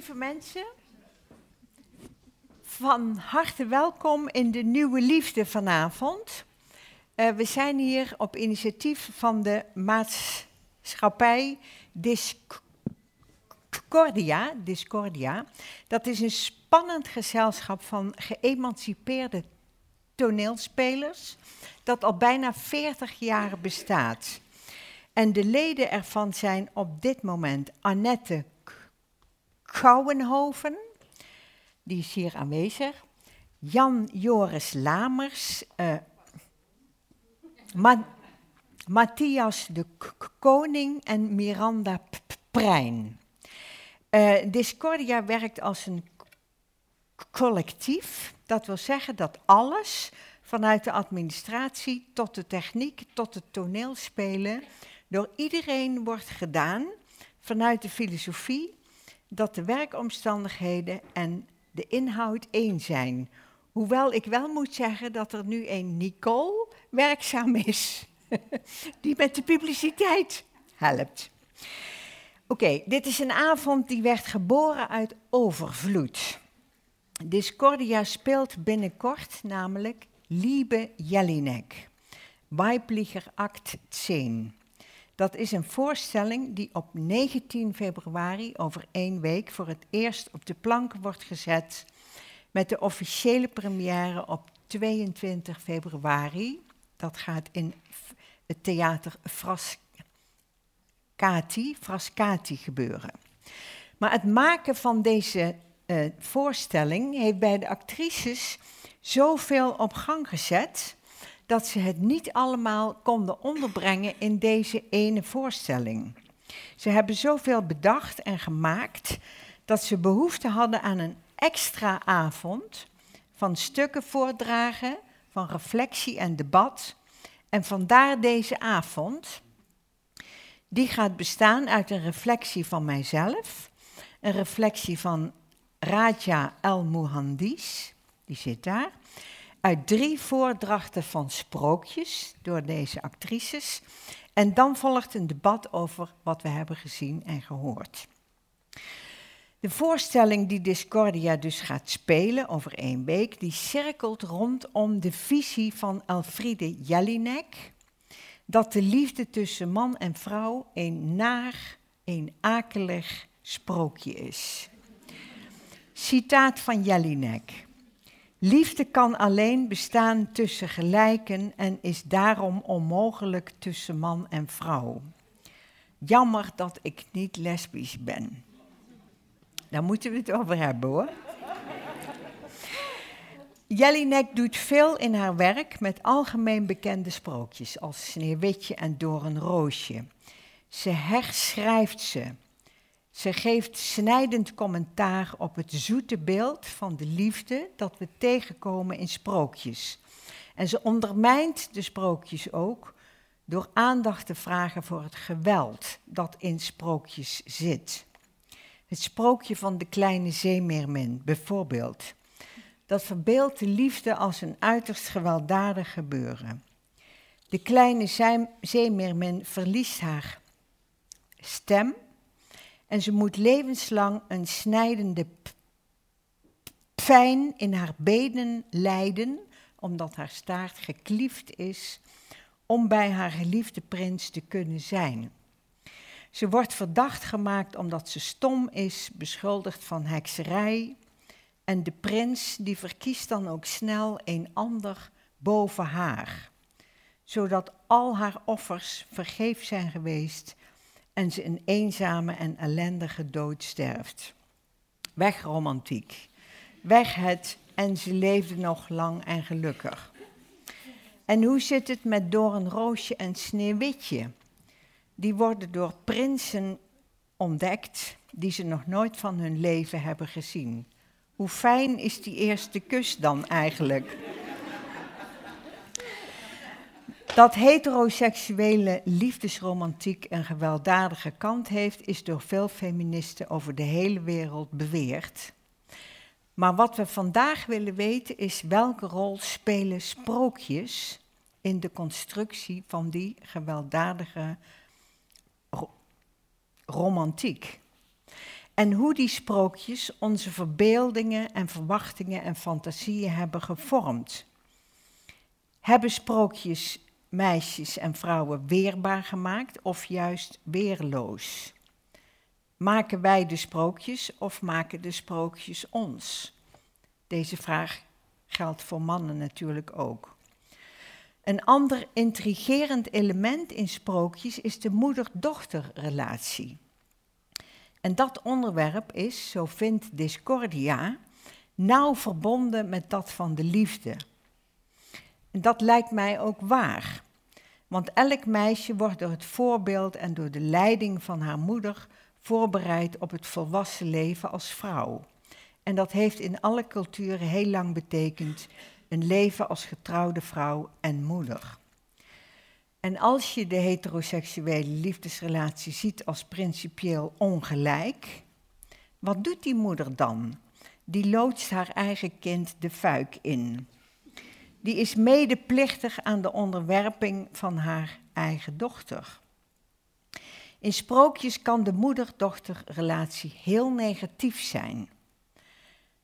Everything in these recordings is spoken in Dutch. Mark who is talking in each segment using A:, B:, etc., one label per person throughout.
A: lieve mensen, van harte welkom in de Nieuwe Liefde vanavond. Uh, we zijn hier op initiatief van de maatschappij Discordia. Discordia. Dat is een spannend gezelschap van geëmancipeerde toneelspelers dat al bijna 40 jaar bestaat. En de leden ervan zijn op dit moment Annette Kouwenhoven, die is hier aanwezig. Jan Joris Lamers. Ma Matthias de Koning en Miranda P Prijn. Uh, Discordia werkt als een collectief. Dat wil zeggen dat alles, vanuit de administratie tot de techniek, tot het toneelspelen, door iedereen wordt gedaan vanuit de filosofie dat de werkomstandigheden en de inhoud één zijn. Hoewel ik wel moet zeggen dat er nu een Nicole werkzaam is, die met de publiciteit helpt. Oké, dit is een avond die werd geboren uit overvloed. Discordia speelt binnenkort namelijk Liebe Jelinek, Weiblicher Act 10. Dat is een voorstelling die op 19 februari, over één week, voor het eerst op de plank wordt gezet. Met de officiële première op 22 februari. Dat gaat in het theater Frascati, Frascati gebeuren. Maar het maken van deze uh, voorstelling heeft bij de actrices zoveel op gang gezet dat ze het niet allemaal konden onderbrengen in deze ene voorstelling. Ze hebben zoveel bedacht en gemaakt dat ze behoefte hadden aan een extra avond van stukken voordragen, van reflectie en debat. En vandaar deze avond. Die gaat bestaan uit een reflectie van mijzelf, een reflectie van Raja El Muhandis, die zit daar, uit drie voordrachten van sprookjes door deze actrices. En dan volgt een debat over wat we hebben gezien en gehoord. De voorstelling die Discordia dus gaat spelen over één week, die cirkelt rondom de visie van Elfriede Jelinek, dat de liefde tussen man en vrouw een naar, een akelig sprookje is. Citaat van Jelinek. Liefde kan alleen bestaan tussen gelijken en is daarom onmogelijk tussen man en vrouw. Jammer dat ik niet lesbisch ben. Daar moeten we het over hebben hoor. Jelinek doet veel in haar werk met algemeen bekende sprookjes als Sneeuwwitje en Doornroosje. Ze herschrijft ze. Ze geeft snijdend commentaar op het zoete beeld van de liefde dat we tegenkomen in sprookjes. En ze ondermijnt de sprookjes ook door aandacht te vragen voor het geweld dat in sprookjes zit. Het sprookje van de kleine zeemeermin bijvoorbeeld. Dat verbeeldt de liefde als een uiterst gewelddadig gebeuren. De kleine zeemeermin verliest haar stem en ze moet levenslang een snijdende pijn in haar benen lijden, omdat haar staart gekliefd is, om bij haar geliefde prins te kunnen zijn. Ze wordt verdacht gemaakt omdat ze stom is, beschuldigd van hekserij. En de prins die verkiest dan ook snel een ander boven haar, zodat al haar offers vergeef zijn geweest en ze een eenzame en ellendige dood sterft. Weg romantiek. Weg het en ze leefde nog lang en gelukkig. En hoe zit het met Doornroosje en Sneeuwwitje? Die worden door prinsen ontdekt die ze nog nooit van hun leven hebben gezien. Hoe fijn is die eerste kus dan eigenlijk? Dat heteroseksuele liefdesromantiek een gewelddadige kant heeft, is door veel feministen over de hele wereld beweerd. Maar wat we vandaag willen weten is welke rol spelen sprookjes in de constructie van die gewelddadige ro romantiek. En hoe die sprookjes onze verbeeldingen en verwachtingen en fantasieën hebben gevormd. Hebben sprookjes meisjes en vrouwen weerbaar gemaakt of juist weerloos? Maken wij de sprookjes of maken de sprookjes ons? Deze vraag geldt voor mannen natuurlijk ook. Een ander intrigerend element in sprookjes is de moeder-dochterrelatie. En dat onderwerp is, zo vindt Discordia, nauw verbonden met dat van de liefde. Dat lijkt mij ook waar. Want elk meisje wordt door het voorbeeld en door de leiding van haar moeder voorbereid op het volwassen leven als vrouw. En dat heeft in alle culturen heel lang betekend een leven als getrouwde vrouw en moeder. En als je de heteroseksuele liefdesrelatie ziet als principieel ongelijk, wat doet die moeder dan? Die loodst haar eigen kind de fuik in. Die is medeplichtig aan de onderwerping van haar eigen dochter. In sprookjes kan de moeder-dochterrelatie heel negatief zijn.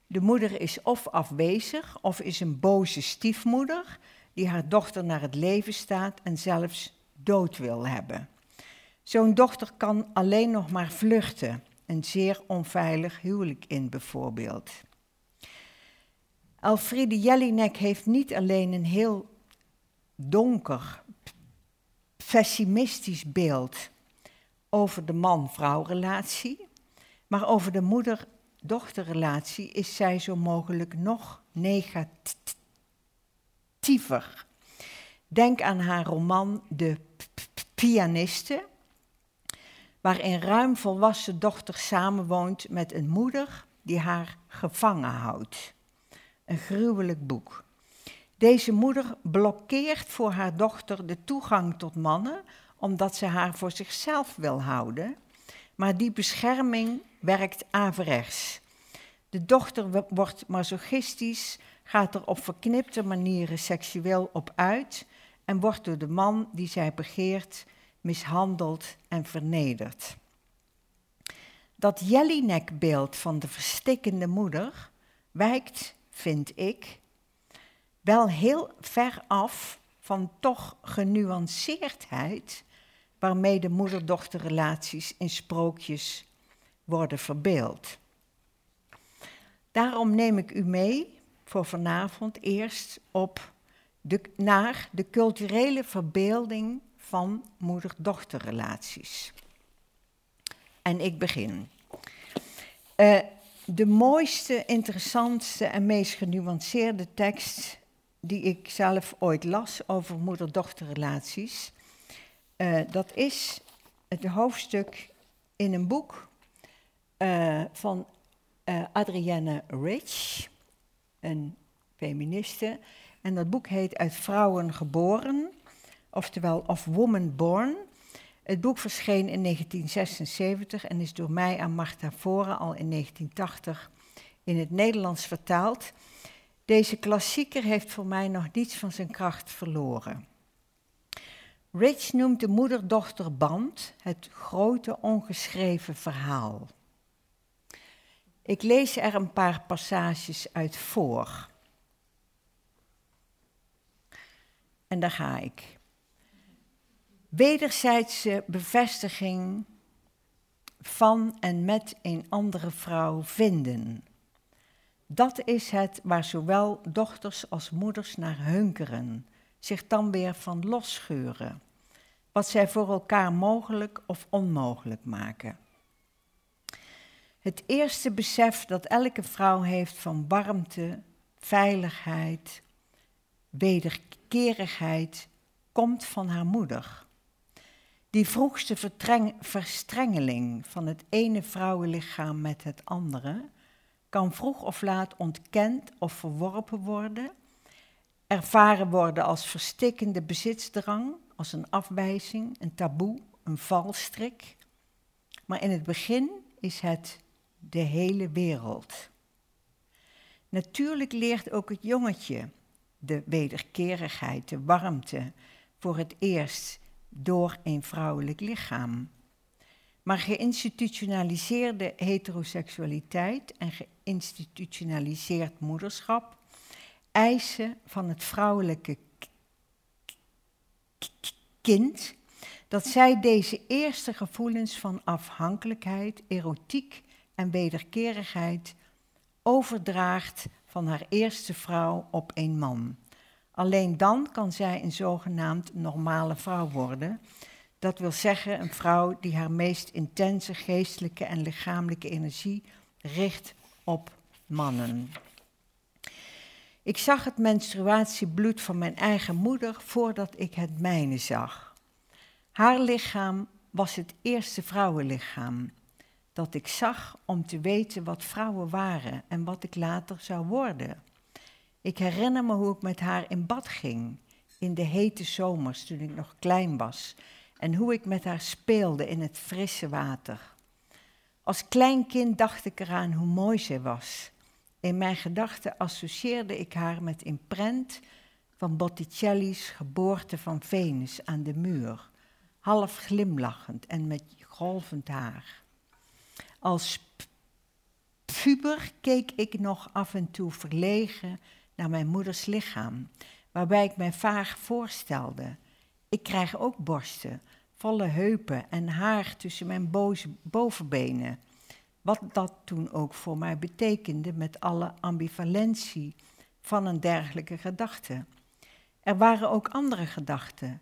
A: De moeder is of afwezig of is een boze stiefmoeder die haar dochter naar het leven staat en zelfs dood wil hebben. Zo'n dochter kan alleen nog maar vluchten, een zeer onveilig huwelijk in bijvoorbeeld. Elfriede Jelinek heeft niet alleen een heel donker, pessimistisch beeld over de man-vrouw relatie, maar over de moeder-dochterrelatie is zij zo mogelijk nog negatiever. Denk aan haar roman De Pianiste, waarin ruim volwassen dochter samenwoont met een moeder die haar gevangen houdt. Een gruwelijk boek. Deze moeder blokkeert voor haar dochter de toegang tot mannen omdat ze haar voor zichzelf wil houden, maar die bescherming werkt averechts. De dochter wordt masochistisch, gaat er op verknipte manieren seksueel op uit en wordt door de man die zij begeert mishandeld en vernederd. Dat Jellinek-beeld van de verstikkende moeder wijkt, vind ik, wel heel ver af van toch genuanceerdheid waarmee de moeder-dochterrelaties in sprookjes worden verbeeld. Daarom neem ik u mee voor vanavond eerst op de, naar de culturele verbeelding van moeder-dochterrelaties. En ik begin. Uh, de mooiste, interessantste en meest genuanceerde tekst die ik zelf ooit las over moeder-dochterrelaties uh, dat is het hoofdstuk in een boek uh, van uh, Adrienne Rich, een feministe. En dat boek heet Uit Vrouwen geboren, oftewel Of Woman Born. Het boek verscheen in 1976 en is door mij aan Marta Voren al in 1980 in het Nederlands vertaald. Deze klassieker heeft voor mij nog niets van zijn kracht verloren. Rich noemt de moeder-dochterband het grote ongeschreven verhaal. Ik lees er een paar passages uit voor. En daar ga ik. Wederzijdse bevestiging van en met een andere vrouw vinden. Dat is het waar zowel dochters als moeders naar hunkeren, zich dan weer van losscheuren wat zij voor elkaar mogelijk of onmogelijk maken. Het eerste besef dat elke vrouw heeft van warmte, veiligheid, wederkerigheid, komt van haar moeder. Die vroegste verstrengeling van het ene vrouwenlichaam met het andere kan vroeg of laat ontkend of verworpen worden, ervaren worden als verstikkende bezitsdrang als een afwijzing, een taboe, een valstrik. Maar in het begin is het de hele wereld. Natuurlijk leert ook het jongetje de wederkerigheid, de warmte voor het eerst door een vrouwelijk lichaam. Maar geïnstitutionaliseerde heteroseksualiteit en geïnstitutionaliseerd moederschap eisen van het vrouwelijke kind dat zij deze eerste gevoelens van afhankelijkheid, erotiek en wederkerigheid overdraagt van haar eerste vrouw op een man. Alleen dan kan zij een zogenaamd normale vrouw worden. Dat wil zeggen een vrouw die haar meest intense geestelijke en lichamelijke energie richt op mannen. Ik zag het menstruatiebloed van mijn eigen moeder voordat ik het mijne zag. Haar lichaam was het eerste vrouwenlichaam dat ik zag om te weten wat vrouwen waren en wat ik later zou worden. Ik herinner me hoe ik met haar in bad ging, in de hete zomers toen ik nog klein was, en hoe ik met haar speelde in het frisse water. Als klein kind dacht ik eraan hoe mooi zij was. In mijn gedachten associeerde ik haar met een prent van Botticelli's Geboorte van Venus aan de muur, half glimlachend en met golvend haar. Als puber keek ik nog af en toe verlegen naar mijn moeders lichaam, waarbij ik mij vaag voorstelde. Ik krijg ook borsten, volle heupen en haar tussen mijn bovenbenen. Wat dat toen ook voor mij betekende met alle ambivalentie van een dergelijke gedachte. Er waren ook andere gedachten.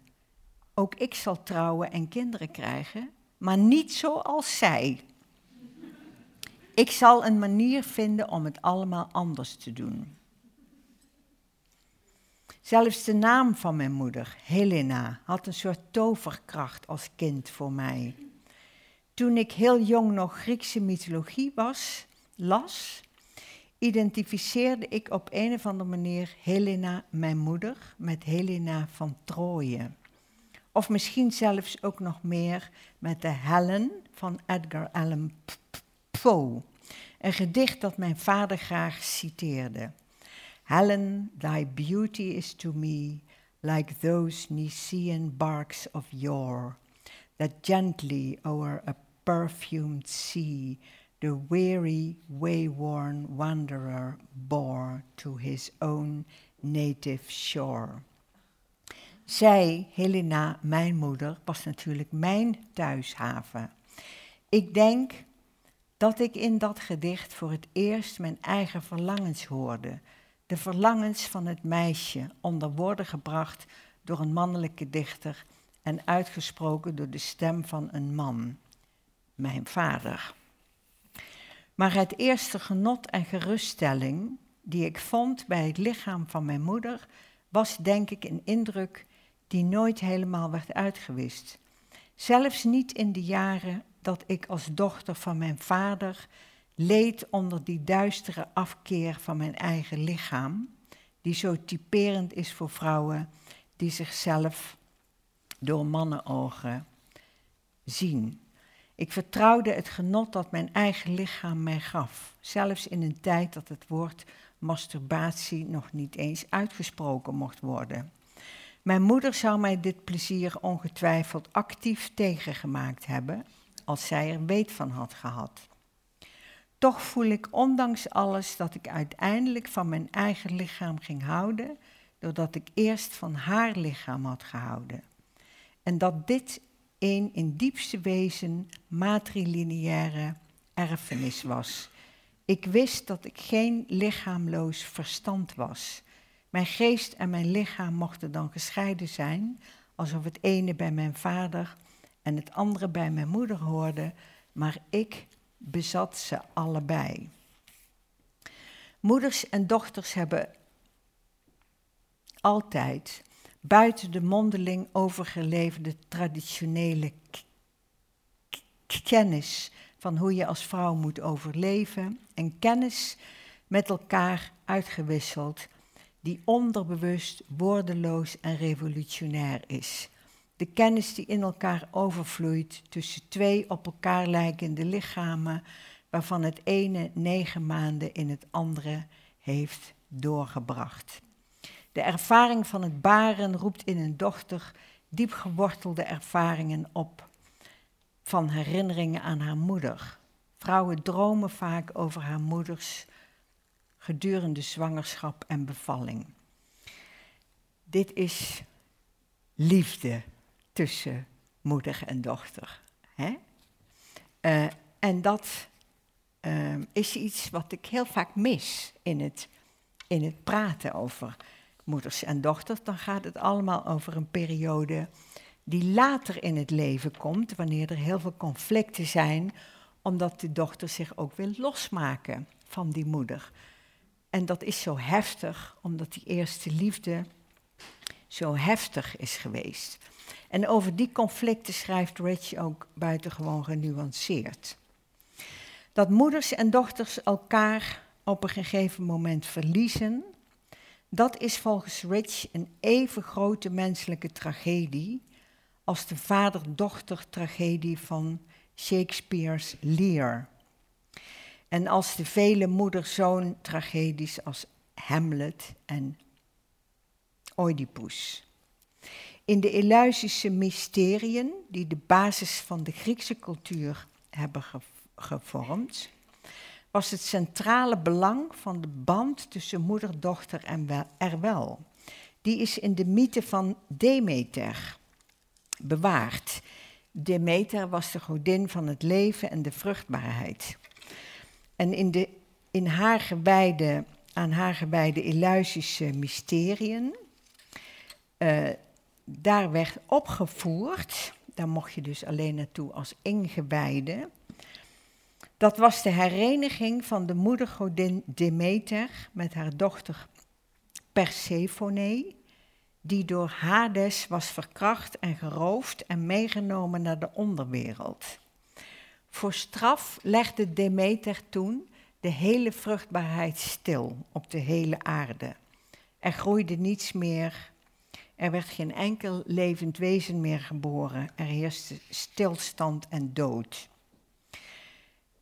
A: Ook ik zal trouwen en kinderen krijgen, maar niet zoals zij. Ik zal een manier vinden om het allemaal anders te doen. Zelfs de naam van mijn moeder, Helena, had een soort toverkracht als kind voor mij. Toen ik heel jong nog Griekse mythologie was, las, identificeerde ik op een of andere manier Helena, mijn moeder, met Helena van Troje. Of misschien zelfs ook nog meer met de Helen van Edgar Allan Poe. Een gedicht dat mijn vader graag citeerde. Helen, thy beauty is to me like those Nicean barks of yore, that gently o'er a perfumed sea the weary, wayworn wanderer bore to his own native shore. Zij, Helena, mijn moeder, was natuurlijk mijn thuishaven. Ik denk dat ik in dat gedicht voor het eerst mijn eigen verlangens hoorde. De verlangens van het meisje, onder woorden gebracht door een mannelijke dichter en uitgesproken door de stem van een man, mijn vader. Maar het eerste genot en geruststelling die ik vond bij het lichaam van mijn moeder was denk ik een indruk die nooit helemaal werd uitgewist. Zelfs niet in de jaren dat ik als dochter van mijn vader leed onder die duistere afkeer van mijn eigen lichaam, die zo typerend is voor vrouwen die zichzelf door mannenogen zien. Ik vertrouwde het genot dat mijn eigen lichaam mij gaf, zelfs in een tijd dat het woord masturbatie nog niet eens uitgesproken mocht worden. Mijn moeder zou mij dit plezier ongetwijfeld actief tegengemaakt hebben, als zij er weet van had gehad. Toch voel ik ondanks alles dat ik uiteindelijk van mijn eigen lichaam ging houden, doordat ik eerst van haar lichaam had gehouden. En dat dit een in diepste wezen matrilineaire erfenis was. Ik wist dat ik geen lichaamloos verstand was. Mijn geest en mijn lichaam mochten dan gescheiden zijn, alsof het ene bij mijn vader en het andere bij mijn moeder hoorde, maar ik bezat ze allebei. Moeders en dochters hebben altijd buiten de mondeling overgeleverde traditionele kennis van hoe je als vrouw moet overleven en kennis met elkaar uitgewisseld die onderbewust, woordeloos en revolutionair is. De kennis die in elkaar overvloeit tussen twee op elkaar lijkende lichamen, waarvan het ene negen maanden in het andere heeft doorgebracht. De ervaring van het baren roept in een dochter diep gewortelde ervaringen op. van herinneringen aan haar moeder. Vrouwen dromen vaak over haar moeders gedurende zwangerschap en bevalling. Dit is liefde tussen moeder en dochter. Hè? Uh, en dat uh, is iets wat ik heel vaak mis in het, in het praten over moeders en dochters. Dan gaat het allemaal over een periode die later in het leven komt, wanneer er heel veel conflicten zijn, omdat de dochter zich ook wil losmaken van die moeder. En dat is zo heftig, omdat die eerste liefde zo heftig is geweest. En over die conflicten schrijft Rich ook buitengewoon genuanceerd. Dat moeders en dochters elkaar op een gegeven moment verliezen, dat is volgens Rich een even grote menselijke tragedie als de vader-dochter tragedie van Shakespeare's Lear. En als de vele moeder-zoon tragedies als Hamlet en Oedipus. In de Eleusis mysteriën, die de basis van de Griekse cultuur hebben gevormd, was het centrale belang van de band tussen moeder, dochter en Erwel. Die is in de mythe van Demeter bewaard. Demeter was de godin van het leven en de vruchtbaarheid. En in de in haar gewijde, aan haar gewijde Eleusis mysteriën, uh, daar werd opgevoerd, daar mocht je dus alleen naartoe als ingewijde. Dat was de hereniging van de moedergodin Demeter met haar dochter Persephone, die door Hades was verkracht en geroofd en meegenomen naar de onderwereld. Voor straf legde Demeter toen de hele vruchtbaarheid stil op de hele aarde. Er groeide niets meer er werd geen enkel levend wezen meer geboren. Er heerste stilstand en dood.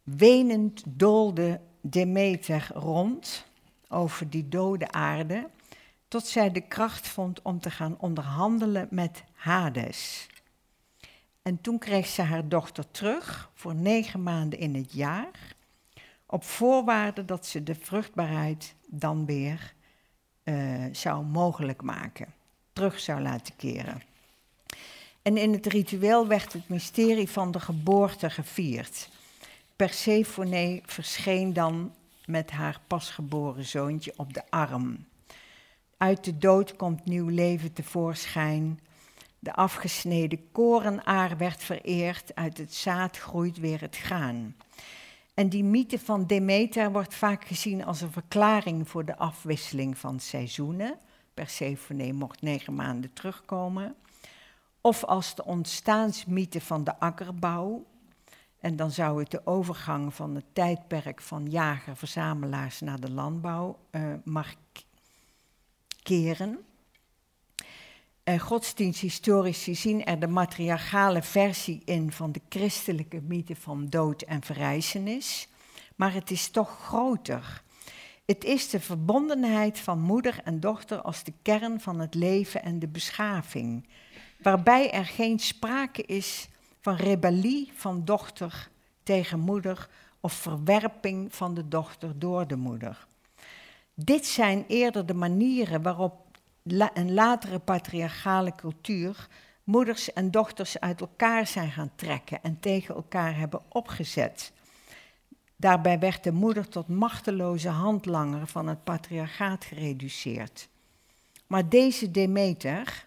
A: Wenend doolde Demeter rond over die dode aarde, tot zij de kracht vond om te gaan onderhandelen met Hades. En toen kreeg ze haar dochter terug voor negen maanden in het jaar, op voorwaarde dat ze de vruchtbaarheid dan weer uh, zou mogelijk maken terug zou laten keren. En in het ritueel werd het mysterie van de geboorte gevierd. Persephone verscheen dan met haar pasgeboren zoontje op de arm. Uit de dood komt nieuw leven tevoorschijn. De afgesneden korenaar werd vereerd, uit het zaad groeit weer het graan. En die mythe van Demeter wordt vaak gezien als een verklaring voor de afwisseling van seizoenen Persephone mocht negen maanden terugkomen. Of als de ontstaansmythe van de akkerbouw. En dan zou het de overgang van het tijdperk van jager-verzamelaars naar de landbouw uh, markeren. Uh, godsdiensthistorici zien er de matriarchale versie in van de christelijke mythe van dood en verrijzenis. Maar het is toch groter. Het is de verbondenheid van moeder en dochter als de kern van het leven en de beschaving, waarbij er geen sprake is van rebellie van dochter tegen moeder of verwerping van de dochter door de moeder. Dit zijn eerder de manieren waarop een latere patriarchale cultuur moeders en dochters uit elkaar zijn gaan trekken en tegen elkaar hebben opgezet. Daarbij werd de moeder tot machteloze handlanger van het patriarchaat gereduceerd. Maar deze Demeter,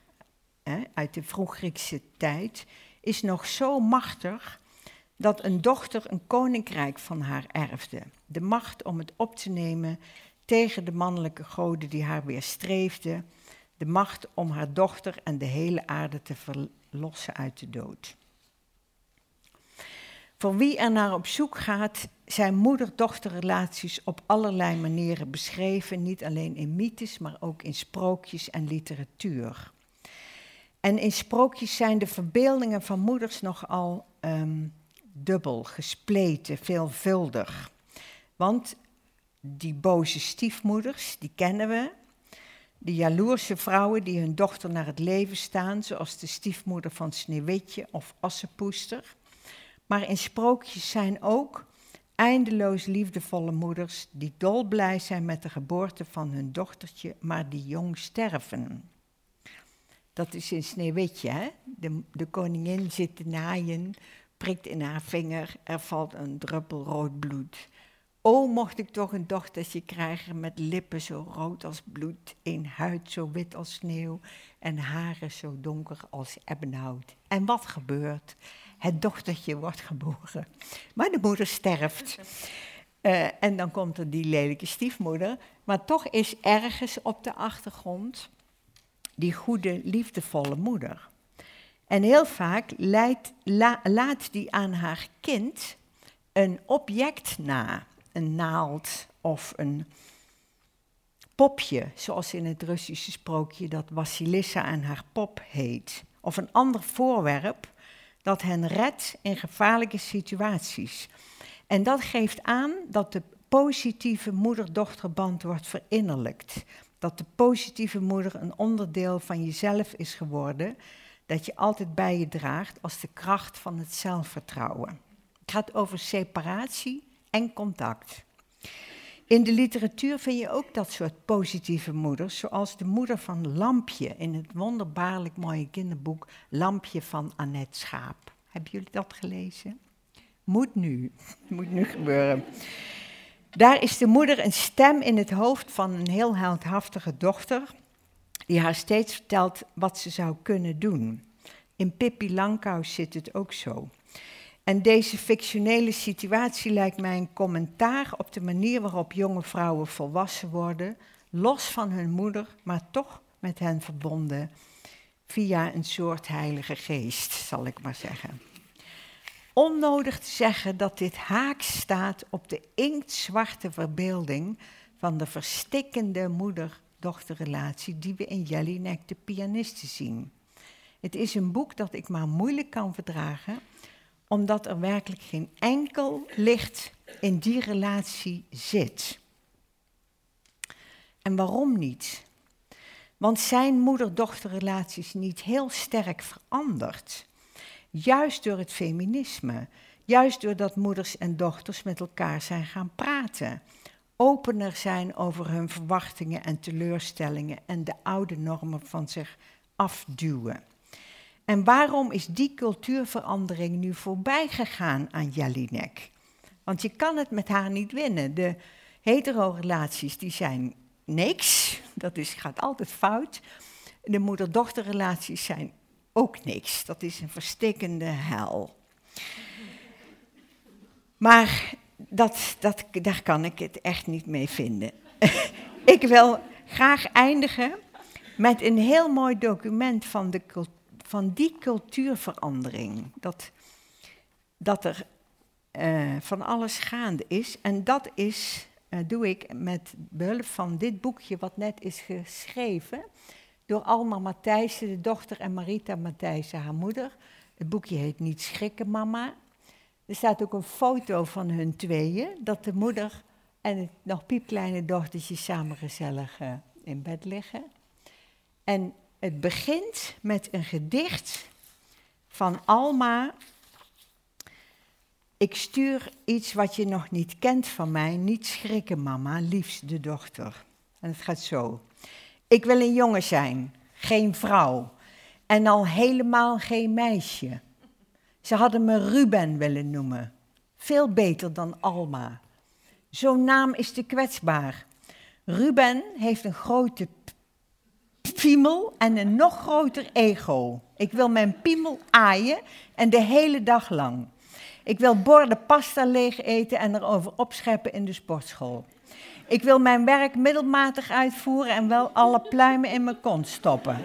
A: uit de vroeg-Griekse tijd, is nog zo machtig dat een dochter een koninkrijk van haar erfde. De macht om het op te nemen tegen de mannelijke goden die haar weerstreefden. De macht om haar dochter en de hele aarde te verlossen uit de dood. Voor wie er naar op zoek gaat, zijn moeder-dochterrelaties op allerlei manieren beschreven, niet alleen in mythes, maar ook in sprookjes en literatuur. En in sprookjes zijn de verbeeldingen van moeders nogal um, dubbel, gespleten, veelvuldig. Want die boze stiefmoeders, die kennen we. De jaloerse vrouwen die hun dochter naar het leven staan, zoals de stiefmoeder van Sneeuwwitje of Assepoester. Maar in sprookjes zijn ook eindeloos liefdevolle moeders die dolblij zijn met de geboorte van hun dochtertje, maar die jong sterven. Dat is in Sneeuwwitje, hè? De, de koningin zit te naaien, prikt in haar vinger, er valt een druppel rood bloed. O, mocht ik toch een dochtertje krijgen met lippen zo rood als bloed, een huid zo wit als sneeuw en haren zo donker als ebbenhout. En wat gebeurt? Het dochtertje wordt geboren, maar de moeder sterft. Uh, en dan komt er die lelijke stiefmoeder, maar toch is ergens op de achtergrond die goede, liefdevolle moeder. En heel vaak leidt, la, laat die aan haar kind een object na een naald of een popje, zoals in het Russische sprookje dat Vasilissa en haar pop heet. Of een ander voorwerp dat hen redt in gevaarlijke situaties. En dat geeft aan dat de positieve moeder-dochterband wordt verinnerlijkt. Dat de positieve moeder een onderdeel van jezelf is geworden, dat je altijd bij je draagt als de kracht van het zelfvertrouwen. Het gaat over separatie en contact. In de literatuur vind je ook dat soort positieve moeders, zoals de moeder van Lampje in het wonderbaarlijk mooie kinderboek Lampje van Annette Schaap. Hebben jullie dat gelezen? Moet nu, moet nu gebeuren. Daar is de moeder een stem in het hoofd van een heel heldhaftige dochter, die haar steeds vertelt wat ze zou kunnen doen. In Pippi Langkous zit het ook zo. En deze fictionele situatie lijkt mij een commentaar op de manier waarop jonge vrouwen volwassen worden, los van hun moeder, maar toch met hen verbonden via een soort heilige geest, zal ik maar zeggen. Onnodig te zeggen dat dit haaks staat op de inktzwarte verbeelding van de verstikkende moeder-dochterrelatie die we in Jelinek de pianiste zien. Het is een boek dat ik maar moeilijk kan verdragen, omdat er werkelijk geen enkel licht in die relatie zit. En waarom niet? Want zijn moeder-dochterrelatie is niet heel sterk veranderd. Juist door het feminisme. Juist doordat moeders en dochters met elkaar zijn gaan praten. Opener zijn over hun verwachtingen en teleurstellingen en de oude normen van zich afduwen. En waarom is die cultuurverandering nu voorbij gegaan aan Jelinek? Want je kan het met haar niet winnen. De hetero-relaties die zijn niks, dat is, gaat altijd fout. De moeder-dochterrelaties zijn ook niks, dat is een verstikkende hel. Maar dat, dat, daar kan ik het echt niet mee vinden. ik wil graag eindigen met een heel mooi document van de cultuur van die cultuurverandering. Dat, dat er uh, van alles gaande is. En dat is, uh, doe ik met behulp van dit boekje wat net is geschreven. Door Alma Matthijssen, de dochter, en Marita Matthijssen, haar moeder. Het boekje heet Niet schrikken, mama. Er staat ook een foto van hun tweeën, dat de moeder en het nog piepkleine dochtertje samen gezellig uh, in bed liggen. En het begint met een gedicht van Alma. Ik stuur iets wat je nog niet kent van mij. Niet schrikken, mama, liefste dochter. En het gaat zo. Ik wil een jongen zijn, geen vrouw. En al helemaal geen meisje. Ze hadden me Ruben willen noemen. Veel beter dan Alma. Zo'n naam is te kwetsbaar. Ruben heeft een grote piemel en een nog groter ego. Ik wil mijn piemel aaien en de hele dag lang. Ik wil borden pasta leeg eten en erover opscheppen in de sportschool. Ik wil mijn werk middelmatig uitvoeren en wel alle pluimen in mijn kont stoppen.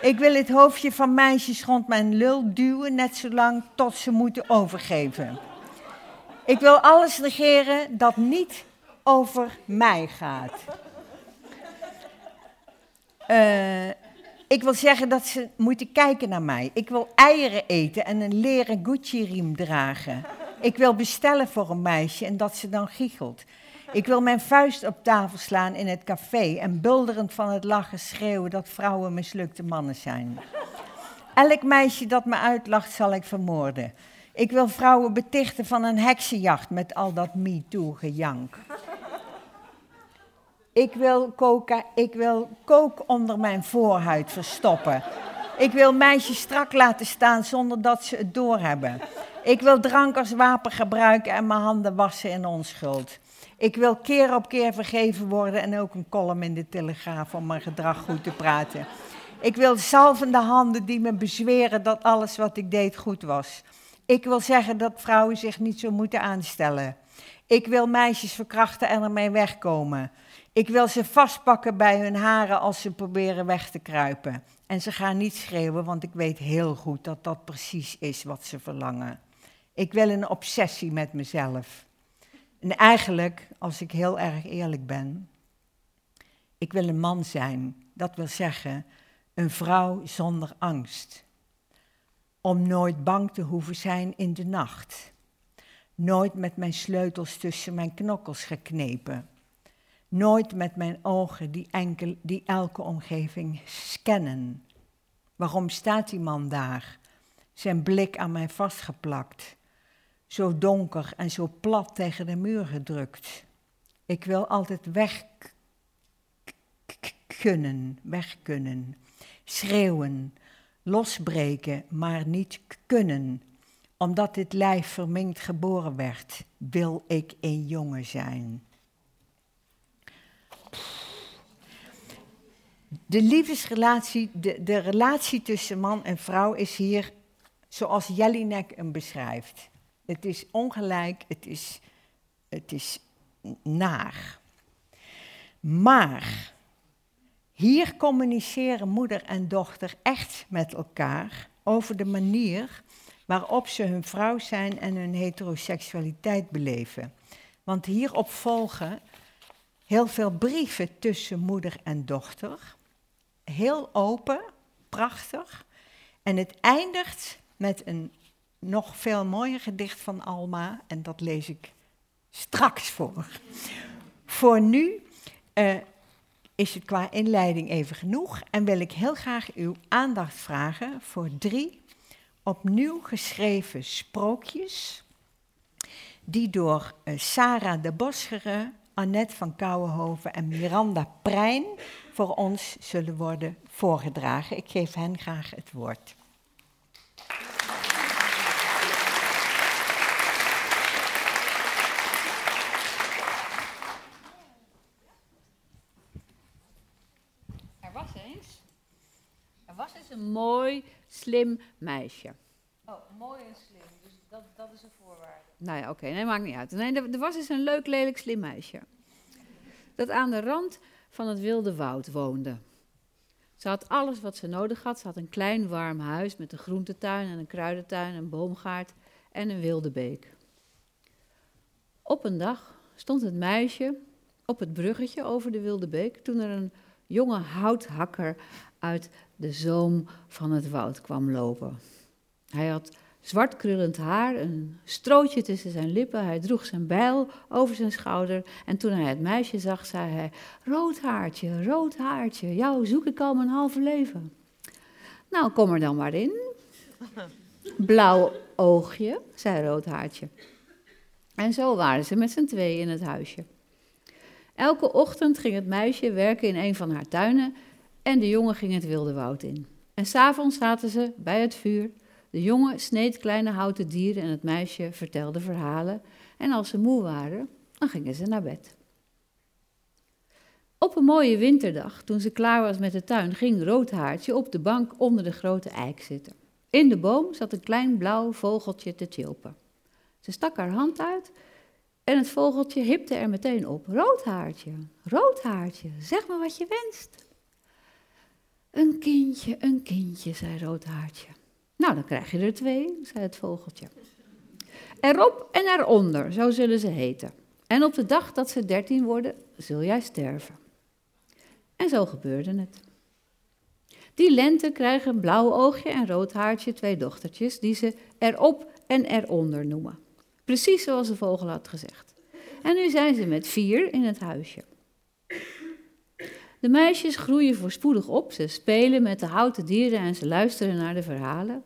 A: Ik wil het hoofdje van meisjes rond mijn lul duwen, net zolang tot ze moeten overgeven. Ik wil alles negeren dat niet over mij gaat. Uh, ik wil zeggen dat ze moeten kijken naar mij. Ik wil eieren eten en een leren Gucci-riem dragen. Ik wil bestellen voor een meisje en dat ze dan giechelt. Ik wil mijn vuist op tafel slaan in het café en bulderend van het lachen schreeuwen dat vrouwen mislukte mannen zijn. Elk meisje dat me uitlacht zal ik vermoorden. Ik wil vrouwen betichten van een heksenjacht met al dat MeToo-gejank. Ik wil, coca, ik wil kook onder mijn voorhuid verstoppen. Ik wil meisjes strak laten staan zonder dat ze het doorhebben. Ik wil drank als wapen gebruiken en mijn handen wassen in onschuld. Ik wil keer op keer vergeven worden en ook een column in de Telegraaf om mijn gedrag goed te praten. Ik wil zalvende handen die me bezweren dat alles wat ik deed goed was. Ik wil zeggen dat vrouwen zich niet zo moeten aanstellen. Ik wil meisjes verkrachten en ermee wegkomen. Ik wil ze vastpakken bij hun haren als ze proberen weg te kruipen. En ze gaan niet schreeuwen, want ik weet heel goed dat dat precies is wat ze verlangen. Ik wil een obsessie met mezelf. En eigenlijk, als ik heel erg eerlijk ben, ik wil een man zijn. Dat wil zeggen, een vrouw zonder angst. Om nooit bang te hoeven zijn in de nacht. Nooit met mijn sleutels tussen mijn knokkels geknepen. Nooit met mijn ogen die, enkel, die elke omgeving scannen. Waarom staat die man daar? Zijn blik aan mij vastgeplakt. Zo donker en zo plat tegen de muur gedrukt. Ik wil altijd weg kunnen, weg kunnen. Schreeuwen, losbreken, maar niet kunnen. Omdat dit lijf verminkt geboren werd, wil ik een jongen zijn. De liefdesrelatie, de, de relatie tussen man en vrouw is hier zoals Jelinek hem beschrijft. Het is ongelijk, het is, het is naar. Maar hier communiceren moeder en dochter echt met elkaar over de manier waarop ze hun vrouw zijn en hun heteroseksualiteit beleven. Want hierop volgen heel veel brieven tussen moeder en dochter. Heel open, prachtig. En het eindigt met een nog veel mooier gedicht van Alma. En dat lees ik straks voor. Voor nu uh, is het qua inleiding even genoeg. En wil ik heel graag uw aandacht vragen voor drie opnieuw geschreven sprookjes. Die door uh, Sarah de Boschere Annette van Kouwenhoven en Miranda Prijn voor ons zullen worden voorgedragen. Ik geef hen graag het woord.
B: Er was eens, er was eens een mooi, slim meisje.
C: Oh, mooi en slim, dus dat, dat is een.
B: Nou ja, oké, nee, maakt niet uit. Nee, er, was eens een leuk, lelijk, slim meisje. Dat aan de rand van het wilde woud woonde. Ze had alles wat ze nodig had. Ze had een klein warm huis met een groentetuin en een kruidentuin, een boomgaard en een wilde beek. Op een dag stond het meisje op het bruggetje over de wilde beek toen er een jonge houthakker uit de zoom van het woud kwam lopen. Hij had zwart krullend haar, een strootje tussen zijn lippen. Hij droeg zijn bijl over zijn schouder. En toen hij het meisje zag, zei hij: Rood haartje, rood haartje, jou zoek ik al mijn halve leven. Nou, kom er dan maar in. Blauw oogje, zei rood haartje. En zo waren ze met z'n twee in het huisje. Elke ochtend ging het meisje werken in een van haar tuinen en de jongen ging het wilde woud in. En s'avonds zaten ze bij het vuur de jongen sneed kleine houten dieren en het meisje vertelde verhalen. En als ze moe waren, dan gingen ze naar bed. Op een mooie winterdag, toen ze klaar was met de tuin, ging Roodhaartje op de bank onder de grote eik zitten. In de boom zat een klein blauw vogeltje te chilpen. Ze stak haar hand uit en het vogeltje hipte er meteen op. Roodhaartje, Roodhaartje, zeg maar wat je wenst. Een kindje, een kindje, zei Roodhaartje. Nou, dan krijg je er twee, zei het vogeltje. Erop en eronder, zo zullen ze heten. En op de dag dat ze dertien worden, zul jij sterven. En zo gebeurde het. Die lente krijgen een blauw oogje en rood haartje twee dochtertjes, die ze erop en eronder noemen. Precies zoals de vogel had gezegd. En nu zijn ze met vier in het huisje. De meisjes groeien voorspoedig op, ze spelen met de houten dieren en ze luisteren naar de verhalen.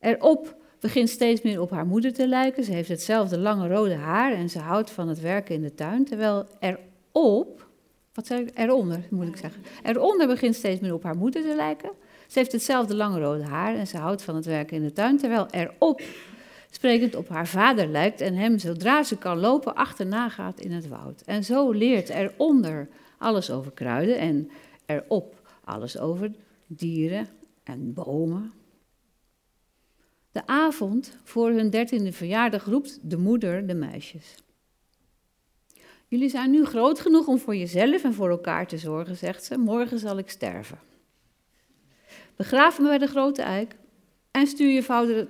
B: Erop begint steeds meer op haar moeder te lijken. Ze heeft hetzelfde lange rode haar en ze houdt van het werken in de tuin. Terwijl erop, wat zeg ik, eronder moet ik zeggen, eronder begint steeds meer op haar moeder te lijken. Ze heeft hetzelfde lange rode haar en ze houdt van het werken in de tuin. Terwijl erop sprekend op haar vader lijkt en hem zodra ze kan lopen achterna gaat in het woud. En zo leert eronder alles over kruiden en erop alles over dieren en bomen. De avond voor hun dertiende verjaardag roept de moeder de meisjes. Jullie zijn nu groot genoeg om voor jezelf en voor elkaar te zorgen, zegt ze. Morgen zal ik sterven. Begraaf me bij de grote eik en stuur je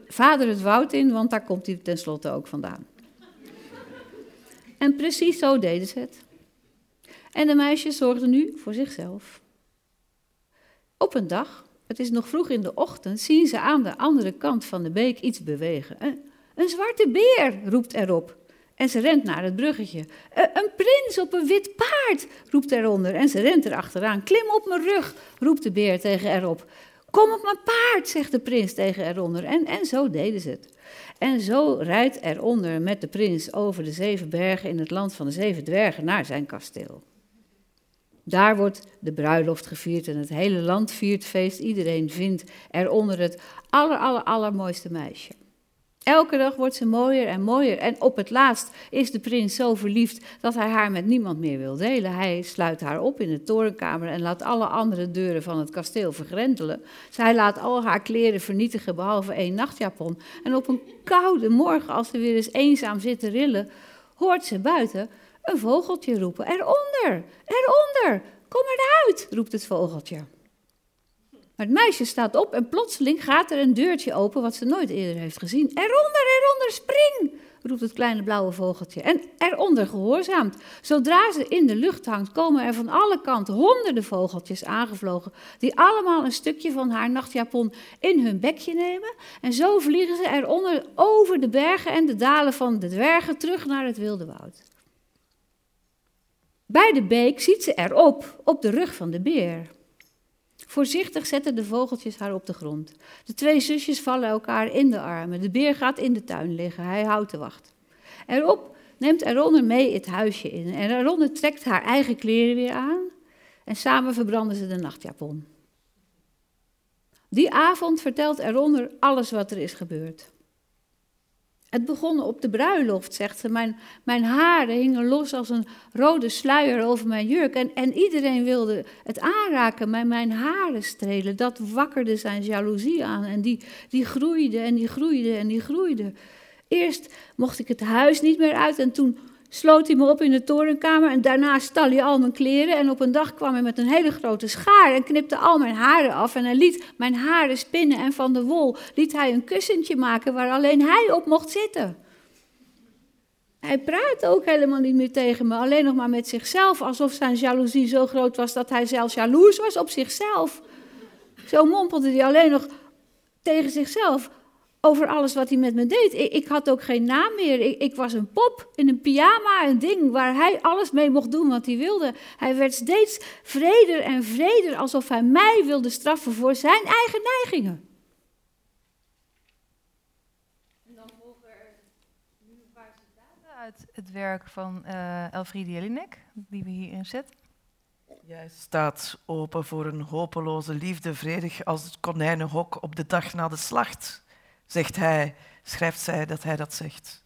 B: vader, het woud in, want daar komt hij tenslotte ook vandaan. En precies zo deden ze het. En de meisjes zorgden nu voor zichzelf. Op een dag, het is nog vroeg in de ochtend, zien ze aan de andere kant van de beek iets bewegen. Een, een zwarte beer, roept erop. En ze rent naar het bruggetje. een prins op een wit paard, roept eronder. En ze rent erachteraan. Klim op mijn rug, roept de beer tegen erop. Kom op mijn paard, zegt de prins tegen eronder. En, en zo deden ze het. En zo rijdt eronder met de prins over de zeven bergen in het land van de zeven dwergen naar zijn kasteel. Daar wordt de bruiloft gevierd en het hele land viert feest. Iedereen vindt eronder het aller, aller, allermooiste meisje. Elke dag wordt ze mooier en mooier. En op het laatst is de prins zo verliefd dat hij haar met niemand meer wil delen. Hij sluit haar op in de torenkamer en laat alle andere deuren van het kasteel vergrendelen. Zij laat al haar kleren vernietigen behalve één nachtjapon. En op een koude morgen, als ze weer eens eenzaam zit te rillen, hoort ze buiten een vogeltje roepen. Eronder, eronder, kom eruit, roept het vogeltje. Maar het meisje staat op en plotseling gaat er een deurtje open wat ze nooit eerder heeft gezien. Eronder, eronder, spring! roept het kleine blauwe vogeltje. En eronder gehoorzaamt. Zodra ze in de lucht hangt, komen er van alle kanten honderden vogeltjes aangevlogen, die allemaal een stukje van haar nachtjapon in hun bekje nemen. En zo vliegen ze eronder over de bergen en de dalen van de dwergen terug naar het wilde woud. Bij de beek ziet ze erop, op de rug van de beer. Voorzichtig zetten de vogeltjes haar op de grond. De twee zusjes vallen elkaar in de armen. De beer gaat in de tuin liggen. Hij houdt de wacht. Erop neemt Eronder mee het huisje in. En Eronder trekt haar eigen kleren weer aan. En samen verbranden ze de nachtjapon. Die avond vertelt Eronder alles wat er is gebeurd. Het begon op de bruiloft, zegt ze. Mijn, mijn haren hingen los als een rode sluier over mijn jurk. En, en iedereen wilde het aanraken, mijn, mijn haren strelen. Dat wakkerde zijn jaloezie aan. En die, die groeide en die groeide en die groeide. Eerst mocht ik het huis niet meer uit en toen sloot hij me op in de torenkamer en daarna stal hij al mijn kleren. En op een dag kwam hij met een hele grote schaar en knipte al mijn haren af. En hij liet mijn haren spinnen en van de wol liet hij een kussentje maken waar alleen hij op mocht zitten. Hij praatte ook helemaal niet meer tegen me, alleen nog maar met zichzelf, alsof zijn jaloezie zo groot was dat hij zelfs jaloers was op zichzelf. Zo mompelde hij alleen nog tegen zichzelf over alles wat hij met me deed. Ik, ik had ook geen naam meer. Ik, ik, was een pop in een pyjama, een ding waar hij alles mee mocht doen wat hij wilde. Hij werd steeds vreder en vreder, alsof hij mij wilde straffen voor zijn eigen neigingen.
C: En dan volgen er nu een paar citaten uit het werk van uh, Elfriede Jelinek, die we hierin zetten.
D: Jij staat open voor een hopeloze liefde, vredig als het konijnenhok op de dag na de slacht zegt hij, schrijft zij dat hij dat zegt.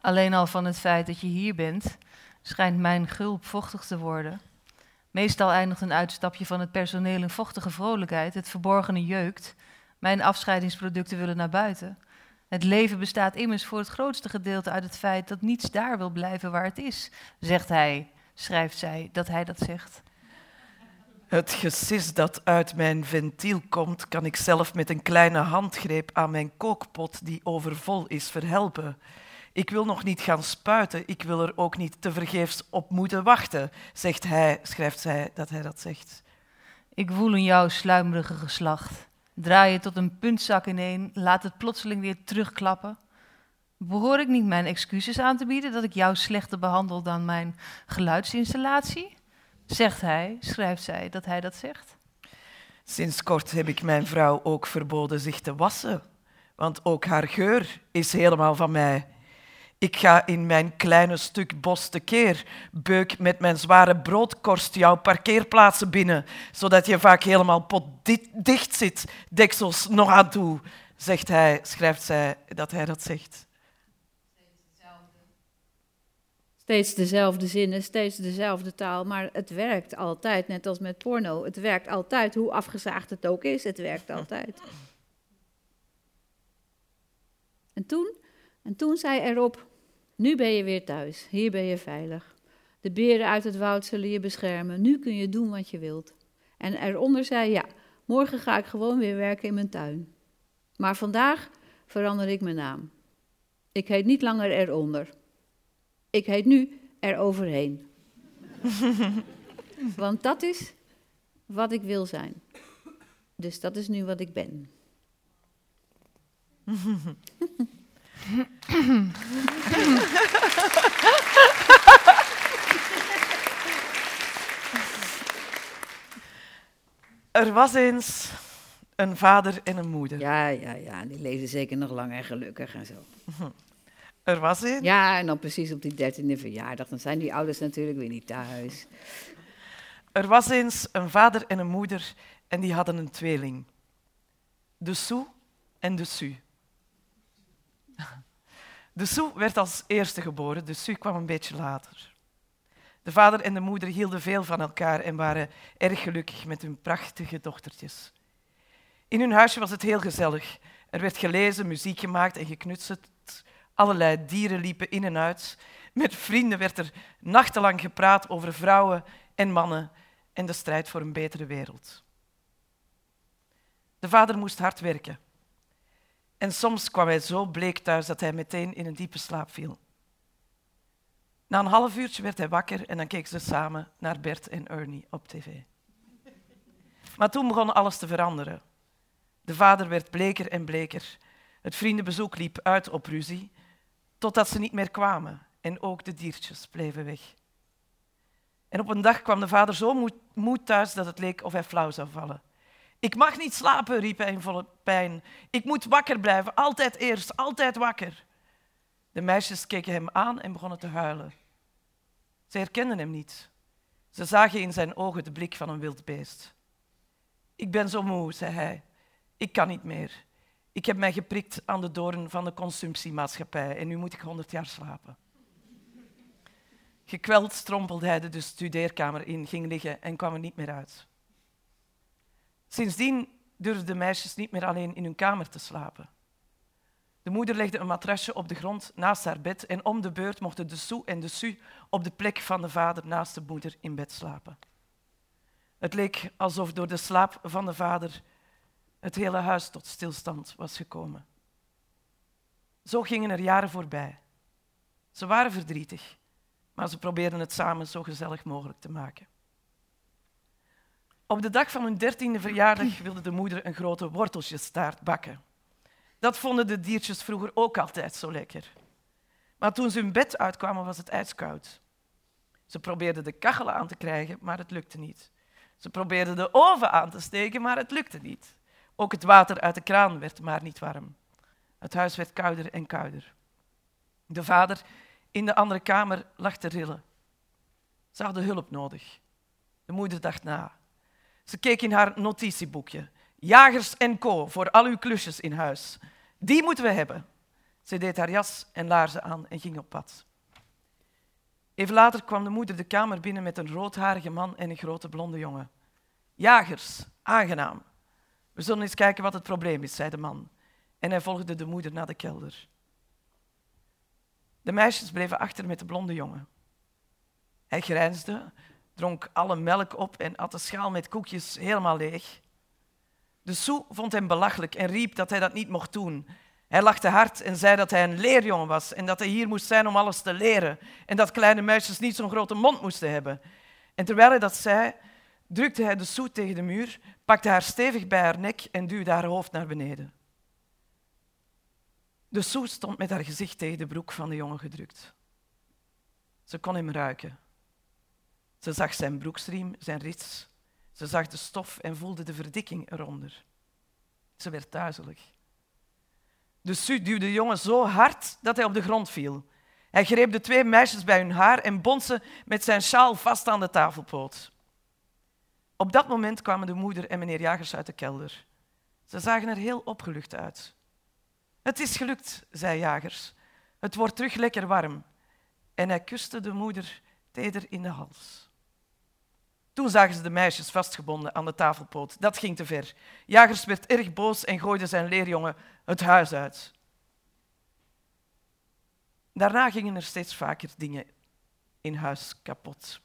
C: Alleen al van het feit dat je hier bent, schijnt mijn gulp vochtig te worden. Meestal eindigt een uitstapje van het personeel in vochtige vrolijkheid, het verborgene jeukt. Mijn afscheidingsproducten willen naar buiten. Het leven bestaat immers voor het grootste gedeelte uit het feit dat niets daar wil blijven waar het is, zegt hij, schrijft zij dat hij dat zegt.
D: Het gesis dat uit mijn ventiel komt, kan ik zelf met een kleine handgreep aan mijn kookpot die overvol is verhelpen. Ik wil nog niet gaan spuiten, ik wil er ook niet tevergeefs op moeten wachten, zegt hij, schrijft zij dat hij dat zegt.
C: Ik voel in jouw sluimerige geslacht. Draai je tot een puntzak ineen, laat het plotseling weer terugklappen. Behoor ik niet mijn excuses aan te bieden dat ik jou slechter behandel dan mijn geluidsinstallatie? Zegt hij, schrijft zij dat hij dat zegt?
D: Sinds kort heb ik mijn vrouw ook verboden zich te wassen. want ook haar geur is helemaal van mij. Ik ga in mijn kleine stuk bos tekeer, beuk met mijn zware broodkorst jouw parkeerplaatsen binnen, zodat je vaak helemaal potdicht zit, deksels nog aan toe, zegt hij, schrijft zij dat hij dat zegt.
B: Steeds dezelfde zinnen, steeds dezelfde taal, maar het werkt altijd, net als met porno. Het werkt altijd, hoe afgezaagd het ook is, het werkt altijd. En toen, en toen zei erop, nu ben je weer thuis, hier ben je veilig. De beren uit het woud zullen je beschermen, nu kun je doen wat je wilt. En eronder zei, ja, morgen ga ik gewoon weer werken in mijn tuin. Maar vandaag verander ik mijn naam. Ik heet niet langer eronder. Ik heet nu eroverheen. Want dat is wat ik wil zijn. Dus dat is nu wat ik ben.
D: Er was eens een vader en een moeder.
B: Ja, ja, ja. Die leven zeker nog lang en gelukkig en zo.
D: Er was een.
B: Ja, en dan precies op die dertiende verjaardag. Dan zijn die ouders natuurlijk weer niet thuis.
D: Er was eens een vader en een moeder en die hadden een tweeling. De Sue en de Su. De Sue werd als eerste geboren, de Su kwam een beetje later. De vader en de moeder hielden veel van elkaar en waren erg gelukkig met hun prachtige dochtertjes. In hun huisje was het heel gezellig. Er werd gelezen, muziek gemaakt en geknutseld. Allerlei dieren liepen in en uit. Met vrienden werd er nachtenlang gepraat over vrouwen en mannen en de strijd voor een betere wereld. De vader moest hard werken. En soms kwam hij zo bleek thuis dat hij meteen in een diepe slaap viel. Na een half uurtje werd hij wakker en dan keken ze samen naar Bert en Ernie op tv. Maar toen begon alles te veranderen. De vader werd bleker en bleker. Het vriendenbezoek liep uit op ruzie, totdat ze niet meer kwamen en ook de diertjes bleven weg. En op een dag kwam de vader zo moe thuis dat het leek of hij flauw zou vallen. Ik mag niet slapen, riep hij in volle pijn. Ik moet wakker blijven, altijd eerst, altijd wakker. De meisjes keken hem aan en begonnen te huilen. Ze herkenden hem niet. Ze zagen in zijn ogen de blik van een wild beest. Ik ben zo moe, zei hij. Ik kan niet meer. Ik heb mij geprikt aan de doorn van de consumptiemaatschappij en nu moet ik honderd jaar slapen. Gekweld strompelde hij de studeerkamer in, ging liggen en kwam er niet meer uit. Sindsdien durfden de meisjes niet meer alleen in hun kamer te slapen. De moeder legde een matrasje op de grond naast haar bed en om de beurt mochten de Sue en de Su op de plek van de vader naast de moeder in bed slapen. Het leek alsof door de slaap van de vader het hele huis tot stilstand was gekomen. Zo gingen er jaren voorbij. Ze waren verdrietig, maar ze probeerden het samen zo gezellig mogelijk te maken. Op de dag van hun dertiende verjaardag wilde de moeder een grote worteltjestaart bakken. Dat vonden de diertjes vroeger ook altijd zo lekker. Maar toen ze hun bed uitkwamen, was het ijskoud. Ze probeerden de kachel aan te krijgen, maar het lukte niet. Ze probeerden de oven aan te steken, maar het lukte niet. Ook het water uit de kraan werd maar niet warm. Het huis werd kouder en kouder. De vader in de andere kamer lag te rillen. Ze hadden hulp nodig. De moeder dacht na. Ze keek in haar notitieboekje. Jagers en co. voor al uw klusjes in huis. Die moeten we hebben. Ze deed haar jas en laarzen aan en ging op pad. Even later kwam de moeder de kamer binnen met een roodharige man en een grote blonde jongen. Jagers, aangenaam. We zullen eens kijken wat het probleem is, zei de man. En hij volgde de moeder naar de kelder. De meisjes bleven achter met de blonde jongen. Hij grijnsde, dronk alle melk op en at de schaal met koekjes helemaal leeg. De Soe vond hem belachelijk en riep dat hij dat niet mocht doen. Hij lachte hard en zei dat hij een leerjongen was en dat hij hier moest zijn om alles te leren en dat kleine meisjes niet zo'n grote mond moesten hebben. En terwijl hij dat zei, drukte hij de Soe tegen de muur, pakte haar stevig bij haar nek en duwde haar hoofd naar beneden. De Soe stond met haar gezicht tegen de broek van de jongen gedrukt. Ze kon hem ruiken. Ze zag zijn broeksriem, zijn rits. Ze zag de stof en voelde de verdikking eronder. Ze werd duizelig. De Su duwde de jongen zo hard dat hij op de grond viel. Hij greep de twee meisjes bij hun haar en bond ze met zijn sjaal vast aan de tafelpoot. Op dat moment kwamen de moeder en meneer Jagers uit de kelder. Ze zagen er heel opgelucht uit. Het is gelukt, zei Jagers. Het wordt terug lekker warm. En hij kuste de moeder teder in de hals. Toen zagen ze de meisjes vastgebonden aan de tafelpoot. Dat ging te ver. Jagers werd erg boos en gooide zijn leerjongen het huis uit. Daarna gingen er steeds vaker dingen in huis kapot.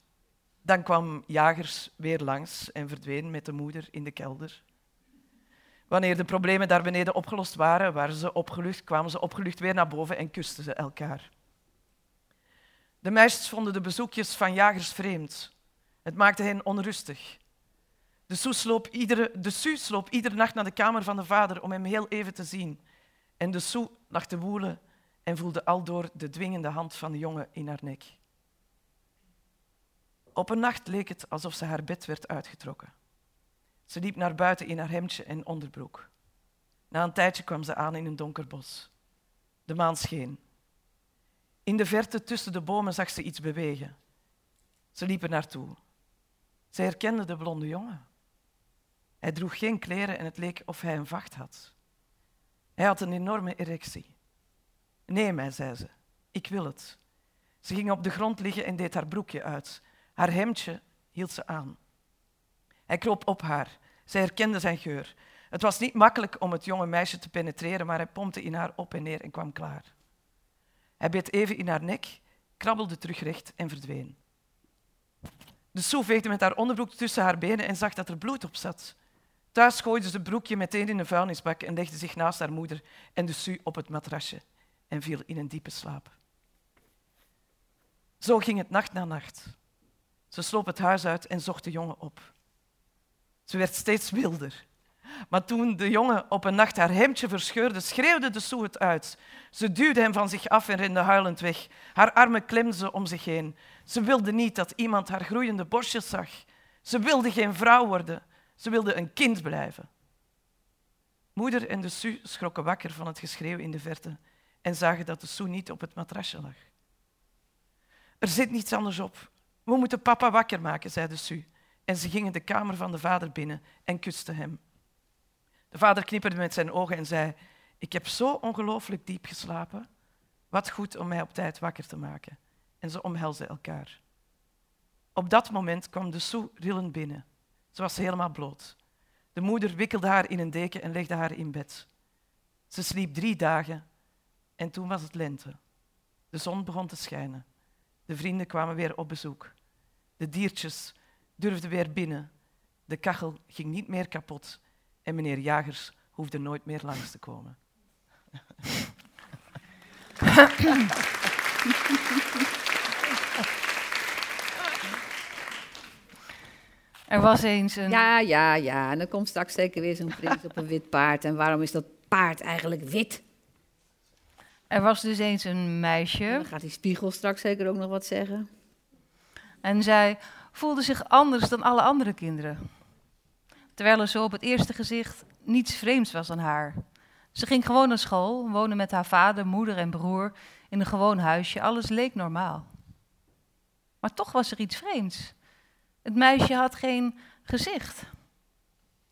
D: Dan kwam Jagers weer langs en verdween met de moeder in de kelder. Wanneer de problemen daar beneden opgelost waren, waren ze opgelucht, kwamen ze opgelucht weer naar boven en kusten ze elkaar. De meisjes vonden de bezoekjes van jagers vreemd. Het maakte hen onrustig. De Sue sloop iedere, de Sue sloop iedere nacht naar de kamer van de vader om hem heel even te zien. En de Sue lag te woelen en voelde aldoor de dwingende hand van de jongen in haar nek. Op een nacht leek het alsof ze haar bed werd uitgetrokken. Ze liep naar buiten in haar hemdje en onderbroek. Na een tijdje kwam ze aan in een donker bos. De maan scheen. In de verte tussen de bomen zag ze iets bewegen. Ze liep er naartoe. Ze herkende de blonde jongen. Hij droeg geen kleren en het leek of hij een vacht had. Hij had een enorme erectie. Nee, mij, zei ze, ik wil het. Ze ging op de grond liggen en deed haar broekje uit. Haar hemdje hield ze aan. Hij kroop op haar. Zij herkende zijn geur. Het was niet makkelijk om het jonge meisje te penetreren, maar hij pompte in haar op en neer en kwam klaar. Hij beet even in haar nek, krabbelde terug recht en verdween. De Soe veegde met haar onderbroek tussen haar benen en zag dat er bloed op zat. Thuis gooide ze het broekje meteen in de vuilnisbak en legde zich naast haar moeder en de Sue op het matrasje en viel in een diepe slaap. Zo ging het nacht na nacht. Ze sloop het huis uit en zocht de jongen op. Ze werd steeds wilder. Maar toen de jongen op een nacht haar hemdje verscheurde, schreeuwde de Soe het uit. Ze duwde hem van zich af en rende huilend weg. Haar armen klemde ze om zich heen. Ze wilde niet dat iemand haar groeiende borstjes zag. Ze wilde geen vrouw worden. Ze wilde een kind blijven. Moeder en de Sue schrokken wakker van het geschreeuw in de verte en zagen dat de Sue niet op het matrasje lag. Er zit niets anders op. We moeten papa wakker maken, zei de Sue. En ze gingen de kamer van de vader binnen en kusten hem. De vader knipperde met zijn ogen en zei: Ik heb zo ongelooflijk diep geslapen. Wat goed om mij op tijd wakker te maken. En ze omhelzen elkaar. Op dat moment kwam de Sue rillend binnen. Ze was helemaal bloot. De moeder wikkelde haar in een deken en legde haar in bed. Ze sliep drie dagen en toen was het lente. De zon begon te schijnen. De vrienden kwamen weer op bezoek. De diertjes durfden weer binnen. De kachel ging niet meer kapot en meneer Jagers hoefde nooit meer langs te komen.
C: Er was eens een.
B: Ja, ja, ja. En dan komt straks zeker weer zo'n prins op een wit paard. En waarom is dat paard eigenlijk wit?
C: Er was dus eens een
B: En
C: meisje.
B: dan gaat die spiegel straks zeker ook nog wat zeggen.
C: En zij voelde zich anders dan alle andere kinderen. Terwijl er zo op het eerste gezicht niets vreemds was aan haar. Ze ging gewoon naar school, woonde met haar vader, moeder en broer in een gewoon huisje. Alles leek normaal. Maar toch was er iets vreemds. Het meisje had geen gezicht.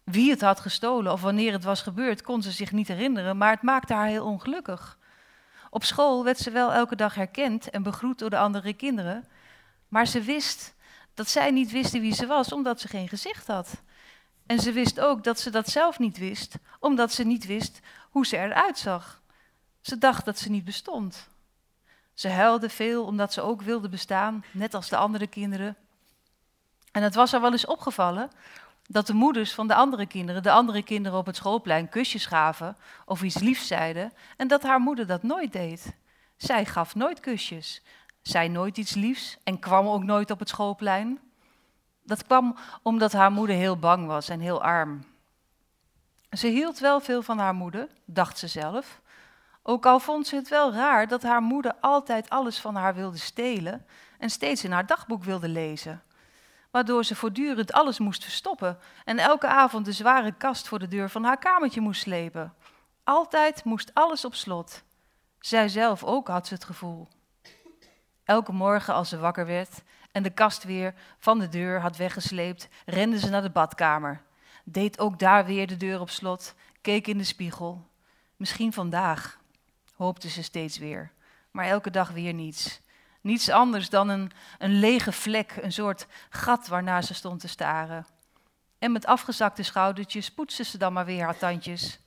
C: Wie het had gestolen of wanneer het was gebeurd, kon ze zich niet herinneren, maar het maakte haar heel ongelukkig. Op school werd ze wel elke dag herkend en begroet door de andere kinderen, maar ze wist dat zij niet wisten wie ze was, omdat ze geen gezicht had. En ze wist ook dat ze dat zelf niet wist, omdat ze niet wist hoe ze eruit zag. Ze dacht dat ze niet bestond. Ze huilde veel omdat ze ook wilde bestaan, net als de andere kinderen. En het was haar wel eens opgevallen dat de moeders van de andere kinderen, de andere kinderen op het schoolplein, kusjes gaven of iets liefs zeiden, en dat haar moeder dat nooit deed. Zij gaf nooit kusjes, zei nooit iets liefs en kwam ook nooit op het schoolplein. Dat kwam omdat haar moeder heel bang was en heel arm. Ze hield wel veel van haar moeder, dacht ze zelf. Ook al vond ze het wel raar dat haar moeder altijd alles van haar wilde stelen en steeds in haar dagboek wilde lezen. Waardoor ze voortdurend alles moest verstoppen en elke avond de zware kast voor de deur van haar kamertje moest slepen. Altijd moest alles op slot. Zij zelf ook had ze het gevoel. Elke morgen als ze wakker werd en de kast weer van de deur had weggesleept, rende ze naar de badkamer. Deed ook daar weer de deur op slot, keek in de spiegel. Misschien vandaag, hoopte ze steeds weer, maar elke dag weer niets. Niets anders dan een, een lege vlek, een soort gat waarnaar ze stond te staren. En met afgezakte schoudertjes poetste ze dan maar weer haar tandjes.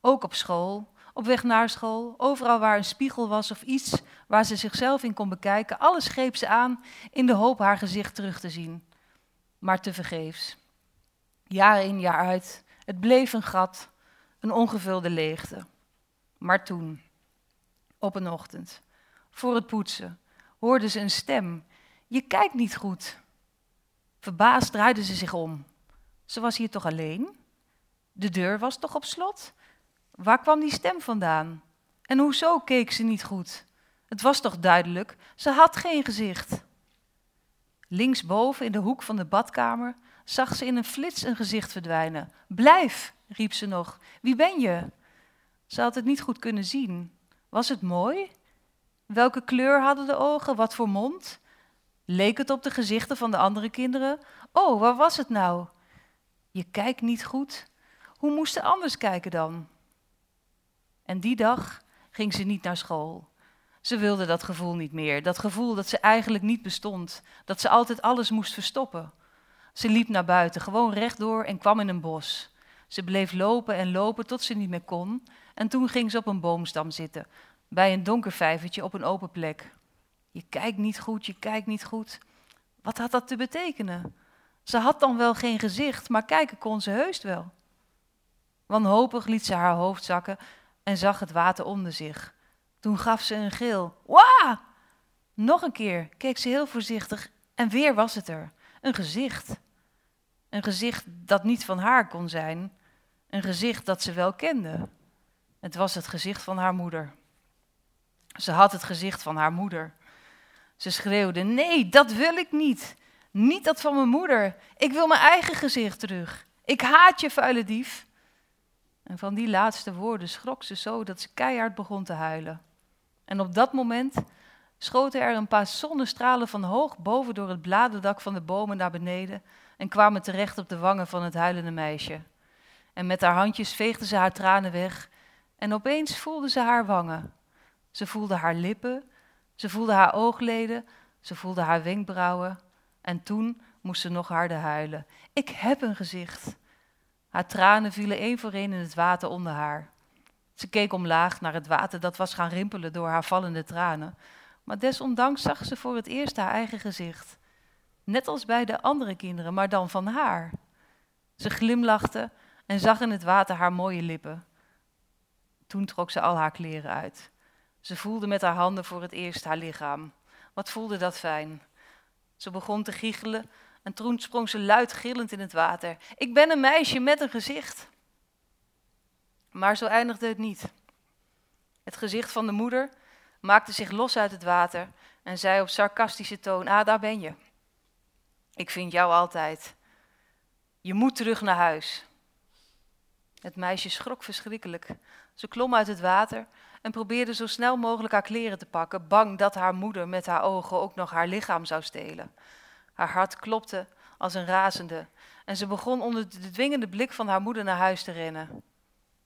C: Ook op school, op weg naar school, overal waar een spiegel was of iets waar ze zichzelf in kon bekijken, alles greep ze aan in de hoop haar gezicht terug te zien. Maar tevergeefs. Jaar in, jaar uit, het bleef een gat, een ongevulde leegte. Maar toen, op een ochtend, voor het poetsen, hoorde ze een stem. Je kijkt niet goed. Verbaasd draaide ze zich om. Ze was hier toch alleen? De deur was toch op slot? Waar kwam die stem vandaan? En hoezo keek ze niet goed? Het was toch duidelijk, ze had geen gezicht. Linksboven in de hoek van de badkamer zag ze in een flits een gezicht verdwijnen. Blijf, riep ze nog. Wie ben je? Ze had het niet goed kunnen zien. Was het mooi? Welke kleur hadden de ogen? Wat voor mond? Leek het op de gezichten van de andere kinderen? Oh, waar was het nou? Je kijkt niet goed. Hoe moest ze anders kijken dan? En die dag ging ze niet naar school. Ze wilde dat gevoel niet meer, dat gevoel dat ze eigenlijk niet bestond, dat ze altijd alles moest verstoppen. Ze liep naar buiten, gewoon rechtdoor en kwam in een bos. Ze bleef lopen en lopen tot ze niet meer kon en toen ging ze op een boomstam zitten, bij een donker vijvertje op een open plek. Je kijkt niet goed, je kijkt niet goed. Wat had dat te betekenen? Ze had dan wel geen gezicht, maar kijken kon ze heus wel. Wanhopig liet ze haar hoofd zakken en zag het water onder zich. Toen gaf ze een gil. Wah! Nog een keer keek ze heel voorzichtig en weer was het er. Een gezicht. Een gezicht dat niet van haar kon zijn. Een gezicht dat ze wel kende. Het was het gezicht van haar moeder. Ze had het gezicht van haar moeder. Ze schreeuwde: Nee, dat wil ik niet. Niet dat van mijn moeder. Ik wil mijn eigen gezicht terug. Ik haat je, vuile dief. En van die laatste woorden schrok ze zo dat ze keihard begon te huilen. En op dat moment schoten er een paar zonnestralen van hoog boven door het bladerdak van de bomen naar beneden en kwamen terecht op de wangen van het huilende meisje. En met haar handjes veegde ze haar tranen weg en opeens voelde ze haar wangen. Ze voelde haar lippen, ze voelde haar oogleden, ze voelde haar wenkbrauwen en toen moest ze nog harder huilen. Ik heb een gezicht. Haar tranen vielen één voor één in het water onder haar. Ze keek omlaag naar het water dat was gaan rimpelen door haar vallende tranen. Maar desondanks zag ze voor het eerst haar eigen gezicht. Net als bij de andere kinderen, maar dan van haar. Ze glimlachte en zag in het water haar mooie lippen. Toen trok ze al haar kleren uit. Ze voelde met haar handen voor het eerst haar lichaam. Wat voelde dat fijn. Ze begon te giechelen en toen sprong ze luid gillend in het water. Ik ben een meisje met een gezicht. Maar zo eindigde het niet. Het gezicht van de moeder maakte zich los uit het water en zei op sarcastische toon: Ah, daar ben je. Ik vind jou altijd. Je moet terug naar huis. Het meisje schrok verschrikkelijk. Ze klom uit het water en probeerde zo snel mogelijk haar kleren te pakken, bang dat haar moeder met haar ogen ook nog haar lichaam zou stelen. Haar hart klopte als een razende en ze begon onder de dwingende blik van haar moeder naar huis te rennen.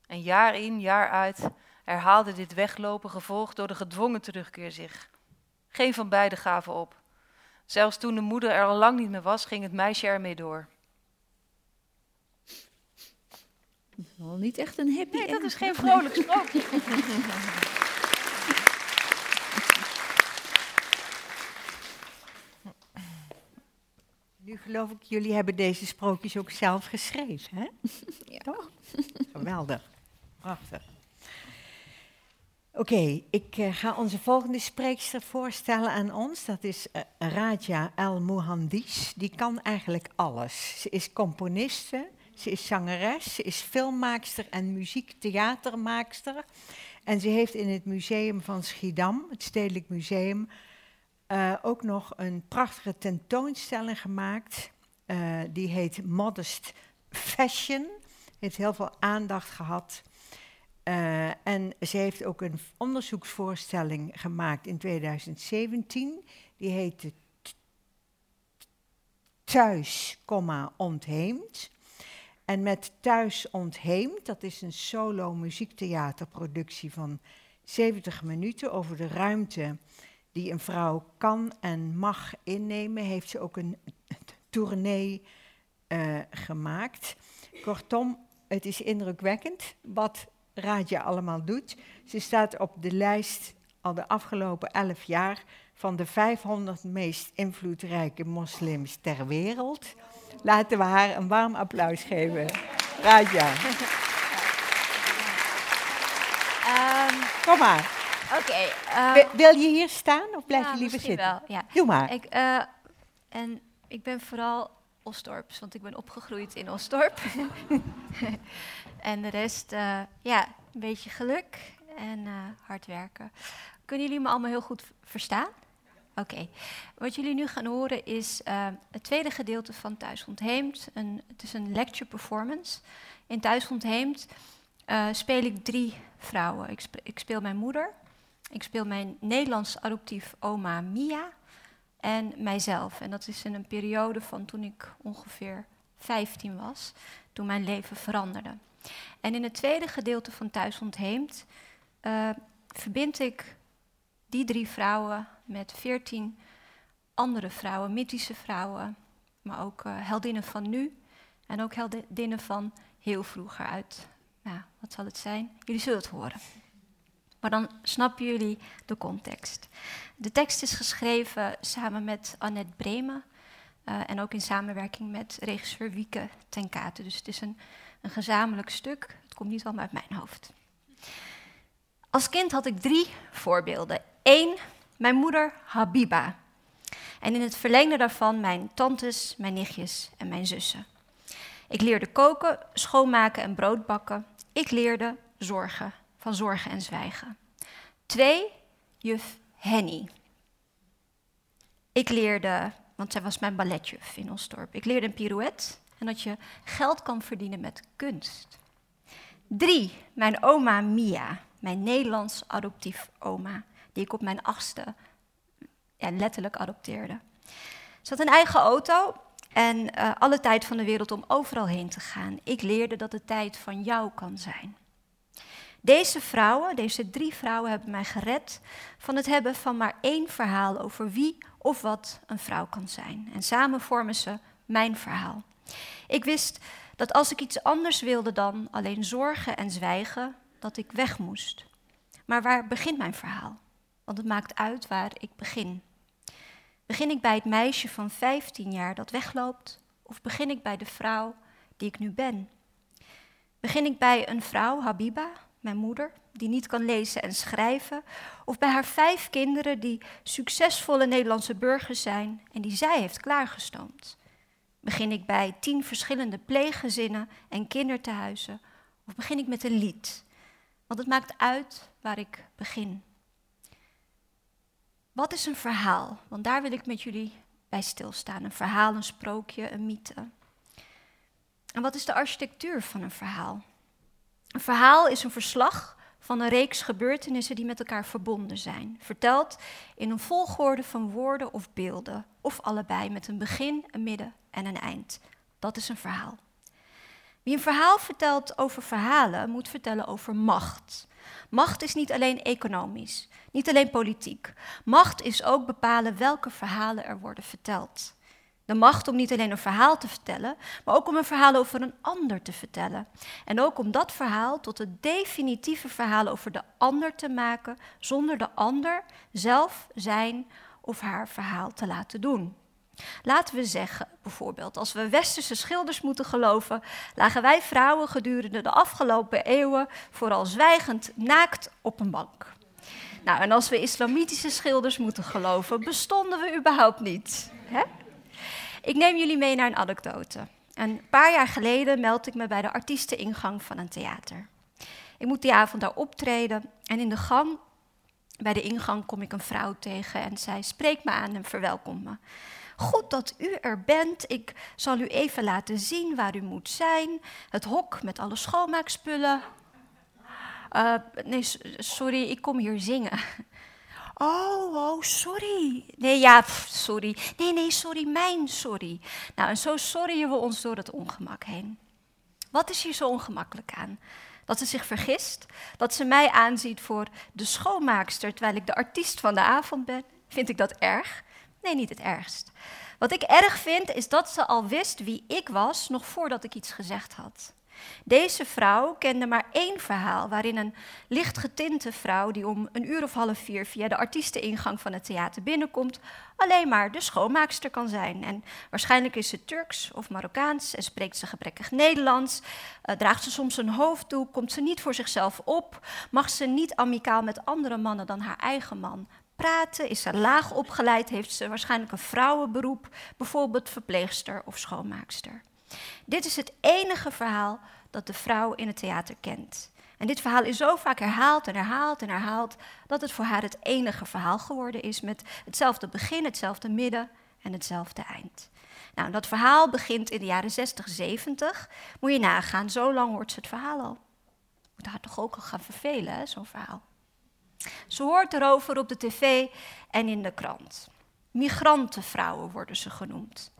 C: En jaar in, jaar uit herhaalde dit weglopen gevolgd door de gedwongen terugkeer zich. Geen van beiden gaven op. Zelfs toen de moeder er al lang niet meer was, ging het meisje ermee door.
B: Wel niet echt een happy
C: Nee, dat is geen vrolijk sprookje.
A: Nu geloof ik, jullie hebben deze sprookjes ook zelf geschreven, hè?
B: Ja.
A: Toch? Geweldig. Prachtig. Oké, ik eh, ga onze volgende spreekster voorstellen aan ons. Dat is eh, Raja El Mohandis. Die kan eigenlijk alles. Ze is componiste, ze is zangeres, ze is filmmaakster en muziektheatermaakster. En ze heeft in het museum van Schiedam, het Stedelijk Museum, eh, ook nog een prachtige tentoonstelling gemaakt. Eh, die heet Modest Fashion. Heeft heel veel aandacht gehad. Eh, en ze heeft ook een onderzoeksvoorstelling gemaakt in 2017. Die heette Thuis, ontheemd. En met Thuis ontheemd, dat is een solo muziektheaterproductie van 70 minuten over de ruimte die een vrouw kan en mag innemen, heeft ze ook een tournee uh, gemaakt. Kortom, het is indrukwekkend wat Raja allemaal doet. Ze staat op de lijst al de afgelopen elf jaar van de 500 meest invloedrijke moslims ter wereld. Laten we haar een warm applaus geven. Raja.
E: Um,
A: Kom maar.
E: Oké.
A: Okay, uh, wil je hier staan of blijf
E: ja,
A: je liever zitten?
E: Wel, ja.
A: Doe maar.
E: Ik, uh, en ik ben vooral Osdorps, want ik ben opgegroeid in Osdorp. en de rest, uh, ja, een beetje geluk en hard werken. Kunnen jullie me allemaal heel goed verstaan? Oké. Wat jullie nu gaan horen is uh, het tweede gedeelte van Thuis Ontheemd. Een, het is een lecture performance. In Thuis Ontheemd uh, speel ik drie vrouwen. Ik, sp ik, speel mijn moeder, ik speel mijn Nederlands adoptief oma Mia en mijzelf. En dat is in een periode van toen ik ongeveer 15 was, toen mijn leven veranderde. En in het tweede gedeelte van Thuis Ontheemd uh, verbind ik die drie vrouwen met veertien andere vrouwen, mythische vrouwen, maar ook uh, heldinnen van nu en ook heldinnen van heel vroeger uit. Nou, wat zal het zijn? Jullie zullen het horen. Maar dan snappen jullie de context. De tekst is geschreven samen met Annette Bremen uh, en ook in samenwerking met regisseur Wieke ten Kate. Dus het is een, een gezamenlijk stuk. Het komt niet allemaal uit mijn hoofd. Als kind had ik drie voorbeelden. Eén, mijn moeder Habiba. En in het verlengde daarvan mijn tantes, mijn nichtjes en mijn zussen. Ik leerde koken, schoonmaken en brood bakken. Ik leerde zorgen, van zorgen en zwijgen. Twee, juf Henny. Ik leerde, want zij was mijn balletjuf in Osdorp. Ik leerde een pirouette en dat je geld kan verdienen met kunst. Drie, mijn oma Mia, mijn Nederlands adoptief oma die ik op mijn achtste letterlijk adopteerde. Ze had een eigen auto en uh, alle tijd van de wereld om overal heen te gaan. Ik leerde dat de tijd van jou kan zijn. Deze vrouwen, deze drie vrouwen, hebben mij gered van het hebben van maar één verhaal over wie of wat een vrouw kan zijn. En samen vormen ze mijn verhaal. Ik wist dat als ik iets anders wilde dan alleen zorgen en zwijgen, dat ik weg moest. Maar waar begint mijn verhaal? Want het maakt uit waar ik begin. Begin ik bij het meisje van 15 jaar dat wegloopt, of begin ik bij de vrouw die ik nu ben? Begin ik bij een vrouw, Habiba, mijn moeder, die niet kan lezen en schrijven, of bij haar vijf kinderen die succesvolle Nederlandse burgers zijn en die zij heeft klaargestoomd? Begin ik bij tien verschillende pleeggezinnen en kindertehuizen, of begin ik met een lied? Want het maakt uit waar ik begin. Wat is een verhaal? Want daar wil ik met jullie bij stilstaan. Een verhaal, een sprookje, een mythe. En wat is de architectuur van een verhaal? Een verhaal is een verslag van een reeks gebeurtenissen die met elkaar verbonden zijn. Verteld in een volgorde van woorden of beelden, of allebei met een begin, een midden en een eind. Dat is een verhaal. Wie een verhaal vertelt over verhalen, moet vertellen over macht. Macht is niet alleen economisch, niet alleen politiek. Macht is ook bepalen welke verhalen er worden verteld. De macht om niet alleen een verhaal te vertellen, maar ook om een verhaal over een ander te vertellen. En ook om dat verhaal tot het definitieve verhaal over de ander te maken, zonder de ander zelf zijn of haar verhaal te laten doen. Laten we zeggen, bijvoorbeeld, als we westerse schilders moeten geloven, lagen wij vrouwen gedurende de afgelopen eeuwen vooral zwijgend naakt op een bank. Nou, en als we islamitische schilders moeten geloven, bestonden we überhaupt niet. Hè? Ik neem jullie mee naar een anekdote. Een paar jaar geleden meld ik me bij de artiesteningang van een theater. Ik moet die avond daar optreden en in de gang, bij de ingang, kom ik een vrouw tegen en zij spreekt me aan en verwelkomt me. Goed dat u er bent. Ik zal u even laten zien waar u moet zijn. Het hok met alle schoonmaakspullen. Eh, nee, sorry, ik kom hier zingen. Oh, oh, sorry. Nee, ja, sorry. Nee, nee, sorry, mijn sorry. Nou, en zo sorryen we ons door het ongemak heen. Wat is hier zo ongemakkelijk aan? Dat ze zich vergist, dat ze mij aanziet voor de schoonmaakster terwijl ik de artiest van de avond ben. Vind ik dat erg? Nee, niet het ergst. Wat ik erg vind is dat ze al wist wie ik was nog voordat ik iets gezegd had. Deze vrouw kende maar één verhaal waarin een lichtgetinte vrouw die om een uur of half vier via de artiesteningang van het theater binnenkomt, alleen maar de schoonmaakster kan zijn. En waarschijnlijk is ze Turks of Marokkaans en spreekt ze gebrekkig Nederlands, eh, draagt ze soms een hoofddoek, komt ze niet voor zichzelf op, mag ze niet amicaal met andere mannen dan haar eigen man praten, is ze laag opgeleid, heeft ze waarschijnlijk een vrouwenberoep, bijvoorbeeld verpleegster of schoonmaakster. Dit is het enige verhaal dat de vrouw in het theater kent. En dit verhaal is zo vaak herhaald en herhaald en herhaald dat het voor haar het enige verhaal geworden is met hetzelfde begin, hetzelfde midden en hetzelfde eind. Nou, dat verhaal begint in de jaren 60, 70. Moet je nagaan, zo lang hoort ze het verhaal al. Moet haar toch ook al gaan vervelen, zo'n verhaal. Ze hoort erover op de tv en in de krant. Migrantenvrouwen worden ze genoemd.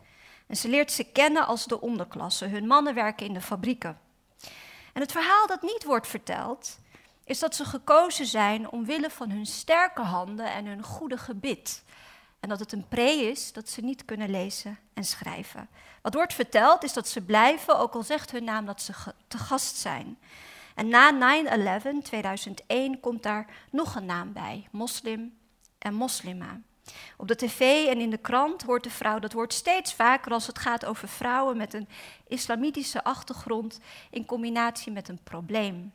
E: En ze leert ze kennen als de onderklasse. Hun mannen werken in de fabrieken. En het verhaal dat niet wordt verteld, is dat ze gekozen zijn omwille van hun sterke handen en hun goede gebit. En dat het een pre is dat ze niet kunnen lezen en schrijven. Wat wordt verteld is dat ze blijven, ook al zegt hun naam dat ze te gast zijn. En na 9-11, 2001, komt daar nog een naam bij: moslim en moslima. Op de tv en in de krant hoort de vrouw dat woord steeds vaker als het gaat over vrouwen met een islamitische achtergrond in combinatie met een probleem.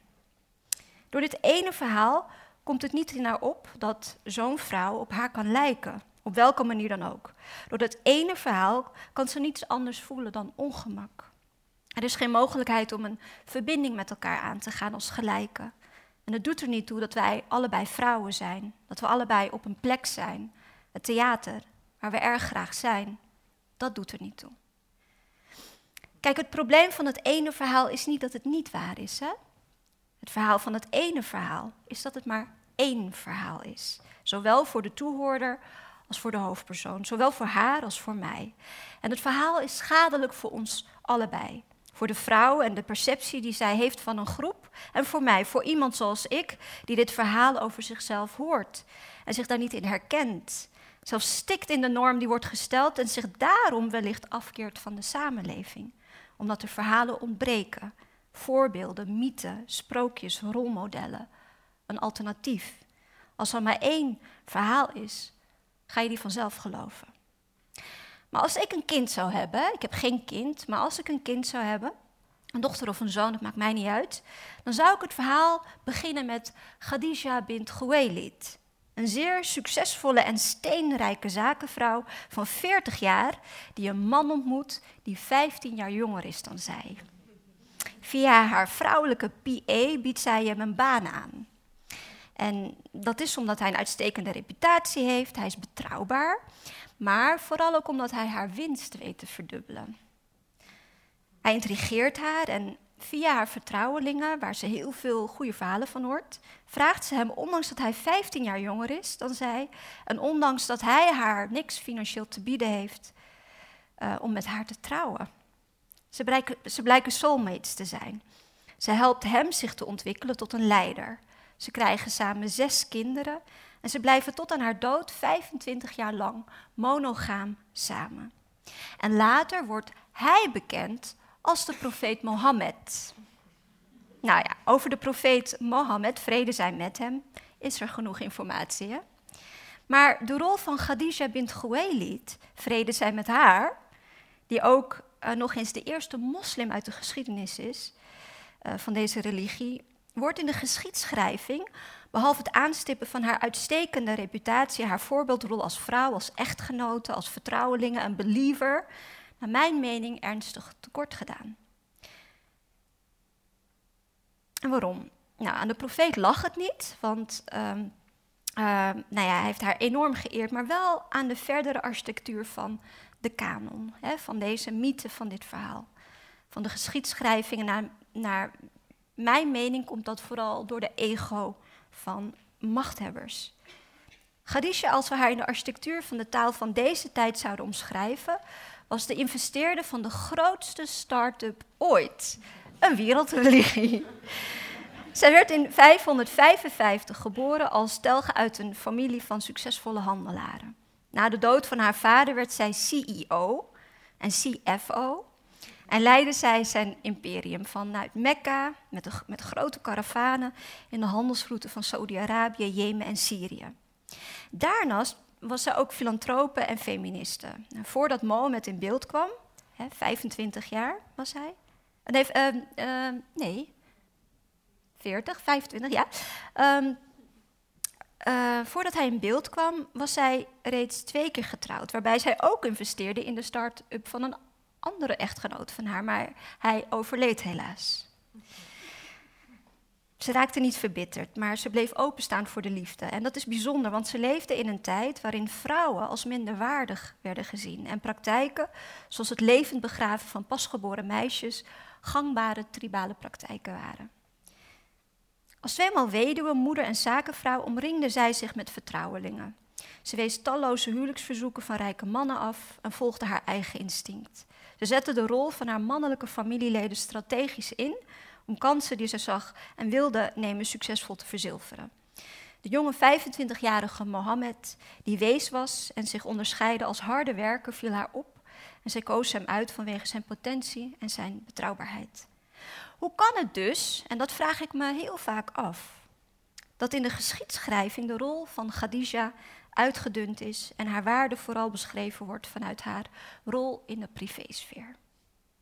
E: Door dit ene verhaal komt het niet in haar op dat zo'n vrouw op haar kan lijken, op welke manier dan ook. Door dat ene verhaal kan ze niets anders voelen dan ongemak. Er is geen mogelijkheid om een verbinding met elkaar aan te gaan als gelijken. En het doet er niet toe dat wij allebei vrouwen zijn, dat we allebei op een plek zijn, het theater, waar we erg graag zijn. Dat doet er niet toe. Kijk, het probleem van het ene verhaal is niet dat het niet waar is. Hè? Het verhaal van het ene verhaal is dat het maar één verhaal is. Zowel voor de toehoorder als voor de hoofdpersoon. Zowel voor haar als voor mij. En het verhaal is schadelijk voor ons allebei. Voor de vrouw en de perceptie die zij heeft van een groep. En voor mij, voor iemand zoals ik, die dit verhaal over zichzelf hoort. En zich daar niet in herkent. Zelfs stikt in de norm die wordt gesteld en zich daarom wellicht afkeert van de samenleving. Omdat er verhalen ontbreken. Voorbeelden, mythen, sprookjes, rolmodellen. Een alternatief. Als er maar één verhaal is, ga je die vanzelf geloven. Maar als ik een kind zou hebben, ik heb geen kind, maar als ik een kind zou hebben, een dochter of een zoon, dat maakt mij niet uit, dan zou ik het verhaal beginnen met Khadija bint Khuwailid. Een zeer succesvolle en steenrijke zakenvrouw van 40 jaar, die een man ontmoet die 15 jaar jonger is dan zij. Via haar vrouwelijke PA biedt zij hem een baan aan. En dat is omdat hij een uitstekende reputatie heeft, hij is betrouwbaar, maar vooral ook omdat hij haar winst weet te verdubbelen. Hij intrigeert haar en via haar vertrouwelingen, waar ze heel veel goede verhalen van hoort, vraagt ze hem, ondanks dat hij 15 jaar jonger is dan zij, en ondanks dat hij haar niks financieel te bieden heeft, uh, om met haar te trouwen. Ze blijken, ze blijken soulmates te zijn. Ze helpt hem zich te ontwikkelen tot een leider. Ze krijgen samen zes kinderen en ze blijven tot aan haar dood 25 jaar lang monogaam samen. En later wordt hij bekend als de profeet Mohammed. Nou ja, over de profeet Mohammed, vrede zij met hem, is er genoeg informatie. Hè? Maar de rol van Khadija bint Khuwailid, vrede zij met haar, die ook uh, nog eens de eerste moslim uit de geschiedenis is uh, van deze religie, wordt in de geschiedschrijving, behalve het aanstippen van haar uitstekende reputatie, haar voorbeeldrol als vrouw, als echtgenote, als vertrouwelinge, een believer, naar mijn mening ernstig tekort gedaan. En waarom? Nou, aan de profeet lag het niet, want um, uh, nou ja, hij heeft haar enorm geëerd, maar wel aan de verdere architectuur van de kanon, hè, van deze mythe van dit verhaal. Van de geschiedschrijvingen naar, naar mijn mening komt dat vooral door de ego van machthebbers. Khadija, als we haar in de architectuur van de taal van deze tijd zouden omschrijven, was de investeerder van de grootste start-up ooit. Een wereldreligie. Zij werd in 555 geboren als telge uit een familie van succesvolle handelaren. Na de dood van haar vader werd zij CEO en CFO en leidde zij zijn imperium vanuit Mekka met, de, met grote karavanen in de handelsroute van Saudi-Arabië, Jemen en Syrië. Daarnaast was zij ook filantrope en feministe. Voordat Mohammed in beeld kwam, hè, 25 jaar was hij. Nee, uh, nee, 40, 25, ja. Um, uh, voordat hij in beeld kwam, was zij reeds twee keer getrouwd. Waarbij zij ook investeerde in de start-up van een andere echtgenoot van haar. Maar hij overleed helaas. Ze raakte niet verbitterd, maar ze bleef openstaan voor de liefde. En dat is bijzonder, want ze leefde in een tijd waarin vrouwen als minderwaardig werden gezien. En praktijken, zoals het levend begraven van pasgeboren meisjes, gangbare tribale praktijken waren. Als tweemaal weduwe, moeder en zakenvrouw omringde zij zich met vertrouwelingen. Ze wees talloze huwelijksverzoeken van rijke mannen af en volgde haar eigen instinct. Ze zette de rol van haar mannelijke familieleden strategisch in om kansen die ze zag en wilde nemen succesvol te verzilveren. De jonge 25-jarige Mohammed, die wees was en zich onderscheidde als harde werker, viel haar op en zij koos hem uit vanwege zijn potentie en zijn betrouwbaarheid. Hoe kan het dus, en dat vraag ik me heel vaak af, dat in de geschiedschrijving de rol van Khadija uitgedund is en haar waarde vooral beschreven wordt vanuit haar rol in de privésfeer?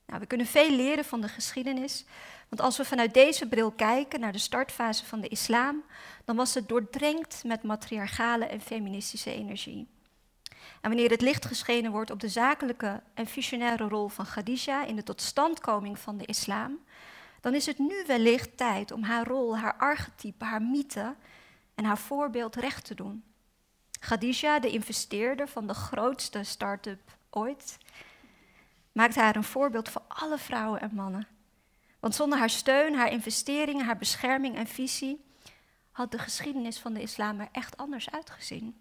E: Nou, we kunnen veel leren van de geschiedenis, want als we vanuit deze bril kijken naar de startfase van de islam, dan was het doordrenkt met matriarchale en feministische energie. En wanneer het licht geschenen wordt op de zakelijke en visionaire rol van Khadija in de totstandkoming van de islam, dan is het nu wellicht tijd om haar rol, haar archetype, haar mythe en haar voorbeeld recht te doen. Khadija, de investeerder van de grootste start-up ooit, maakt haar een voorbeeld voor alle vrouwen en mannen. Want zonder haar steun, haar investeringen, haar bescherming en visie had de geschiedenis van de islam er echt anders uitgezien.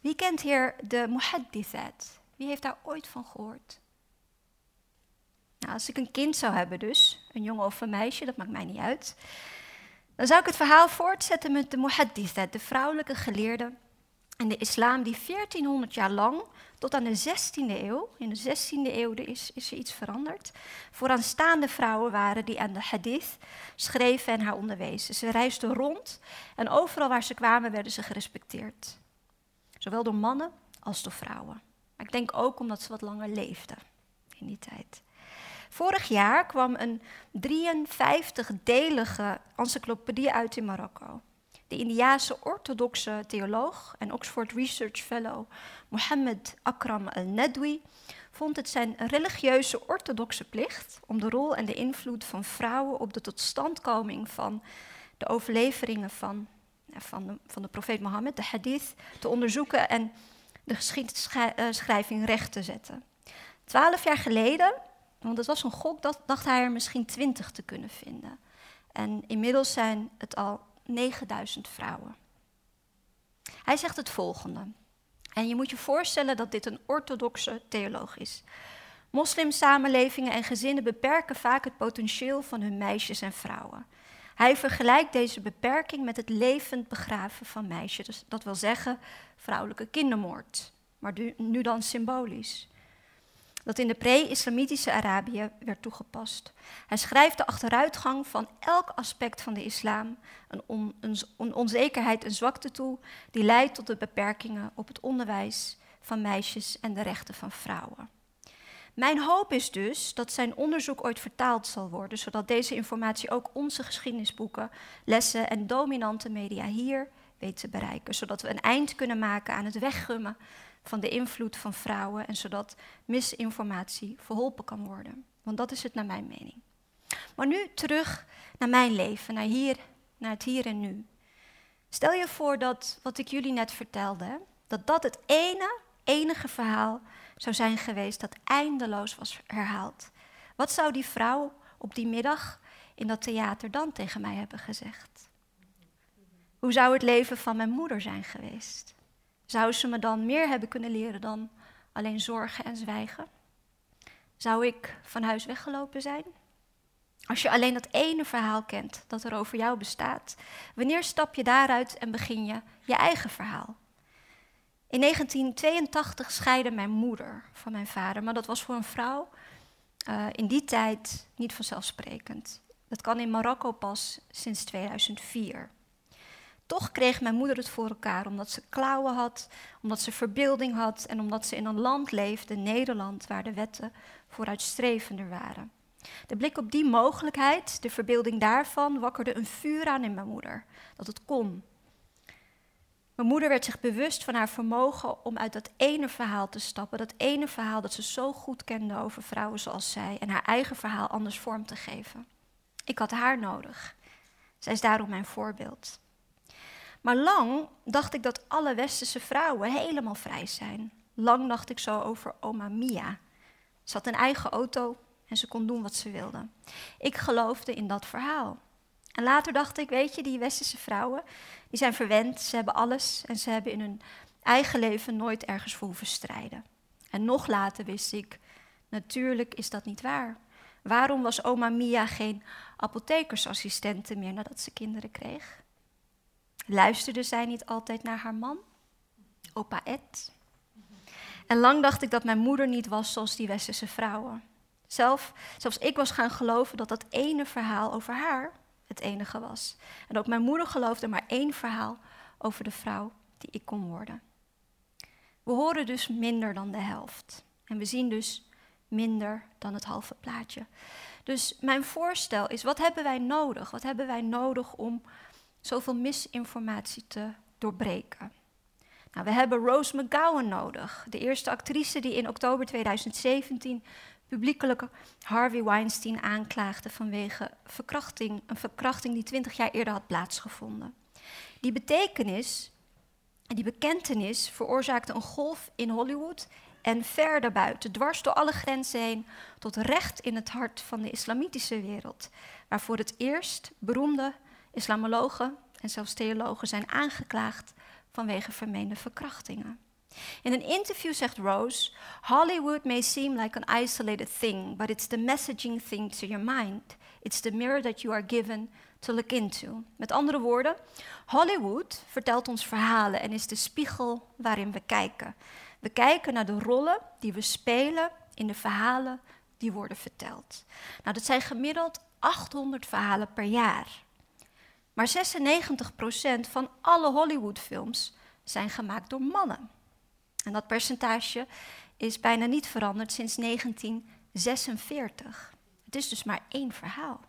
E: Wie kent hier de muhaddithat? Wie heeft daar ooit van gehoord? Nou, als ik een kind zou hebben dus, een jongen of een meisje, dat maakt mij niet uit, dan zou ik het verhaal voortzetten met de muhaddithat, de vrouwelijke geleerde in de islam die 1400 jaar lang tot aan de 16e eeuw, in de 16e eeuw is, is er iets veranderd, vooraanstaande vrouwen waren die aan de hadith schreven en haar onderwezen. Ze reisden rond en overal waar ze kwamen werden ze gerespecteerd. Zowel door mannen als door vrouwen. Maar ik denk ook omdat ze wat langer leefden in die tijd. Vorig jaar kwam een 53-delige encyclopedie uit in Marokko. De Indiaanse orthodoxe theoloog en Oxford Research Fellow Mohammed Akram al-Nadwi vond het zijn religieuze orthodoxe plicht om de rol en de invloed van vrouwen op de totstandkoming van de overleveringen van, van, de, van de profeet Mohammed, de hadith, te onderzoeken en de geschiedschrijving recht te zetten. Twaalf jaar geleden, want het was een gok, dacht hij er misschien twintig te kunnen vinden. En inmiddels zijn het al 9000 vrouwen. Hij zegt het volgende. En je moet je voorstellen dat dit een orthodoxe theoloog is. Moslimsamenlevingen en gezinnen beperken vaak het potentieel van hun meisjes en vrouwen. Hij vergelijkt deze beperking met het levend begraven van meisjes. Dus dat wil zeggen vrouwelijke kindermoord, maar nu dan symbolisch dat in de pre-islamitische Arabië werd toegepast. Hij schrijft de achteruitgang van elk aspect van de islam, een, on, een, onzekerheid, een zwakte toe, die leidt tot de beperkingen op het onderwijs van meisjes en de rechten van vrouwen. Mijn hoop is dus dat zijn onderzoek ooit vertaald zal worden, zodat deze informatie ook onze geschiedenisboeken, lessen en dominante media hier weet te bereiken, zodat we een eind kunnen maken aan het weggummen van de invloed van vrouwen en zodat misinformatie verholpen kan worden. Want dat is het naar mijn mening. Maar nu terug naar mijn leven, naar, hier, naar het hier en nu. Stel je voor dat wat ik jullie net vertelde, dat dat het ene, enige verhaal zou zijn geweest dat eindeloos was herhaald. Wat zou die vrouw op die middag in dat theater dan tegen mij hebben gezegd? Hoe zou het leven van mijn moeder zijn geweest? Zou ze me dan meer hebben kunnen leren dan alleen zorgen en zwijgen? Zou ik van huis weggelopen zijn? Als je alleen dat ene verhaal kent dat er over jou bestaat, wanneer stap je daaruit en begin je je eigen verhaal? In 1982 scheidde mijn moeder van mijn vader, maar dat was voor een vrouw uh, in die tijd niet vanzelfsprekend. Dat kan in Marokko pas sinds 2004. Toch kreeg mijn moeder het voor elkaar omdat ze klauwen had, omdat ze verbeelding had en omdat ze in een land leefde, Nederland, waar de wetten vooruitstrevender waren. De blik op die mogelijkheid, de verbeelding daarvan, wakkerde een vuur aan in mijn moeder. Dat het kon. Mijn moeder werd zich bewust van haar vermogen om uit dat ene verhaal te stappen. Dat ene verhaal dat ze zo goed kende over vrouwen zoals zij. En haar eigen verhaal anders vorm te geven. Ik had haar nodig. Zij is daarom mijn voorbeeld. Maar lang dacht ik dat alle westerse vrouwen helemaal vrij zijn. Lang dacht ik zo over oma Mia. Ze had een eigen auto en ze kon doen wat ze wilde. Ik geloofde in dat verhaal. En later dacht ik, weet je, die westerse vrouwen, die zijn verwend, ze hebben alles en ze hebben in hun eigen leven nooit ergens voor hoeven strijden. En nog later wist ik, natuurlijk is dat niet waar. Waarom was oma Mia geen apothekersassistente meer nadat ze kinderen kreeg? Luisterde zij niet altijd naar haar man, opa Ed? En lang dacht ik dat mijn moeder niet was zoals die westerse vrouwen. Zelf, zelfs ik was gaan geloven dat dat ene verhaal over haar het enige was. En ook mijn moeder geloofde maar één verhaal over de vrouw die ik kon worden. We horen dus minder dan de helft. En we zien dus minder dan het halve plaatje. Dus mijn voorstel is, wat hebben wij nodig? Wat hebben wij nodig om zoveel misinformatie te doorbreken? Nou, we hebben Rose McGowan nodig, de eerste actrice die in oktober 2017 publiekelijk Harvey Weinstein aanklaagde vanwege verkrachting, een verkrachting die twintig jaar eerder had plaatsgevonden. Die betekenis en die bekentenis veroorzaakte een golf in Hollywood en ver daarbuiten, dwars door alle grenzen heen, tot recht in het hart van de islamitische wereld, waar voor het eerst beroemde islamologen en zelfs theologen zijn aangeklaagd vanwege vermeende verkrachtingen. In een interview zegt Rose: Hollywood may seem like an isolated thing, but it's the messaging thing to your mind. It's the mirror that you are given to look into. Met andere woorden, Hollywood vertelt ons verhalen en is de spiegel waarin we kijken. We kijken naar de rollen die we spelen in de verhalen die worden verteld. Nou, dat zijn gemiddeld 800 verhalen per jaar. Maar 96% van alle Hollywoodfilms zijn gemaakt door mannen. En dat percentage is bijna niet veranderd sinds 1946. Het is dus maar één verhaal.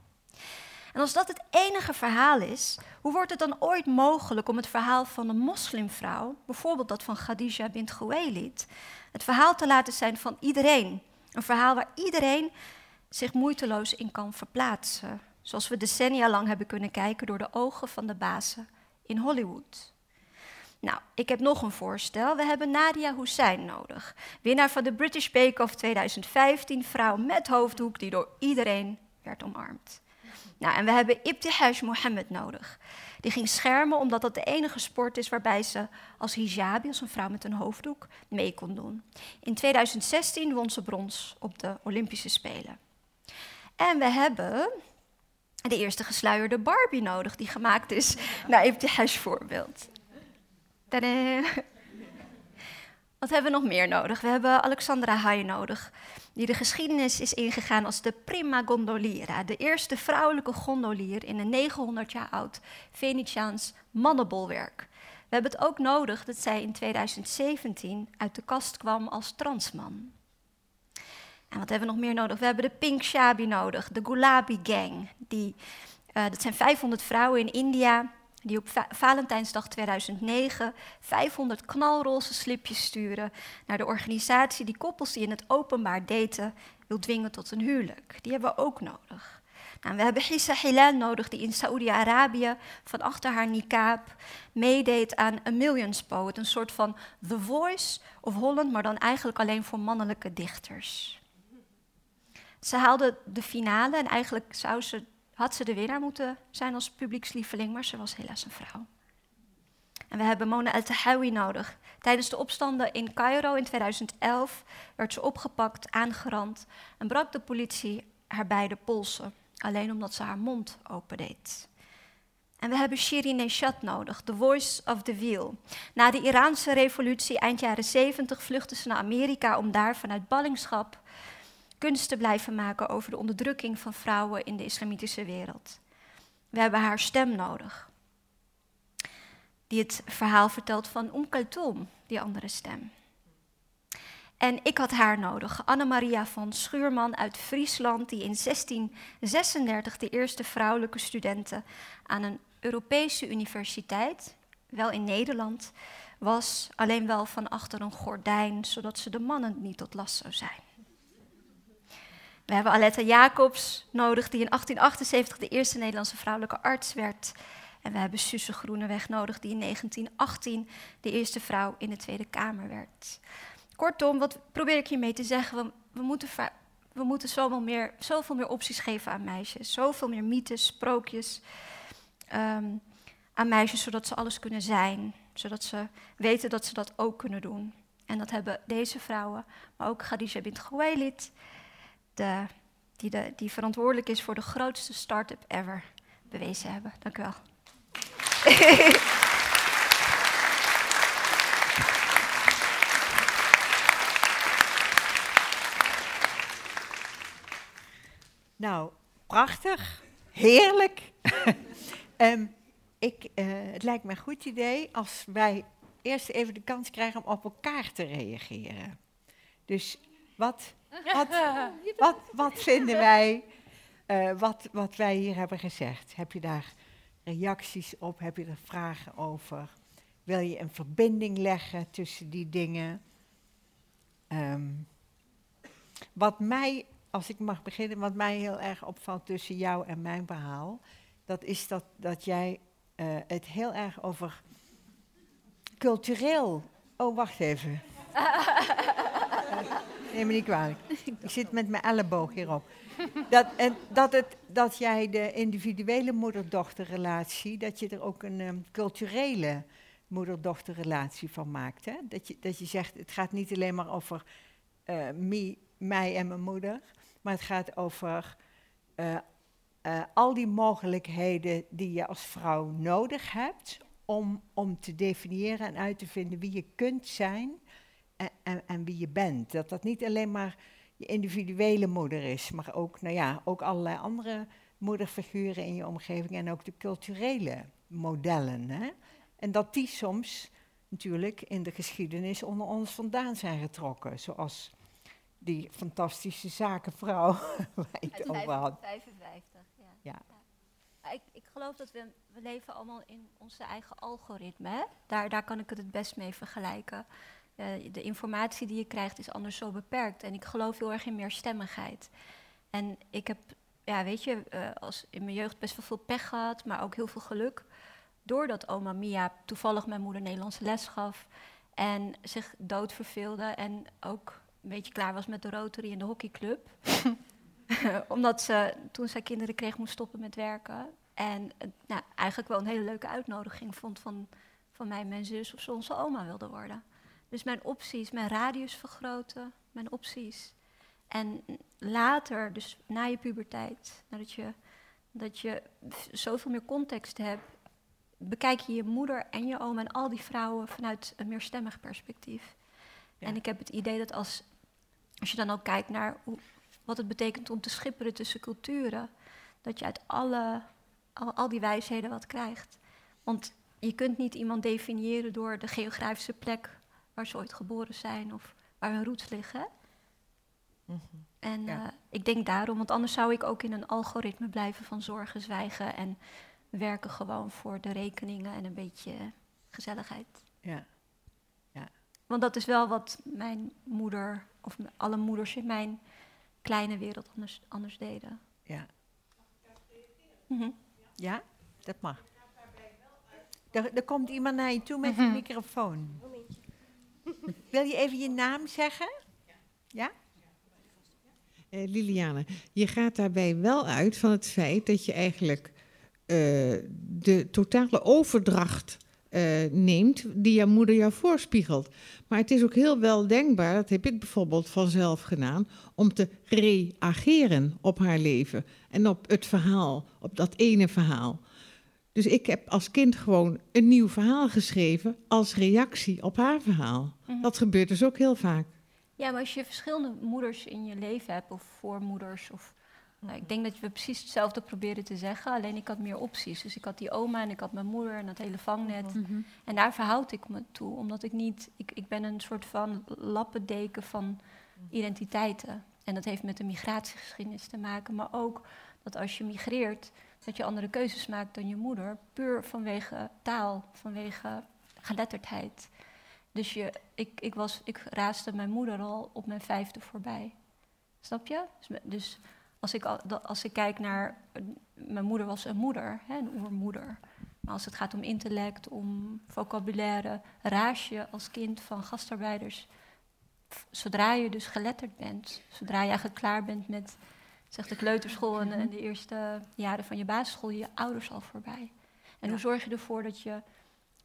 E: En als dat het enige verhaal is, hoe wordt het dan ooit mogelijk om het verhaal van een moslimvrouw, bijvoorbeeld dat van Khadija bint Khuwailid, het verhaal te laten zijn van iedereen? Een verhaal waar iedereen zich moeiteloos in kan verplaatsen, zoals we decennia lang hebben kunnen kijken door de ogen van de bazen in Hollywood. Nou, ik heb nog een voorstel. We hebben Nadia Hussein nodig. Winnaar van de British Bake Off 2015. Vrouw met hoofddoek die door iedereen werd omarmd. Nou, en we hebben Ibtihaj Mohammed nodig. Die ging schermen omdat dat de enige sport is waarbij ze als hijabi, als een vrouw met een hoofddoek, mee kon doen. In 2016 won ze brons op de Olympische Spelen. En we hebben de eerste gesluierde Barbie nodig, die gemaakt is naar Ibtihaj voorbeeld. Tadaa. Wat hebben we nog meer nodig? We hebben Alexandra Haye nodig, die de geschiedenis is ingegaan als de prima gondoliera, de eerste vrouwelijke gondolier in een 900 jaar oud Venetiaans mannenbolwerk. We hebben het ook nodig dat zij in 2017 uit de kast kwam als transman. Wat hebben we nog meer nodig? We hebben de Pink Shabi nodig, de Gulabi Gang. Die, uh, dat zijn 500 vrouwen in India die op Valentijnsdag 2009 500 knalroze slipjes sturen naar de organisatie die koppels die in het openbaar daten wil dwingen tot een huwelijk. Die hebben we ook nodig. Nou, we hebben Hissa Hilal nodig, die in Saoedi-Arabië van achter haar niqab meedeed aan A Millions Poet, een soort van The Voice of Holland, maar dan eigenlijk alleen voor mannelijke dichters. Ze haalde de finale en eigenlijk had ze de winnaar moeten zijn als publiekslieveling, maar ze was helaas een vrouw. En we hebben Mona El Tahawi nodig. Tijdens de opstanden in Cairo in 2011 werd ze opgepakt, aangerand en brak de politie haar beide polsen, alleen omdat ze haar mond opendeed. En we hebben Shirin Neshat nodig, The Voice of the Wheel. Na de Iraanse revolutie eind jaren 70 vluchtte ze naar Amerika om daar vanuit ballingschap kunst te blijven maken over de onderdrukking van vrouwen in de islamitische wereld. We hebben haar stem nodig, die het verhaal vertelt van Om Kaltoum, die andere stem. En ik had haar nodig, Anne-Maria van Schuurman uit Friesland, die in 1636 de eerste vrouwelijke studenten aan een Europese universiteit, wel in Nederland, was, alleen wel van achter een gordijn, zodat ze de mannen niet tot last zou zijn. We hebben Aletta Jacobs nodig, die in 1878 de eerste Nederlandse vrouwelijke arts werd. En we hebben Suze Groeneweg nodig, die in 1918 de eerste vrouw in de Tweede Kamer werd. Kortom, wat probeer ik hiermee te zeggen? We, we moeten, we moeten zoveel, meer, zoveel meer opties geven aan meisjes. Zoveel meer mythes, sprookjes um, aan meisjes, zodat ze alles kunnen zijn. Zodat ze weten dat ze dat ook kunnen doen. En dat hebben deze vrouwen, maar ook Khadija bint Ghuwailid, die, die verantwoordelijk is voor de grootste start-up ever, bewezen hebben. Dank u wel.
A: nou, prachtig, heerlijk. um, ik, uh, het lijkt me een goed idee als wij eerst even de kans krijgen om op elkaar te reageren. Dus wat, wat, wat, vinden wij, uh, wat, wat wij hier hebben gezegd? Heb je daar reacties op? Heb je er vragen over? Wil je een verbinding leggen tussen die dingen? Um, wat mij, als ik mag beginnen, wat mij heel erg opvalt tussen jou en mijn verhaal, dat is dat, dat jij uh, het heel erg over cultureel. Oh, wacht even. Neem me niet kwalijk. Ik zit met mijn elleboog hierop. Dat, en dat, het, dat jij de individuele moeder-dochterrelatie, dat je er ook een um, culturele moeder-dochterrelatie van maakt. Hè? Dat, je, dat je zegt, het gaat niet alleen maar over uh, me, mij en mijn moeder, maar het gaat over uh, uh, al die mogelijkheden die je als vrouw nodig hebt om, om te definiëren en uit te vinden wie je kunt zijn en, en, en, wie je bent. Dat dat niet alleen maar je individuele moeder is, maar ook, nou ja, ook allerlei andere moederfiguren in je omgeving en ook de culturele modellen. Hè? En dat die soms natuurlijk in de geschiedenis onder ons vandaan zijn getrokken, zoals die fantastische zakenvrouw waar je het over had.
E: 55, ja. ja. ja. Ik, ik, geloof dat we, we leven allemaal in onze eigen algoritme. Hè? Daar, daar kan ik het het best mee vergelijken. Uh, de informatie die je krijgt is anders zo beperkt. En ik geloof heel erg in meerstemmigheid. En ik heb, ja, weet je, uh, als in mijn jeugd best wel veel pech gehad, maar ook heel veel geluk. Doordat oma Mia toevallig mijn moeder Nederlandse les gaf en zich dood verveelde en ook een beetje klaar was met de Rotary en de hockeyclub. Omdat ze, toen zij kinderen kreeg, moest stoppen met werken. En nou, eigenlijk wel een hele leuke uitnodiging vond van, van mij en mijn zus of ze onze oma wilde worden. Dus mijn opties, mijn radius vergroten, mijn opties. En later, dus na je puberteit, nadat je, dat je zoveel meer context hebt, bekijk je je moeder en je oma en al die vrouwen vanuit een meerstemmig perspectief. Ja. En ik heb het idee dat als als je dan ook kijkt naar hoe, wat het betekent om te schipperen tussen culturen, dat je uit alle, al, al die wijsheden wat krijgt. Want je kunt niet iemand definiëren door de geografische plek waar ze ooit geboren zijn of waar hun roots liggen. Mm -hmm. En ja. uh, ik denk daarom, want anders zou ik ook in een algoritme blijven van zorgen, zwijgen en werken gewoon voor de rekeningen en een beetje gezelligheid.
A: Ja. ja.
E: Want dat is wel wat mijn moeder of alle moeders in mijn kleine wereld anders, anders deden.
A: Ja. Mm -hmm. Ja, dat mag. Er, er, komt iemand naar je toe met een mm -hmm. microfoon. Wil je even je naam zeggen? Ja?
F: Eh, Liliane, je gaat daarbij wel uit van het feit dat je eigenlijk eh, de totale overdracht eh, neemt die jouw moeder jou voorspiegelt. Maar het is ook heel wel denkbaar, dat heb ik bijvoorbeeld vanzelf gedaan, om te reageren op haar leven en op het verhaal, op dat ene verhaal. Dus ik heb als kind gewoon een nieuw verhaal geschreven als reactie op haar verhaal.
E: Mhm.
F: Dat gebeurt dus ook heel vaak.
E: Ja, maar als je verschillende moeders in je leven hebt, of voormoeders, of... Nou, ik denk dat we precies hetzelfde proberen te zeggen, alleen ik had meer opties. Dus ik had die oma en ik had mijn moeder en dat hele vangnet.
B: Mhm.
E: En daar verhoud ik me toe, omdat ik niet... Ik, ik ben een soort van lappendeken van identiteiten. En dat heeft met de migratiegeschiedenis te maken, maar ook dat als je migreert, dat je andere keuzes maakt dan je moeder, puur vanwege taal, vanwege geletterdheid. Dus je, ik, ik, was, ik raasde mijn moeder al op mijn vijfde voorbij. Snap je? Dus, dus als, ik, als ik kijk naar... eh, Mijn moeder was een moeder, hè, een oermoeder. Maar als het gaat om intellect, om vocabulaire... raas je als kind van gastarbeiders... zodra je dus geletterd bent... zodra je eigenlijk klaar bent met zeg, de kleuterschool... en, en de eerste jaren van je basisschool... je ouders al voorbij. En hoe zorg je ervoor dat je...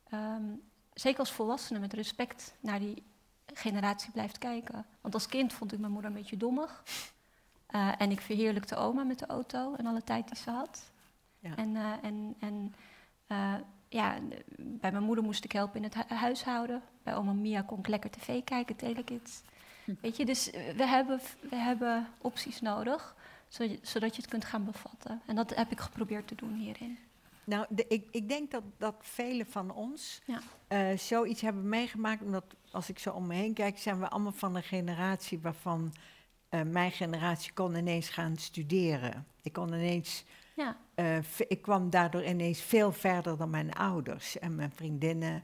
E: ehm, zeker als volwassene met respect naar die generatie blijft kijken. Want als kind vond ik mijn moeder een beetje dommig. Eh, en ik verheerlijkte oma met de auto en alle tijd die ze had.
A: Ja.
E: En, eh, en, en eh, ja, bij mijn moeder moest ik helpen in het hu- huishouden. Bij oma Mia kon ik lekker tv kijken, telekids. Weet je, dus we hebben, we hebben opties nodig, zodat je, het kunt gaan bevatten. En dat heb ik geprobeerd te doen hierin.
A: Nou, de- ik, ik denk dat, dat velen van ons
E: Ja.
A: eh, zoiets hebben meegemaakt. Omdat als ik zo om me heen kijk, zijn we allemaal van een generatie waarvan eh, mijn generatie kon ineens gaan studeren. Ik kon ineens,
E: Ja,
A: eh, ik kwam daardoor ineens veel verder dan mijn ouders en mijn vriendinnen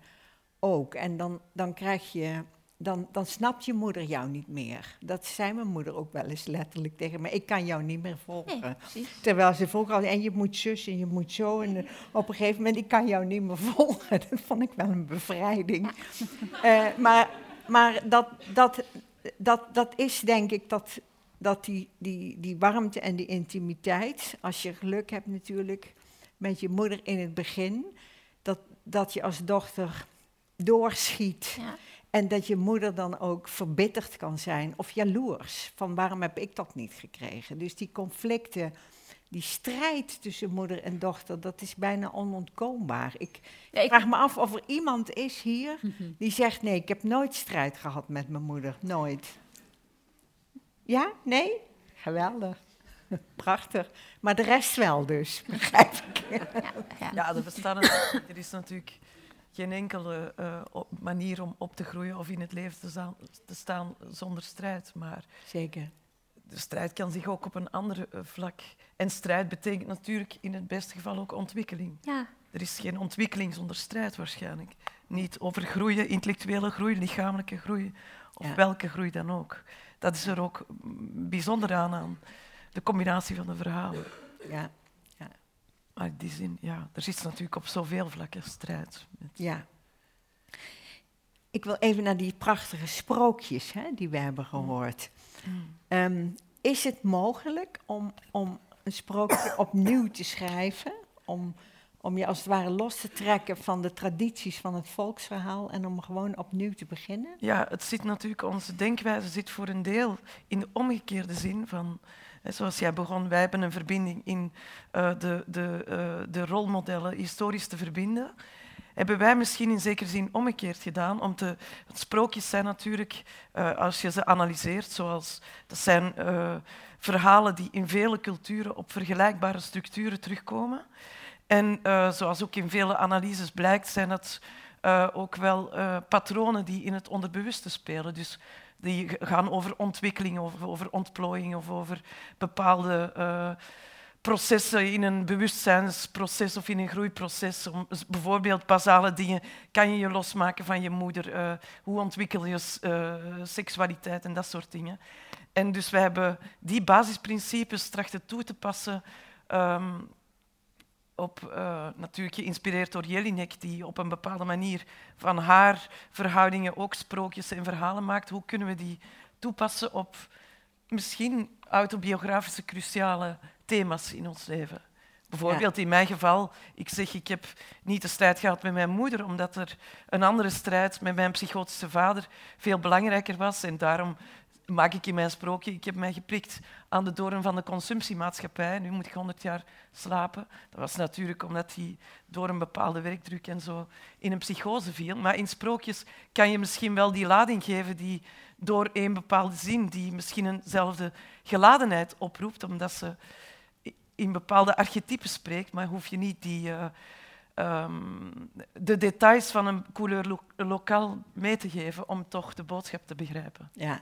A: ook. En dan, dan krijg je, dan, dan snapt je moeder jou niet meer. Dat zei mijn moeder ook wel eens letterlijk tegen me. Ik kan jou niet meer volgen.
E: nee.
A: Terwijl ze vroeger al, en je moet zus en je moet zo. En eh, op een gegeven moment, ik kan jou niet meer volgen. Dat vond ik wel een bevrijding. Eh, maar maar dat, dat, dat, dat is denk ik dat, dat die, die, die warmte en die intimiteit, als je geluk hebt natuurlijk met je moeder in het begin, dat, dat je als dochter doorschiet.
E: Ja.
A: En dat je moeder dan ook verbitterd kan zijn of jaloers. Van waarom heb ik dat niet gekregen? Dus die conflicten, die strijd tussen moeder en dochter, dat is bijna onontkoombaar. Ik
E: Ja, ik-
A: vraag me af of er iemand is hier die zegt: Nee, ik heb nooit strijd gehad met mijn moeder. Nooit. Ja? Nee? Geweldig. Prachtig. Maar de rest wel dus, begrijp ik.
E: ja.
D: Ja, er, bestaat een- er is natuurlijk geen enkele eh, op- manier om op te groeien of in het leven te staan, te staan zonder strijd. Maar
A: Zeker.
D: de strijd kan zich ook op een ander eh, vlak. En strijd betekent natuurlijk in het beste geval ook ontwikkeling.
E: ja.
D: Er is geen ontwikkeling zonder strijd waarschijnlijk. Niet over groeien, intellectuele groei, lichamelijke groei, of
A: Ja.
D: welke groei dan ook. Dat is er ook mm, bijzonder aan, aan de combinatie van de verhalen.
A: Ja,
D: Maar in die zin, ja, er zit natuurlijk op zoveel vlakken strijd. Met-
A: ja. Ik wil even naar die prachtige sprookjes hè, die we hebben gehoord. Ehm, is het mogelijk om, om een sprookje opnieuw te schrijven? Om, om je als het ware los te trekken van de tradities van het volksverhaal en om gewoon opnieuw te beginnen?
D: Ja, het zit natuurlijk, onze denkwijze zit voor een deel in de omgekeerde zin van, zoals jij begon, wij hebben een verbinding in eh, de, de, eh, de rolmodellen historisch te verbinden. Hebben wij misschien in zekere zin omgekeerd gedaan, om te, sprookjes zijn natuurlijk, eh, als je ze analyseert, zoals, dat zijn verhalen die in vele culturen op vergelijkbare structuren terugkomen. En zoals ook in vele analyses blijkt, zijn dat ook wel patronen die in het onderbewuste spelen. Dus die gaan over ontwikkeling, over ontplooiing of over bepaalde eh, processen in een bewustzijnsproces of in een groeiproces. Om, bijvoorbeeld basale dingen. Kan je je losmaken van je moeder? Eh, hoe ontwikkel je eh, seksualiteit en dat soort dingen? En dus we hebben die basisprincipes trachten toe te passen ehm, op, eh, natuurlijk geïnspireerd door Jelinek, die op een bepaalde manier van haar verhoudingen ook sprookjes en verhalen maakt. Hoe kunnen we die toepassen op misschien autobiografische cruciale thema's in ons leven. Bijvoorbeeld in mijn geval, ik zeg ik heb niet de strijd gehad met mijn moeder, omdat er een andere strijd met mijn psychotische vader veel belangrijker was. En daarom maak ik in mijn sprookje, ik heb mij geprikt aan de doorn van de consumptiemaatschappij. Nu moet ik 100 jaar slapen. Dat was natuurlijk omdat hij door een bepaalde werkdruk en zo in een psychose viel. Maar in sprookjes kan je misschien wel die lading geven die door een bepaalde zin, die misschien eenzelfde geladenheid oproept, omdat ze in bepaalde archetypen spreekt, maar hoef je niet die, uh, um, de details van een couleur lo lokaal mee te geven om toch de boodschap te begrijpen.
A: Ja,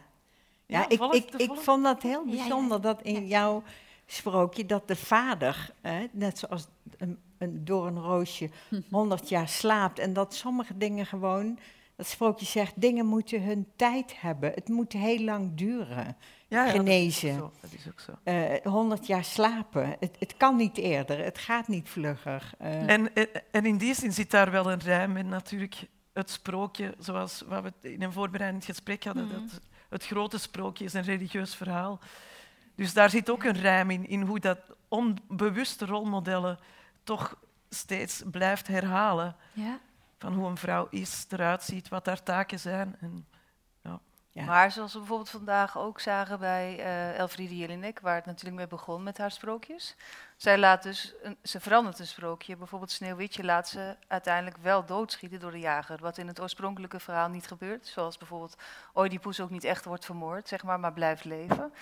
A: ja, ja ik, ik, ik vond dat heel bijzonder dat in jouw sprookje dat de vader, hè, net zoals een, een doornroosje, 100 jaar slaapt en dat sommige dingen gewoon, dat sprookje zegt, dingen moeten hun tijd hebben. Het moet heel lang duren ja, genezen.
D: Dat is ook zo.
A: Uh, 100 jaar slapen. Het, het, kan niet eerder, het gaat niet vlugger.
D: Uh. En, en, in die zin zit daar wel een rijm in natuurlijk het sprookje, zoals wat we in een voorbereidend gesprek hadden. Mm. Dat het grote sprookje is een religieus verhaal. Dus daar zit ook een rijm in, in hoe dat onbewuste rolmodellen toch steeds blijft herhalen.
E: Ja.
D: Van hoe een vrouw is, eruit ziet, wat haar taken zijn. En
C: maar zoals we bijvoorbeeld vandaag ook zagen bij uh, Elfriede Jelinek, waar het natuurlijk mee begon met haar sprookjes. Zij laat dus, ze verandert een sprookje. Bijvoorbeeld Sneeuwwitje laat ze uiteindelijk wel doodschieten door de jager. Wat in het oorspronkelijke verhaal niet gebeurt. Zoals bijvoorbeeld Oedipus ook niet echt wordt vermoord, zeg maar, maar blijft leven.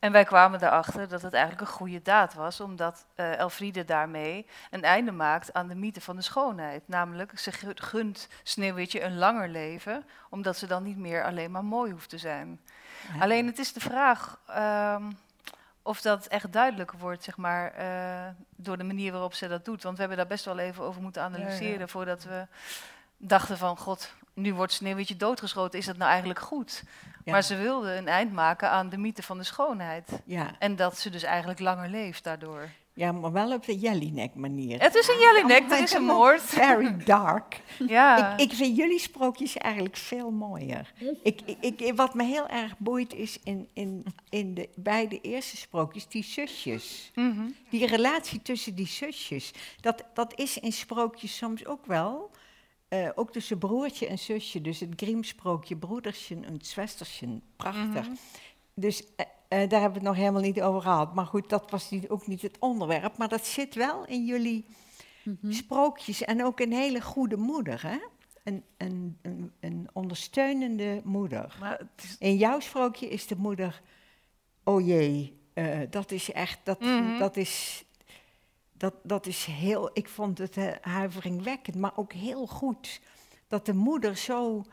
C: En wij kwamen erachter dat het eigenlijk een goede daad was, omdat uh, Elfriede daarmee een einde maakt aan de mythe van de schoonheid. Namelijk, ze gunt Sneeuwwitje een langer leven, omdat ze dan niet meer alleen maar mooi hoeft te zijn. Alleen het is de vraag um, of dat echt duidelijk wordt, zeg maar, uh, door de manier waarop ze dat doet. Want we hebben daar best wel even over moeten analyseren ja, ja. voordat we dachten van, god, nu wordt Sneeuwwitje doodgeschoten, is dat nou eigenlijk goed? Maar ze wilde een eind maken aan de mythe van de schoonheid.
A: Ja.
C: En dat ze dus eigenlijk langer leeft daardoor.
A: Ja, maar wel op de Jellinek manier.
C: Het is een Jellinek, er is een moord.
A: Very dark.
C: ja.
A: Ik, ik, vind jullie sprookjes eigenlijk veel mooier. Ik, ik, wat me heel erg boeit is in, in, in de beide eerste sprookjes, die zusjes.
C: Mm -hmm.
A: Die relatie tussen die zusjes. Dat, dat is in sprookjes soms ook wel. Uh, ook tussen broertje en zusje, dus het Griemsprookje, broedersje en zwestertje, prachtig. Mm -hmm. Dus uh, uh, daar hebben we het nog helemaal niet over gehad. Maar goed, dat was niet, ook niet het onderwerp. Maar dat zit wel in jullie mm -hmm. sprookjes en ook een hele goede moeder, hè? Een, een, een, een ondersteunende moeder.
D: Is...
A: In jouw sprookje is de moeder, oh jee, dat is echt, dat, mm -hmm. dat is dat, dat is heel, ik vond het uh, huiveringwekkend, maar ook heel goed. Dat de moeder zo,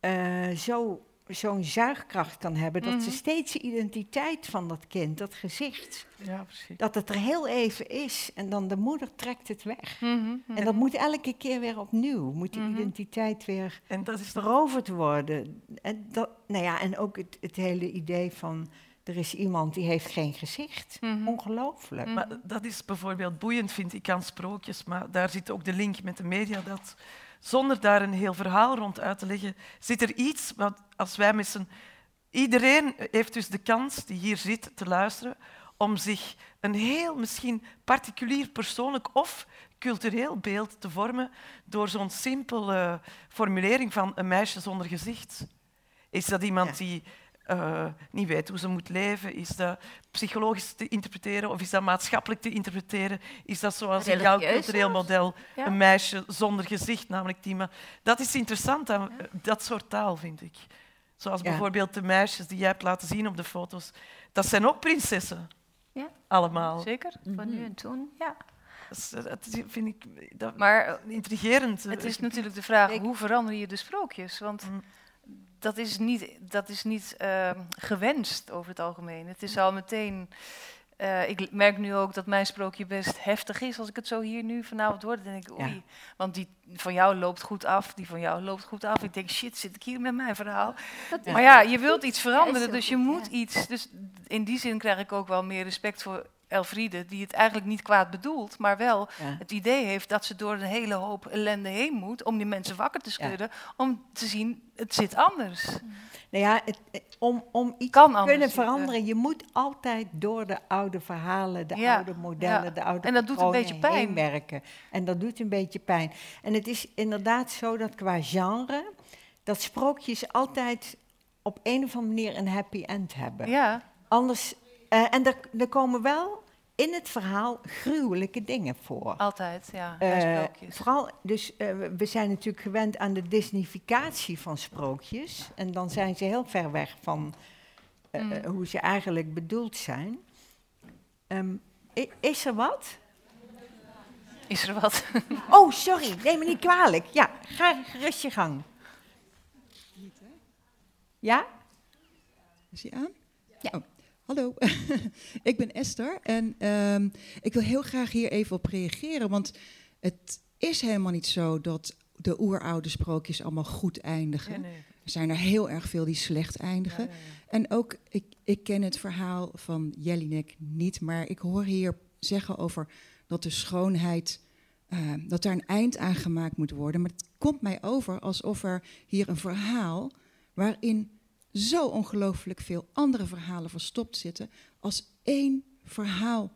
A: uh, zo, zo'n zuigkracht kan hebben, dat ze steeds de identiteit van dat kind, dat gezicht,
D: ja,
A: dat het er heel even is en dan de moeder trekt het weg.
C: Mm -hmm.
A: En dat moet elke keer weer opnieuw, moet die identiteit weer
D: en dat is
A: veroverd worden. En, dat, nou ja, en ook het, het hele idee van er is iemand die heeft geen gezicht. Mm -hmm. Ongelooflijk.
D: Maar dat is bijvoorbeeld boeiend, vind ik, aan sprookjes. Maar daar zit ook de link met de media. Dat zonder daar een heel verhaal rond uit te leggen, zit er iets wat als wij met z'n... Iedereen heeft dus de kans, die hier zit, te luisteren, om zich een heel misschien particulier, persoonlijk of cultureel beeld te vormen door zo'n simpele formulering van een meisje zonder gezicht. Is dat iemand ja. die uh, niet weet hoe ze moet leven? Is dat psychologisch te interpreteren of is dat maatschappelijk te interpreteren? Is dat zoals in jouw cultureel model ja. een meisje zonder gezicht, namelijk Tima? Dat is interessant aan ja. dat soort taal, vind ik. Zoals ja. bijvoorbeeld de meisjes die jij hebt laten zien op de foto's. Dat zijn ook prinsessen.
E: Ja.
D: Allemaal.
C: Zeker.
E: Van mm -hmm. nu en toen, ja.
D: Dat, dat vind ik dat
C: maar,
D: intrigerend.
C: Het is natuurlijk de vraag, hoe verander je de sprookjes? Want... Mm dat is niet, dat is niet uh, gewenst over het algemeen. Het is al meteen. Uh, ik merk nu ook dat mijn sprookje best heftig is. Als ik het zo hier nu vanavond hoor, dan denk ik, oei. Ja. Want die van jou loopt goed af, die van jou loopt goed af. Ik denk, shit, zit ik hier met mijn verhaal? Ja. Maar ja, je wilt iets veranderen, dus je moet iets. Dus in die zin krijg ik ook wel meer respect voor Elfriede, die het eigenlijk niet kwaad bedoelt, maar wel
A: Ja.
C: het idee heeft dat ze door een hele hoop ellende heen moet om die mensen wakker te schudden, om te zien, het zit anders.
A: Nou ja, het, eh, om, om iets
C: Kan
A: te kunnen
C: zitten.
A: veranderen, je moet altijd door de oude verhalen, de
C: Ja,
A: oude modellen,
C: ja.
A: de oude
C: En dat doet een beetje pijn.
A: heen werken. En dat doet een beetje pijn. En het is inderdaad zo dat qua genre, dat sprookjes altijd op een of andere manier een happy end hebben.
C: Ja,
A: Anders, eh, en er, er komen wel in het verhaal gruwelijke dingen voor.
C: altijd, ja. bij
A: Eh,
C: sprookjes.
A: vooral, dus eh, we zijn natuurlijk gewend aan de Disneyficatie van sprookjes. En dan zijn ze heel ver weg van eh,
C: Mm.
A: eh, hoe ze eigenlijk bedoeld zijn. Ehm, is er wat?
C: Is er wat?
A: Oh, sorry, neem me niet kwalijk. Ja, ga gerust je gang. Ja?
G: Is hij aan? Ja. Hallo, ik ben Esther en ehm, ik wil heel graag hier even op reageren, want het is helemaal niet zo dat de oeroude sprookjes allemaal goed eindigen.
D: Nee.
G: Er zijn er heel erg veel die slecht eindigen.
D: Ja.
G: En ook, ik, ik ken het verhaal van Jelinek niet, maar ik hoor hier zeggen over dat de schoonheid, eh, dat daar een eind aan gemaakt moet worden. Maar het komt mij over alsof er hier een verhaal waarin zo ongelooflijk veel andere verhalen verstopt zitten, als één verhaal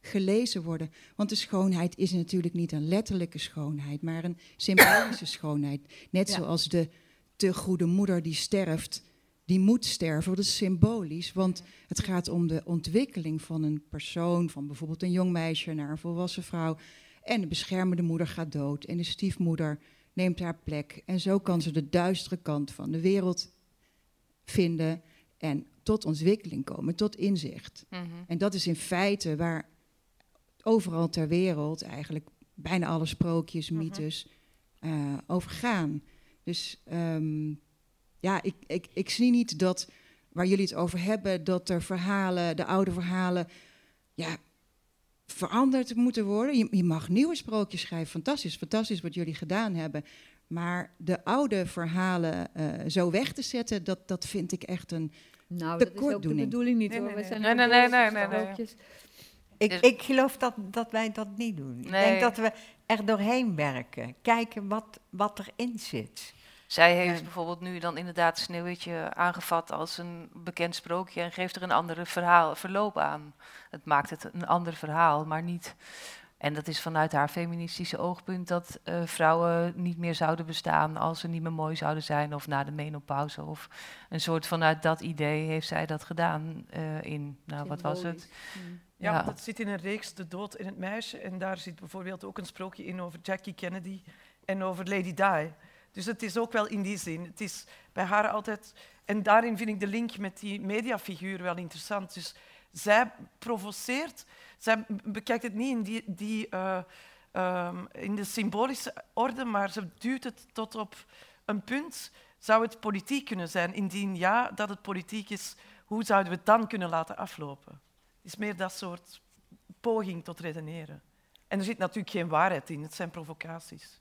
G: gelezen worden. Want de schoonheid is natuurlijk niet een letterlijke schoonheid, maar een symbolische schoonheid. Net
A: Ja.
G: zoals de te goede moeder die sterft, die moet sterven. Dat is symbolisch, want het gaat om de ontwikkeling van een persoon, van bijvoorbeeld een jong meisje naar een volwassen vrouw. En de beschermende moeder gaat dood en de stiefmoeder neemt haar plek. En zo kan ze de duistere kant van de wereld vinden en tot ontwikkeling komen, tot inzicht.
C: Mhm.
G: En dat is in feite waar overal ter wereld eigenlijk bijna alle sprookjes,
C: Mhm.
G: mythes eh, over gaan. Dus ehm, ja, ik, ik, ik zie niet dat waar jullie het over hebben, dat er verhalen, de oude verhalen, ja, veranderd moeten worden. Je, je mag nieuwe sprookjes schrijven, fantastisch, fantastisch wat jullie gedaan hebben. Maar de oude verhalen eh, zo weg te zetten, dat, dat vind ik echt een.
B: Nou, dat is ook de
G: Tekortdoening.
B: bedoeling niet
D: Nee,
B: hoor.
D: nee,
B: We
D: nee.
B: zijn
C: Nee, nee, nee, nee, nee.
A: Ik,
C: Dus-
A: ik geloof dat, dat wij dat niet doen. Ik denk dat we er doorheen werken. Kijken wat, wat erin zit.
C: Zij heeft bijvoorbeeld nu dan inderdaad Sneeuwwitje aangevat als een bekend sprookje en geeft er een andere verhaal, verloop aan. Het maakt het een ander verhaal, maar niet. En dat is vanuit haar feministische oogpunt dat eh, vrouwen niet meer zouden bestaan als ze niet meer mooi zouden zijn of na de menopauze. Of een soort vanuit dat idee heeft zij dat gedaan eh, in, nou wat was het?
B: Mm.
D: Ja,
C: Ja.
D: dat zit in een reeks De Dood in het Meisje. En daar zit bijvoorbeeld ook een sprookje in over Jackie Kennedy en over Lady Di. Dus het is ook wel in die zin. Het is bij haar altijd... En daarin vind ik de link met die mediafiguur wel interessant. Dus zij provoceert... Zij bekijkt het niet in, die, die, eh, ehm, in de symbolische orde, maar ze duwt het tot op een punt. Zou het politiek kunnen zijn? Indien ja, dat het politiek is, hoe zouden we het dan kunnen laten aflopen? Het is meer dat soort poging tot redeneren. En er zit natuurlijk geen waarheid in, het zijn provocaties.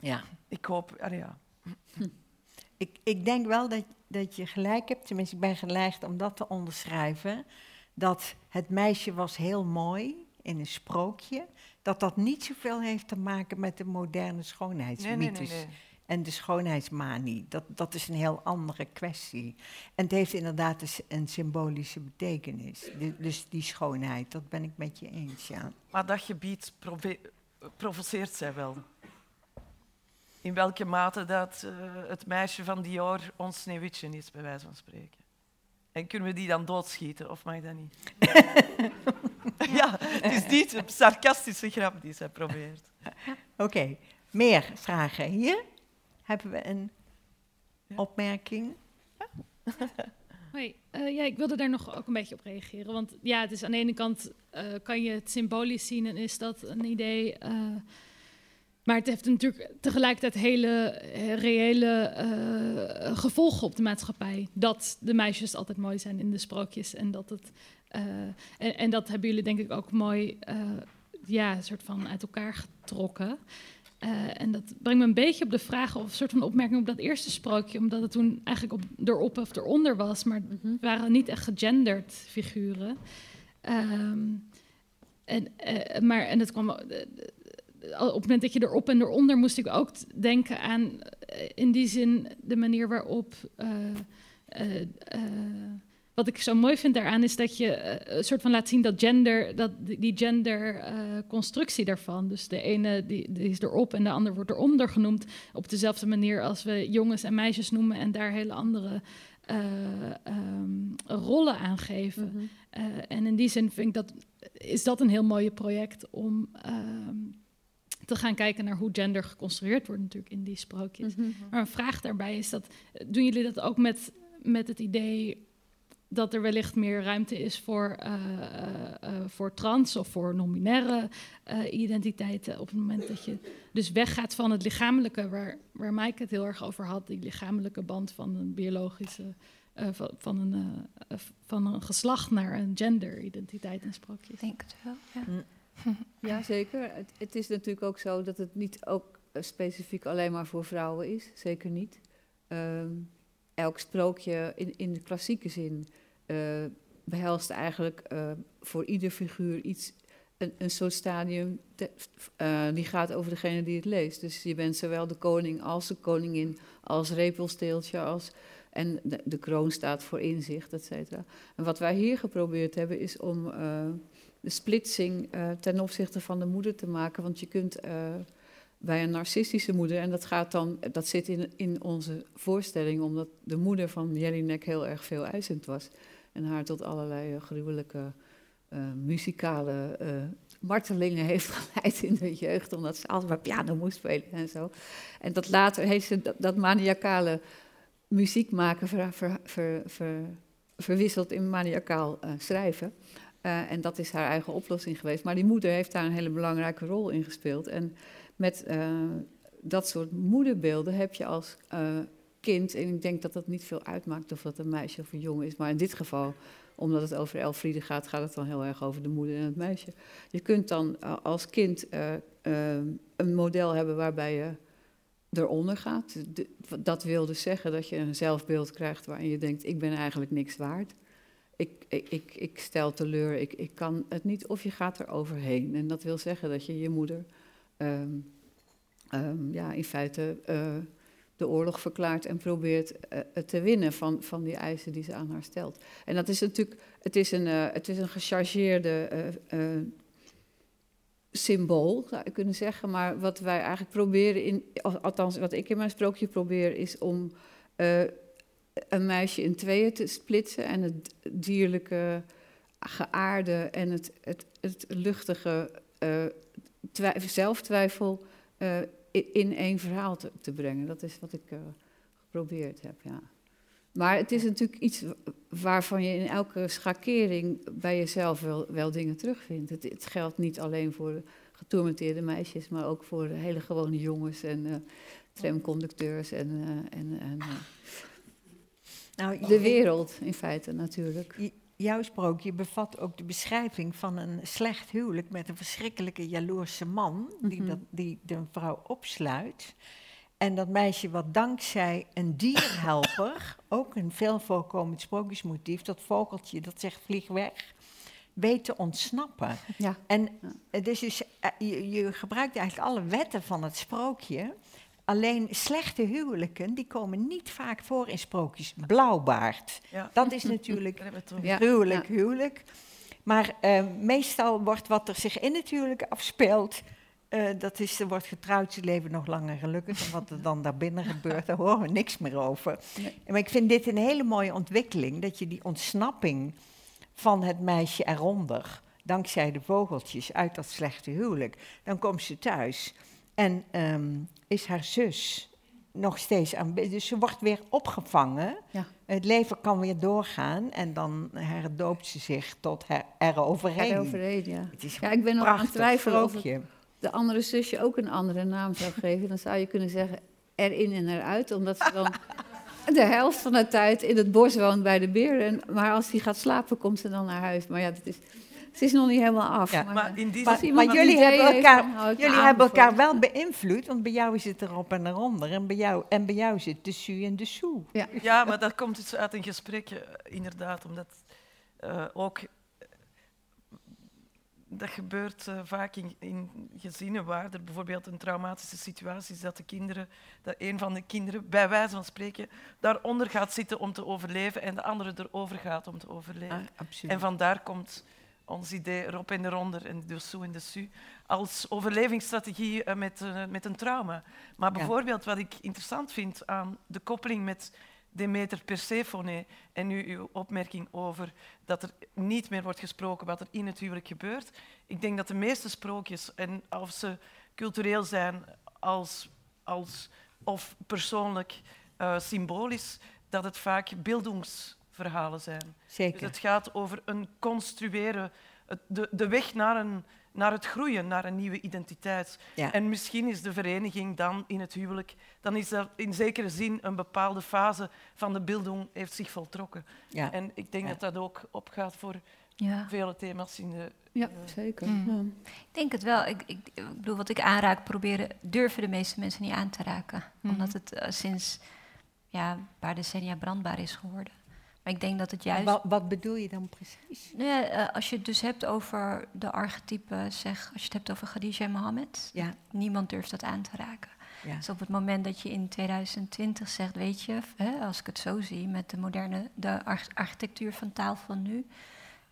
A: Ja.
D: Ik hoop, ah ja.
A: Ik, ik denk wel dat, dat je gelijk hebt, tenminste ik ben geneigd om dat te onderschrijven, dat het meisje was heel mooi in een sprookje, dat dat niet zoveel heeft te maken met de moderne schoonheidsmythes
D: nee, nee, nee.
A: en de schoonheidsmanie. Dat, dat is een heel andere kwestie. En het heeft inderdaad een, s- een symbolische betekenis. Du- dus die schoonheid, dat ben ik met je eens, ja.
D: Maar dat gebied provoceert zij wel. In welke mate dat eh, het meisje van Dior ons sneeuwwitje is, bij wijze van spreken. En kunnen we die dan doodschieten, of mag dat niet? ja, het is niet een sarcastische grap die zij probeert.
A: Oké, meer vragen. Hier hebben we een
D: Ja.
A: opmerking.
H: Hoi, eh, ja, ik wilde daar nog ook een beetje op reageren. Want ja, het is aan de ene kant eh, kan je het symbolisch zien en is dat een idee. eh, maar het heeft natuurlijk tegelijkertijd hele eh, reële eh, gevolgen op de maatschappij. Dat de meisjes altijd mooi zijn in de sprookjes. En dat, het, eh, en, en dat hebben jullie denk ik ook mooi ja, soort van uit elkaar getrokken. En dat brengt me een beetje op de vraag of een soort van opmerking op dat eerste sprookje, omdat het toen eigenlijk op, erop of eronder was, maar het
B: Mhm.
H: waren niet echt gegenderd figuren. Ehm, en, maar, en het kwam, op het moment dat je erop en eronder moest ik ook denken aan, eh, in die zin, de manier waarop. eh, eh, wat ik zo mooi vind daaraan is dat je een soort van laat zien dat gender, dat die- genderconstructie daarvan. Dus de ene die, die is erop en de ander wordt eronder genoemd. Op dezelfde manier als we jongens en meisjes noemen en daar hele andere eh, ehm, rollen aan geven.
B: Mhm.
H: En in die zin vind ik dat, is dat een heel mooi project om ehm, te gaan kijken naar hoe gender geconstrueerd wordt natuurlijk in die sprookjes.
B: Mhm.
H: Maar een vraag daarbij is dat, doen jullie dat ook met, met het idee dat er wellicht meer ruimte is voor, eh, eh, eh, voor trans of voor non-binaire eh, identiteiten op het moment dat je dus weggaat van het lichamelijke, waar, waar Mike het heel erg over had, die lichamelijke band van een biologische, eh, van, van, een, van een geslacht naar een genderidentiteit en sprookjes.
E: Ik denk het wel. Ja.
B: Ja, zeker. Het, is natuurlijk ook zo dat het niet ook eh, specifiek alleen maar voor vrouwen is. Zeker niet. Ehm, elk sprookje in, in de klassieke zin eh, behelst eigenlijk eh, voor ieder figuur iets, een, een soort stadium die gaat over degene die het leest. Dus je bent zowel de koning als de koningin, als repelsteeltje, als, en de, de kroon staat voor inzicht, et cetera. En wat wij hier geprobeerd hebben is om de splitsing eh, ten opzichte van de moeder te maken. Want je kunt eh, bij een narcistische moeder, en dat, gaat dan, dat zit in, in onze voorstelling, omdat de moeder van Jelinek heel erg veel eisend was. En haar tot allerlei eh, gruwelijke muzikale martelingen heeft geleid in de jeugd, omdat ze altijd maar piano moest spelen en zo. En dat later heeft ze dat, dat maniacale muziek maken ver, ver, ver, ver- verwisseld in maniacaal schrijven. Eh, en dat is haar eigen oplossing geweest. Maar die moeder heeft daar een hele belangrijke rol in gespeeld. En met eh, dat soort moederbeelden heb je als eh, kind, en ik denk dat dat niet veel uitmaakt of dat een meisje of een jongen is, maar in dit geval, omdat het over Elfriede gaat, gaat het dan heel erg over de moeder en het meisje. Je kunt dan als kind een model hebben waarbij je eronder gaat. Dat wil dus zeggen dat je een zelfbeeld krijgt waarin je denkt, ik ben eigenlijk niks waard. Ik, ik, ik, stel teleur, ik, ik kan het niet, of je gaat er overheen. En dat wil zeggen dat je je moeder ehm, ehm, ja, in feite eh, de oorlog verklaart en probeert eh, te winnen van, van die eisen die ze aan haar stelt. En dat is natuurlijk, het is een, eh, het is een gechargeerde symbool, zou je kunnen zeggen. Maar wat wij eigenlijk proberen, in, al- althans wat ik in mijn sprookje probeer, is om een meisje in tweeën te splitsen en het dierlijke, geaarde en het, het, het luchtige twij- zelftwijfel eh, in één verhaal te, brengen. Dat is wat ik eh, geprobeerd heb, ja. Maar het is natuurlijk iets wa- waarvan je in elke schakering bij jezelf wel, dingen terugvindt. Het, het geldt niet alleen voor getormenteerde meisjes, maar ook voor hele gewone jongens en tramconducteurs en, en, en
A: Nou,
B: de wereld in feite natuurlijk.
A: Jouw sprookje bevat ook de beschrijving van een slecht huwelijk met een verschrikkelijke jaloerse man, die,
B: Mhm.
A: dat, die de vrouw opsluit. En dat meisje wat dankzij een dierhelper, ook een veel voorkomend sprookjesmotief, dat vogeltje dat zegt vlieg weg, weet te ontsnappen.
B: Ja.
A: En
B: Ja.
A: het is dus, eh, je, je gebruikt eigenlijk alle wetten van het sprookje. Alleen slechte huwelijken, die komen niet vaak voor in sprookjes. Blauwbaard,
D: Ja.
A: dat is natuurlijk.
B: Ja.
A: gruwelijk
B: ja.
A: huwelijk. Maar eh, meestal wordt wat er zich in het huwelijk afspeelt, eh, dat is, er wordt getrouwd, ze leven nog langer gelukkig. En wat er dan daarbinnen gebeurt, daar horen we niks meer over.
B: Nee.
A: Maar ik vind dit een hele mooie ontwikkeling, dat je die ontsnapping van het meisje eronder, dankzij de vogeltjes uit dat slechte huwelijk, dan komt ze thuis en ehm, is haar zus nog steeds aan. Dus ze wordt weer opgevangen.
B: Ja.
A: Het leven kan weer doorgaan en dan herdoopt ze zich tot her, eroverheen.
B: Ja.
A: Het is
B: Ja, ik ben nog aan het twijfelen of de andere zusje ook een andere naam zou geven. Dan zou je kunnen zeggen erin en eruit, omdat ze dan de helft van de tijd in het bos woont bij de beer. En, maar als hij gaat slapen, komt ze dan naar huis. Maar ja, dat is, Het is nog niet helemaal af.
A: Ja,
B: maar,
D: Maar in die
A: Maar, maar jullie, hebben elkaar, jullie hebben elkaar wel beïnvloed, want bij jou is het erop en eronder. En bij jou, en bij jou zit de su en de soe.
D: Ja, maar dat komt dus uit een gesprek, eh, inderdaad, omdat eh, ook dat gebeurt eh, vaak in, in gezinnen waar er bijvoorbeeld een traumatische situatie is, dat de kinderen, dat een van de kinderen, bij wijze van spreken, daaronder gaat zitten om te overleven en de andere erover gaat om te overleven.
A: Ah, absoluut.
D: En vandaar komt ons idee erop en eronder en de soe en de su als overlevingsstrategie eh, met, eh, met een trauma. Maar
A: Ja.
D: bijvoorbeeld wat ik interessant vind aan de koppeling met Demeter Persephone en nu uw opmerking over dat er niet meer wordt gesproken wat er in het huwelijk gebeurt. Ik denk dat de meeste sprookjes, en of ze cultureel zijn als, als, of persoonlijk eh, symbolisch, dat het vaak beeldingsverhalen zijn. Dus
A: Zeker.
D: het gaat over een construeren, het- de, de weg naar, een, naar het groeien, naar een nieuwe identiteit.
A: Ja.
D: En misschien is de vereniging dan in het huwelijk, dan is dat in zekere zin een bepaalde fase van de bildung heeft zich voltrokken.
A: ja.
D: En ik denk
A: Ja.
D: dat dat ook opgaat voor
E: Ja.
D: vele thema's in de...
B: Ja, zeker.
C: Mm.
B: Ja.
E: Ik denk het wel. Ik, ik, ik bedoel, wat ik aanraak, proberen, durven de meeste mensen niet aan te raken.
C: Mhm.
E: Omdat het eh, sinds ja, een paar decennia brandbaar is geworden. Maar ik denk dat het juist...
A: Wat, wat bedoel je dan precies?
E: Nou ja, eh, als je het dus hebt over de archetypen, zeg, als je het hebt over Khadija en Mohammed,
A: Ja,
E: niemand durft dat aan te raken.
A: ja.
E: Dus op het moment dat je in 2020 zegt, weet je, hè, als ik het zo zie met de moderne, de arch- architectuur van taal van nu,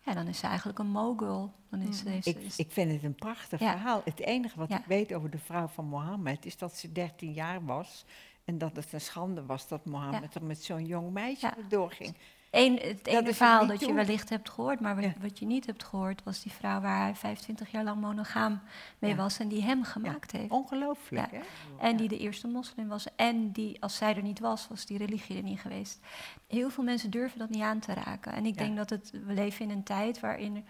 E: ja, dan is ze eigenlijk een mogul. Dan is,
C: Mhm.
E: is,
A: Ik,
E: is-
A: ik vind het een prachtig
E: Ja.
A: verhaal. Het enige wat
E: Ja.
A: ik weet over de vrouw van Mohammed is dat ze 13 jaar was. En dat het een schande was dat Mohammed er met zo'n jong meisje
E: Ja.
A: doorging.
E: Eén, het ene
A: er
E: verhaal dat je wellicht hebt gehoord, maar wat,
A: Ja.
E: wat je niet hebt gehoord, was die vrouw waar hij 25 jaar lang monogaam mee
A: Ja.
E: was en die hem gemaakt heeft.
A: Ongelooflijk, hè?
E: En die de eerste moslim was. En die, als zij er niet was, was die religie er niet geweest. Heel veel mensen durven dat niet aan te raken. En ik denk dat het, we leven in een tijd waarin,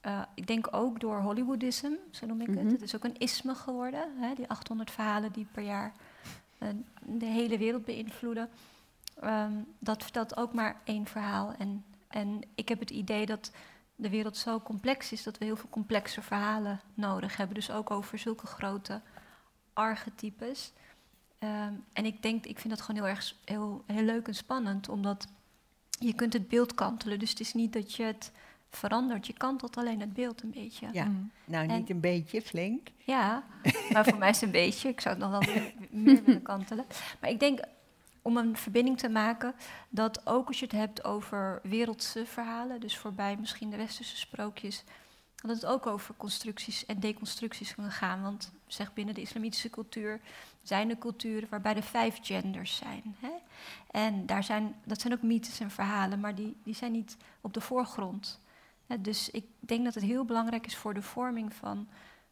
E: eh, ik denk ook door Hollywoodism, zo noem ik
B: Mhm.
E: het. Het is ook een isme geworden. Hè, die 800 verhalen die per jaar eh, de hele wereld beïnvloeden. Ehm, dat vertelt ook maar één verhaal. En, en ik heb het idee dat de wereld zo complex is dat we heel veel complexe verhalen nodig hebben. Dus ook over zulke grote archetypes. Ehm, en ik denk, ik vind dat gewoon heel erg heel, heel leuk en spannend, omdat je kunt het beeld kantelen. Dus het is niet dat je het verandert, je kantelt alleen het beeld een beetje.
A: Ja.
C: Mm.
A: Nou,
E: En-
A: niet een beetje, flink.
E: Ja, maar voor mij is het een beetje. Ik zou het nog wel meer, meer willen kantelen. Maar ik denk, om een verbinding te maken, dat ook als je het hebt over wereldse verhalen, dus voorbij misschien de westerse sprookjes, dat het ook over constructies en deconstructies kan gaan. Want zeg binnen de islamitische cultuur zijn er culturen waarbij er vijf genders zijn. Hè? En daar zijn, dat zijn ook mythes en verhalen, maar die, die zijn niet op de voorgrond. Dus ik denk dat het heel belangrijk is voor de vorming van,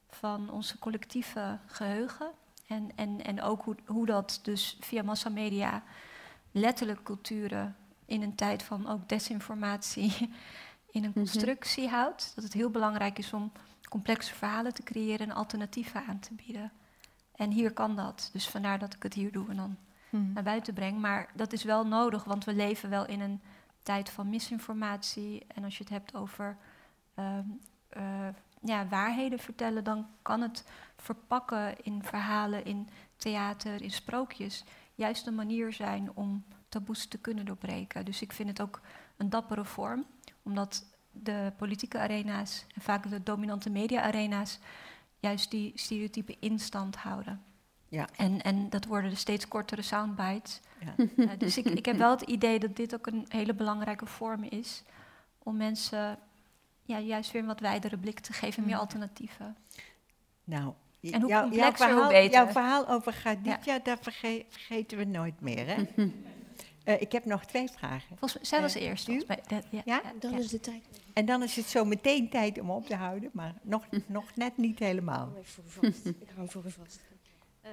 E: van onze collectieve geheugen. En, en, en ook hoe, hoe dat dus via massamedia letterlijk culturen in een tijd van ook desinformatie in een
B: Mhm.
E: constructie houdt. Dat het heel belangrijk is om complexe verhalen te creëren en alternatieven aan te bieden. En hier kan dat. Dus vandaar dat ik het hier doe en dan
C: Mm.
E: naar buiten breng. Maar dat is wel nodig, want we leven wel in een tijd van misinformatie. En als je het hebt over ehm, eh, ja, waarheden vertellen, dan kan het verpakken in verhalen, in theater, in sprookjes, juist een manier zijn om taboes te kunnen doorbreken. Dus ik vind het ook een dappere vorm, omdat de politieke arena's en vaak de dominante media-arena's juist die stereotypen in stand houden.
A: Ja.
E: En, en dat worden de steeds kortere soundbites.
A: Ja.
E: Eh, dus ik, ik heb wel het idee dat dit ook een hele belangrijke vorm is om mensen ja, juist weer een wat wijdere blik te geven, meer
C: Mm.
E: alternatieven.
A: Nou,
E: En hoe
A: jouw-
E: complexer,
A: jouw
E: hoe
A: verhaal,
E: beter.
A: Jouw verhaal over Khadija, dat verge- vergeten we nooit meer, hè? Eh, ik heb nog twee vragen.
E: Volgens mij, zij was
A: Eh,
E: eerst.
A: u?
E: mij. Ja,
A: Ja?
I: Dan
E: ja.
I: is de tijd.
A: En dan is het zo meteen tijd om op te houden, maar nog, nog net niet helemaal.
I: Ik hou even voor u vast. Ik hou voor u vast.
J: Eh,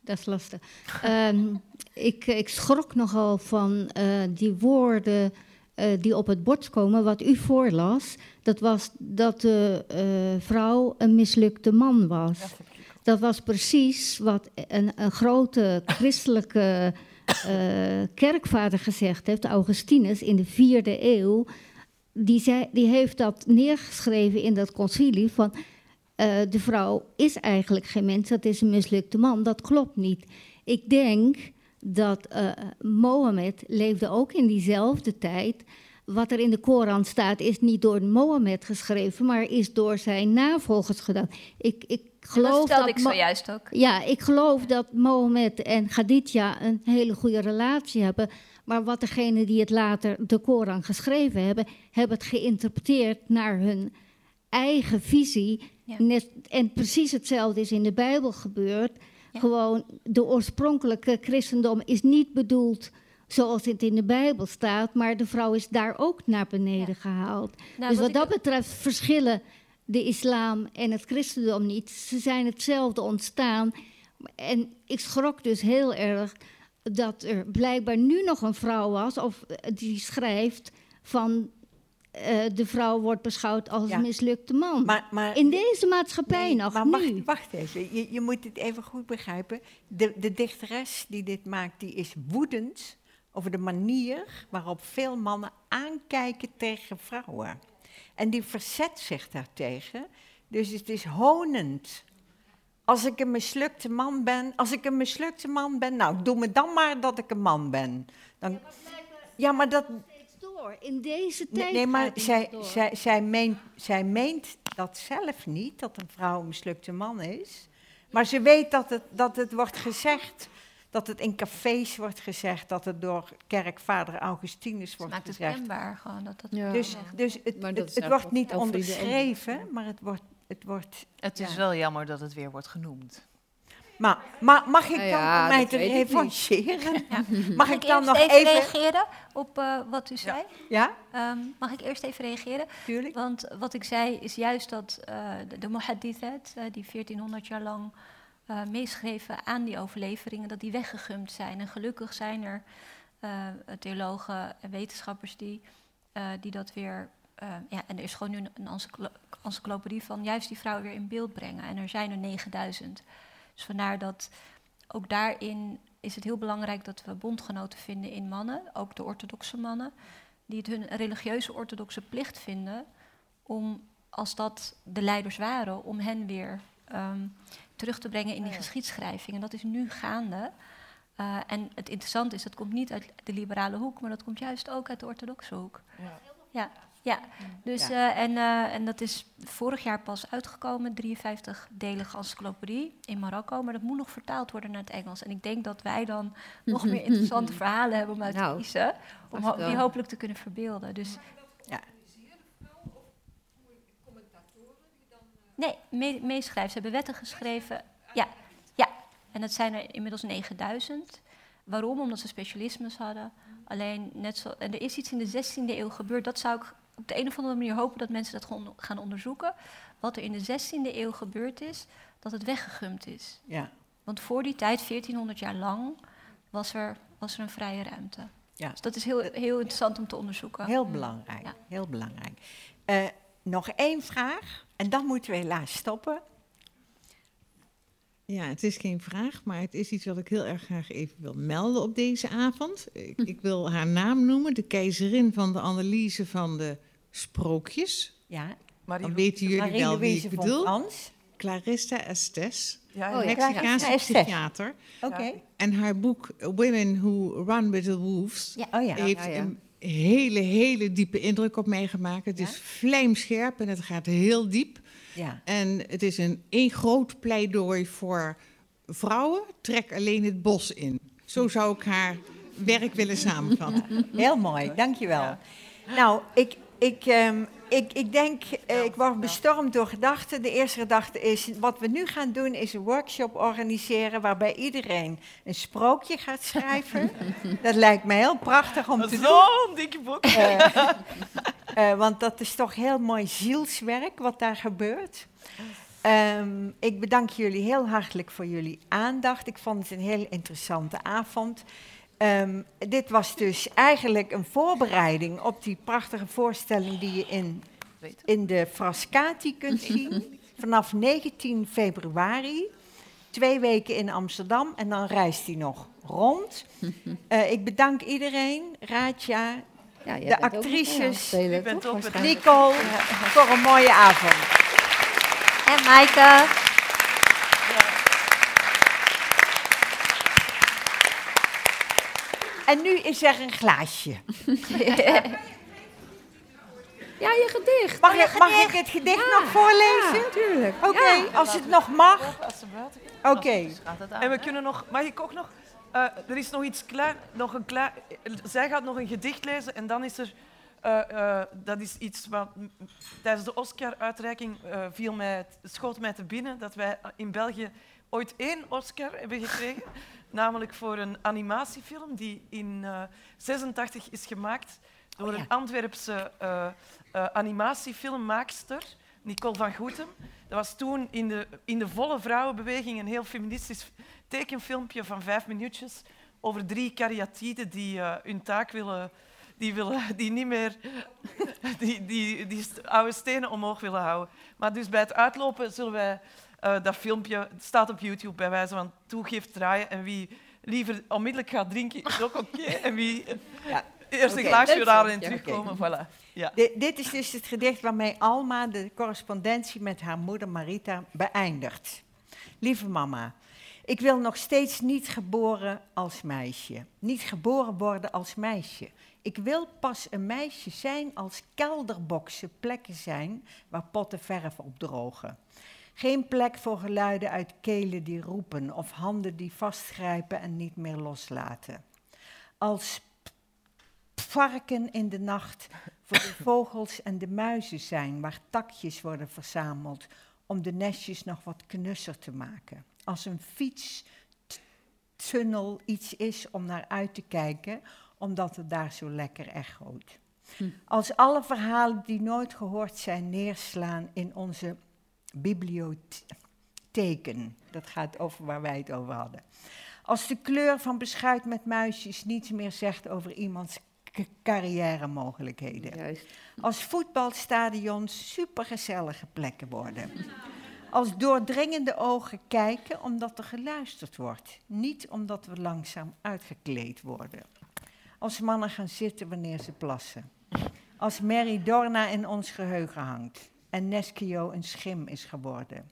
J: dat is lastig. Ehm, ik, ik schrok nogal van eh, die woorden eh, die op het bord komen, wat u voorlas. Dat was dat de eh, vrouw een mislukte man was. Dat was precies wat een, een grote christelijke eh, kerkvader gezegd heeft, Augustinus, in de vierde eeuw. die, zei, die heeft dat neergeschreven in dat concilie van de vrouw is eigenlijk geen mens, dat is een mislukte man. Dat klopt niet. Ik denk dat uh, Mohammed leefde ook in diezelfde tijd. Wat er in de Koran staat is niet door Mohammed geschreven, maar is door zijn navolgers gedaan. Ik, ik geloof
E: dat
J: dat,
E: ik zojuist ook.
J: ja, ik geloof dat Mohammed en Khadija een hele goede relatie hebben. Maar wat degenen die het later de Koran geschreven hebben, hebben het geïnterpreteerd naar hun eigen visie.
E: Ja.
J: Net, en precies hetzelfde is in de Bijbel gebeurd.
E: Ja.
J: Gewoon, de oorspronkelijke christendom is niet bedoeld zoals het in de Bijbel staat, maar de vrouw is daar ook naar beneden
E: Ja.
J: gehaald.
E: Nou,
J: dus wat
E: ik-
J: dat betreft verschillen de islam en het christendom niet. Ze zijn hetzelfde ontstaan. En ik schrok dus heel erg dat er blijkbaar nu nog een vrouw was, of eh, die schrijft van eh, de vrouw wordt beschouwd als
A: Ja.
J: een mislukte man.
A: Maar, maar,
J: In deze maatschappij
A: nee,
J: nog,
A: maar
J: nu.
A: wacht, wacht even, je, je moet het even goed begrijpen. De, de dichteres die dit maakt, die is woedend over de manier waarop veel mannen aankijken tegen vrouwen. En die verzet zich daartegen. Dus het is honend. Als ik een mislukte man ben, als ik een mislukte man ben, nou, doe me dan maar dat ik een man ben. Dan, ja, maar dat,
J: door. In deze
A: Nee,
J: tijd
A: nee, maar zij,
J: door.
A: zij, zij, meent, zij meent dat zelf niet, dat een vrouw een mislukte man is. Maar ze weet dat het, dat het wordt gezegd, dat het in cafés wordt gezegd, dat het door kerkvader Augustinus wordt
E: maakt het
A: gezegd.
E: kenbaar gewoon. Dat dat
B: Ja.
A: Dus, dus het,
B: Maar dat
A: het, het wordt niet onderschreven, maar het wordt... Het wordt
C: Het is wel jammer dat het weer wordt genoemd.
A: Maar, maar mag ik
B: Nou
A: dan
B: ja,
A: mij te revancheren?
E: Ja.
A: Mag ik dan nog
E: even,
A: even...
E: reageren op eh, wat u zei?
A: Ja,
E: Ehm, mag ik eerst even reageren?
A: tuurlijk.
E: Want wat ik zei is juist dat eh, de, de muhaddithet, eh, die 1400 jaar lang meeschreven aan die overleveringen, dat die weggegumd zijn. En gelukkig zijn er theologen en wetenschappers die, die dat weer... ja, en er is gewoon nu een, een encyclo- encyclopedie van juist die vrouwen weer in beeld brengen. En er zijn er 9000. Dus vandaar dat ook daarin is het heel belangrijk dat we bondgenoten vinden in mannen, ook de orthodoxe mannen, die het hun religieuze orthodoxe plicht vinden om, als dat de leiders waren, om hen weer ehm, terug te brengen in die geschiedschrijving. En dat is nu gaande. Eh, en het interessante is, dat komt niet uit de liberale hoek, maar dat komt juist ook uit de orthodoxe hoek.
D: Ja.
E: Ja, ja. Dus,
A: Ja.
E: eh, en, eh, en dat is vorig jaar pas uitgekomen, 53-delige encyclopedie in Marokko. Maar dat moet nog vertaald worden naar het Engels. En ik denk dat wij dan nog meer interessante verhalen hebben om uit te
B: Nou,
E: kiezen. Om ho- die hopelijk te kunnen verbeelden. Dus, nee, mee- meeschrijven. Ze hebben wetten geschreven. Ja, ja. En dat zijn er inmiddels 9000. Waarom? Omdat ze specialismes hadden. Alleen net zo. En er is iets in de 16e eeuw gebeurd. Dat zou ik op de een of andere manier hopen dat mensen dat gewoon gaan onderzoeken. Wat er in de 16e eeuw gebeurd is, dat het weggegumd is.
A: Ja,
E: Want voor die tijd, 1400 jaar lang, was er, was er een vrije ruimte.
A: Ja.
E: Dus dat is heel, heel interessant om te onderzoeken.
A: heel belangrijk.
E: Ja.
A: Heel belangrijk. Eh, nog één vraag, en dan moeten we helaas stoppen.
F: Ja, het is geen vraag, maar het is iets wat ik heel erg graag even wil melden op deze avond. Ik, ik wil haar naam noemen, de keizerin van de analyse van de sprookjes.
A: Ja,
D: Marie
F: Dan weten jullie wel wie ik bedoel.
A: Clarissa
F: Clarissa Estes,
D: Ja,
B: Oh,
D: ja.
B: ja.
F: Mexicaanse
A: Estes.
F: psychiater.
A: Oké.
F: En haar boek Women Who Run With The Wolves
E: Ja.
A: Oh ja.
F: heeft
B: ja, ja.
F: een hele, hele diepe indruk op mij gemaakt. Het
A: Ja?
F: is vlijmscherp en het gaat heel diep.
A: ja.
F: En het is een één groot pleidooi voor vrouwen. Trek alleen het bos in. Zo zou ik haar werk willen samenvatten.
A: Heel mooi, dankjewel. Nou, ik, ik, ehm, ik, ik denk, eh, ik word bestormd door gedachten. De eerste gedachte is, wat we nu gaan doen is een workshop organiseren waarbij iedereen een sprookje gaat schrijven. Dat lijkt me heel prachtig om te doen.
D: Zo'n dikke boek.
A: Eh, eh, want dat is toch heel mooi zielswerk wat daar gebeurt. Ehm, ik bedank jullie heel hartelijk voor jullie aandacht. Ik vond het een heel interessante avond. Ehm, dit was dus eigenlijk een voorbereiding op die prachtige voorstelling die je in, in de Frascati kunt zien. Vanaf 19 februari. Twee weken in Amsterdam en dan reist hij nog rond. Eh, ik bedank iedereen. Raadja,
B: Ja,
A: de actrices,
B: spelen, waarschijnlijk?
A: Nicole, voor een mooie avond.
E: En Maaike.
A: En nu is er een glaasje.
B: Ja, je gedicht.
A: Mag, ik, mag ik het gedicht nog voorlezen?
B: Ja, tuurlijk.
A: Oké, als het nog mag.
D: Als ze buiten
A: Oké.
C: Gaat het aan.
D: En we kunnen nog, mag ik ook nog, eh, er is nog iets klein, nog een klein, zij gaat nog een gedicht lezen en dan is er, eh, eh, dat is iets wat tijdens de Oscar-uitreiking eh, viel mij, schoot mij te binnen dat wij in België ooit één Oscar hebben gekregen, namelijk voor een animatiefilm die in eh 86 is gemaakt door
A: Oh ja.
D: een Antwerpse eh, eh, animatiefilmmaakster, Nicole van Goetem. Dat was toen in de, in de volle vrouwenbeweging een heel feministisch tekenfilmpje van vijf minuutjes over drie kariatiden die eh, hun taak willen, die, willen, die niet meer die, die, die oude stenen omhoog willen houden. Maar dus bij het uitlopen zullen wij eh, dat filmpje, staat op YouTube bij wijze van toegift draaien en wie liever onmiddellijk gaat drinken is ook oké en wie
A: Ja.
D: eerst een glaasje halen en terugkomen, voilà. Ja.
A: Di- dit is dus het gedicht waarmee Alma de correspondentie met haar moeder Marita beëindigt. Lieve mama, ik wil nog steeds niet geboren als meisje. Niet geboren worden als meisje. Ik wil pas een meisje zijn als kelderboksen plekken zijn waar potten verf op drogen. Geen plek voor geluiden uit kelen die roepen of handen die vastgrijpen en niet meer loslaten. Als varken in de nacht voor de vogels en de muizen zijn, waar takjes worden verzameld om de nestjes nog wat knusser te maken. Als een fietstunnel iets is om naar uit te kijken, omdat het daar zo lekker echoot. Als alle verhalen die nooit gehoord zijn neerslaan in onze bibliotheken. Dat gaat over waar wij het over hadden. Als de kleur van beschuit met muisjes niets meer zegt over iemands k- carrière-mogelijkheden.
B: Juist.
A: Als voetbalstadions supergezellige plekken worden. Als doordringende ogen kijken omdat er geluisterd wordt, niet omdat we langzaam uitgekleed worden. Als mannen gaan zitten wanneer ze plassen. Als Mary Dorna in ons geheugen hangt en Neskio een schim is geworden.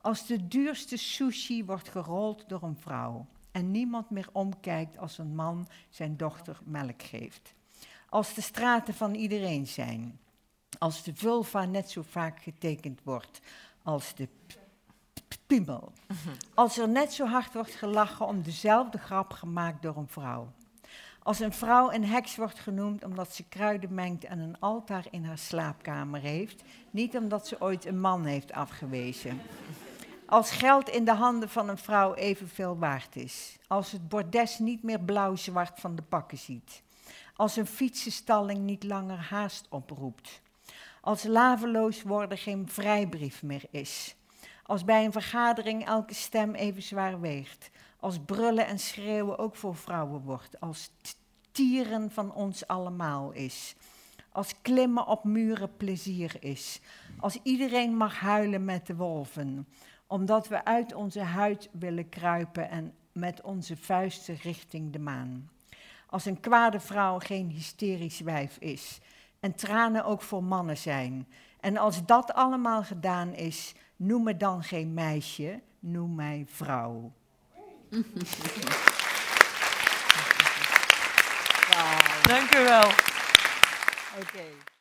A: Als de duurste sushi wordt gerold door een vrouw en niemand meer omkijkt als een man zijn dochter melk geeft. Als de straten van iedereen zijn. Als de vulva net zo vaak getekend wordt als de piemel. Als er net zo hard wordt gelachen om dezelfde grap gemaakt door een vrouw. Als een vrouw een heks wordt genoemd omdat ze kruiden mengt en een altaar in haar slaapkamer heeft, niet omdat ze ooit een man heeft afgewezen. Als geld in de handen van een vrouw evenveel waard is. Als het bordes niet meer blauw-zwart van de pakken ziet. Als een fietsenstalling niet langer haast oproept. Als laveloos worden geen vrijbrief meer is. Als bij een vergadering elke stem even zwaar weegt. Als brullen en schreeuwen ook voor vrouwen wordt. Als tieren van ons allemaal is. Als klimmen op muren plezier is. Als iedereen mag huilen met de wolven. Omdat we uit onze huid willen kruipen en met onze vuisten richting de maan. Als een kwade vrouw geen hysterisch wijf is. En tranen ook voor mannen zijn. En als dat allemaal gedaan is, noem me dan geen meisje, noem mij vrouw.
D: Dank u wel.
A: Oké.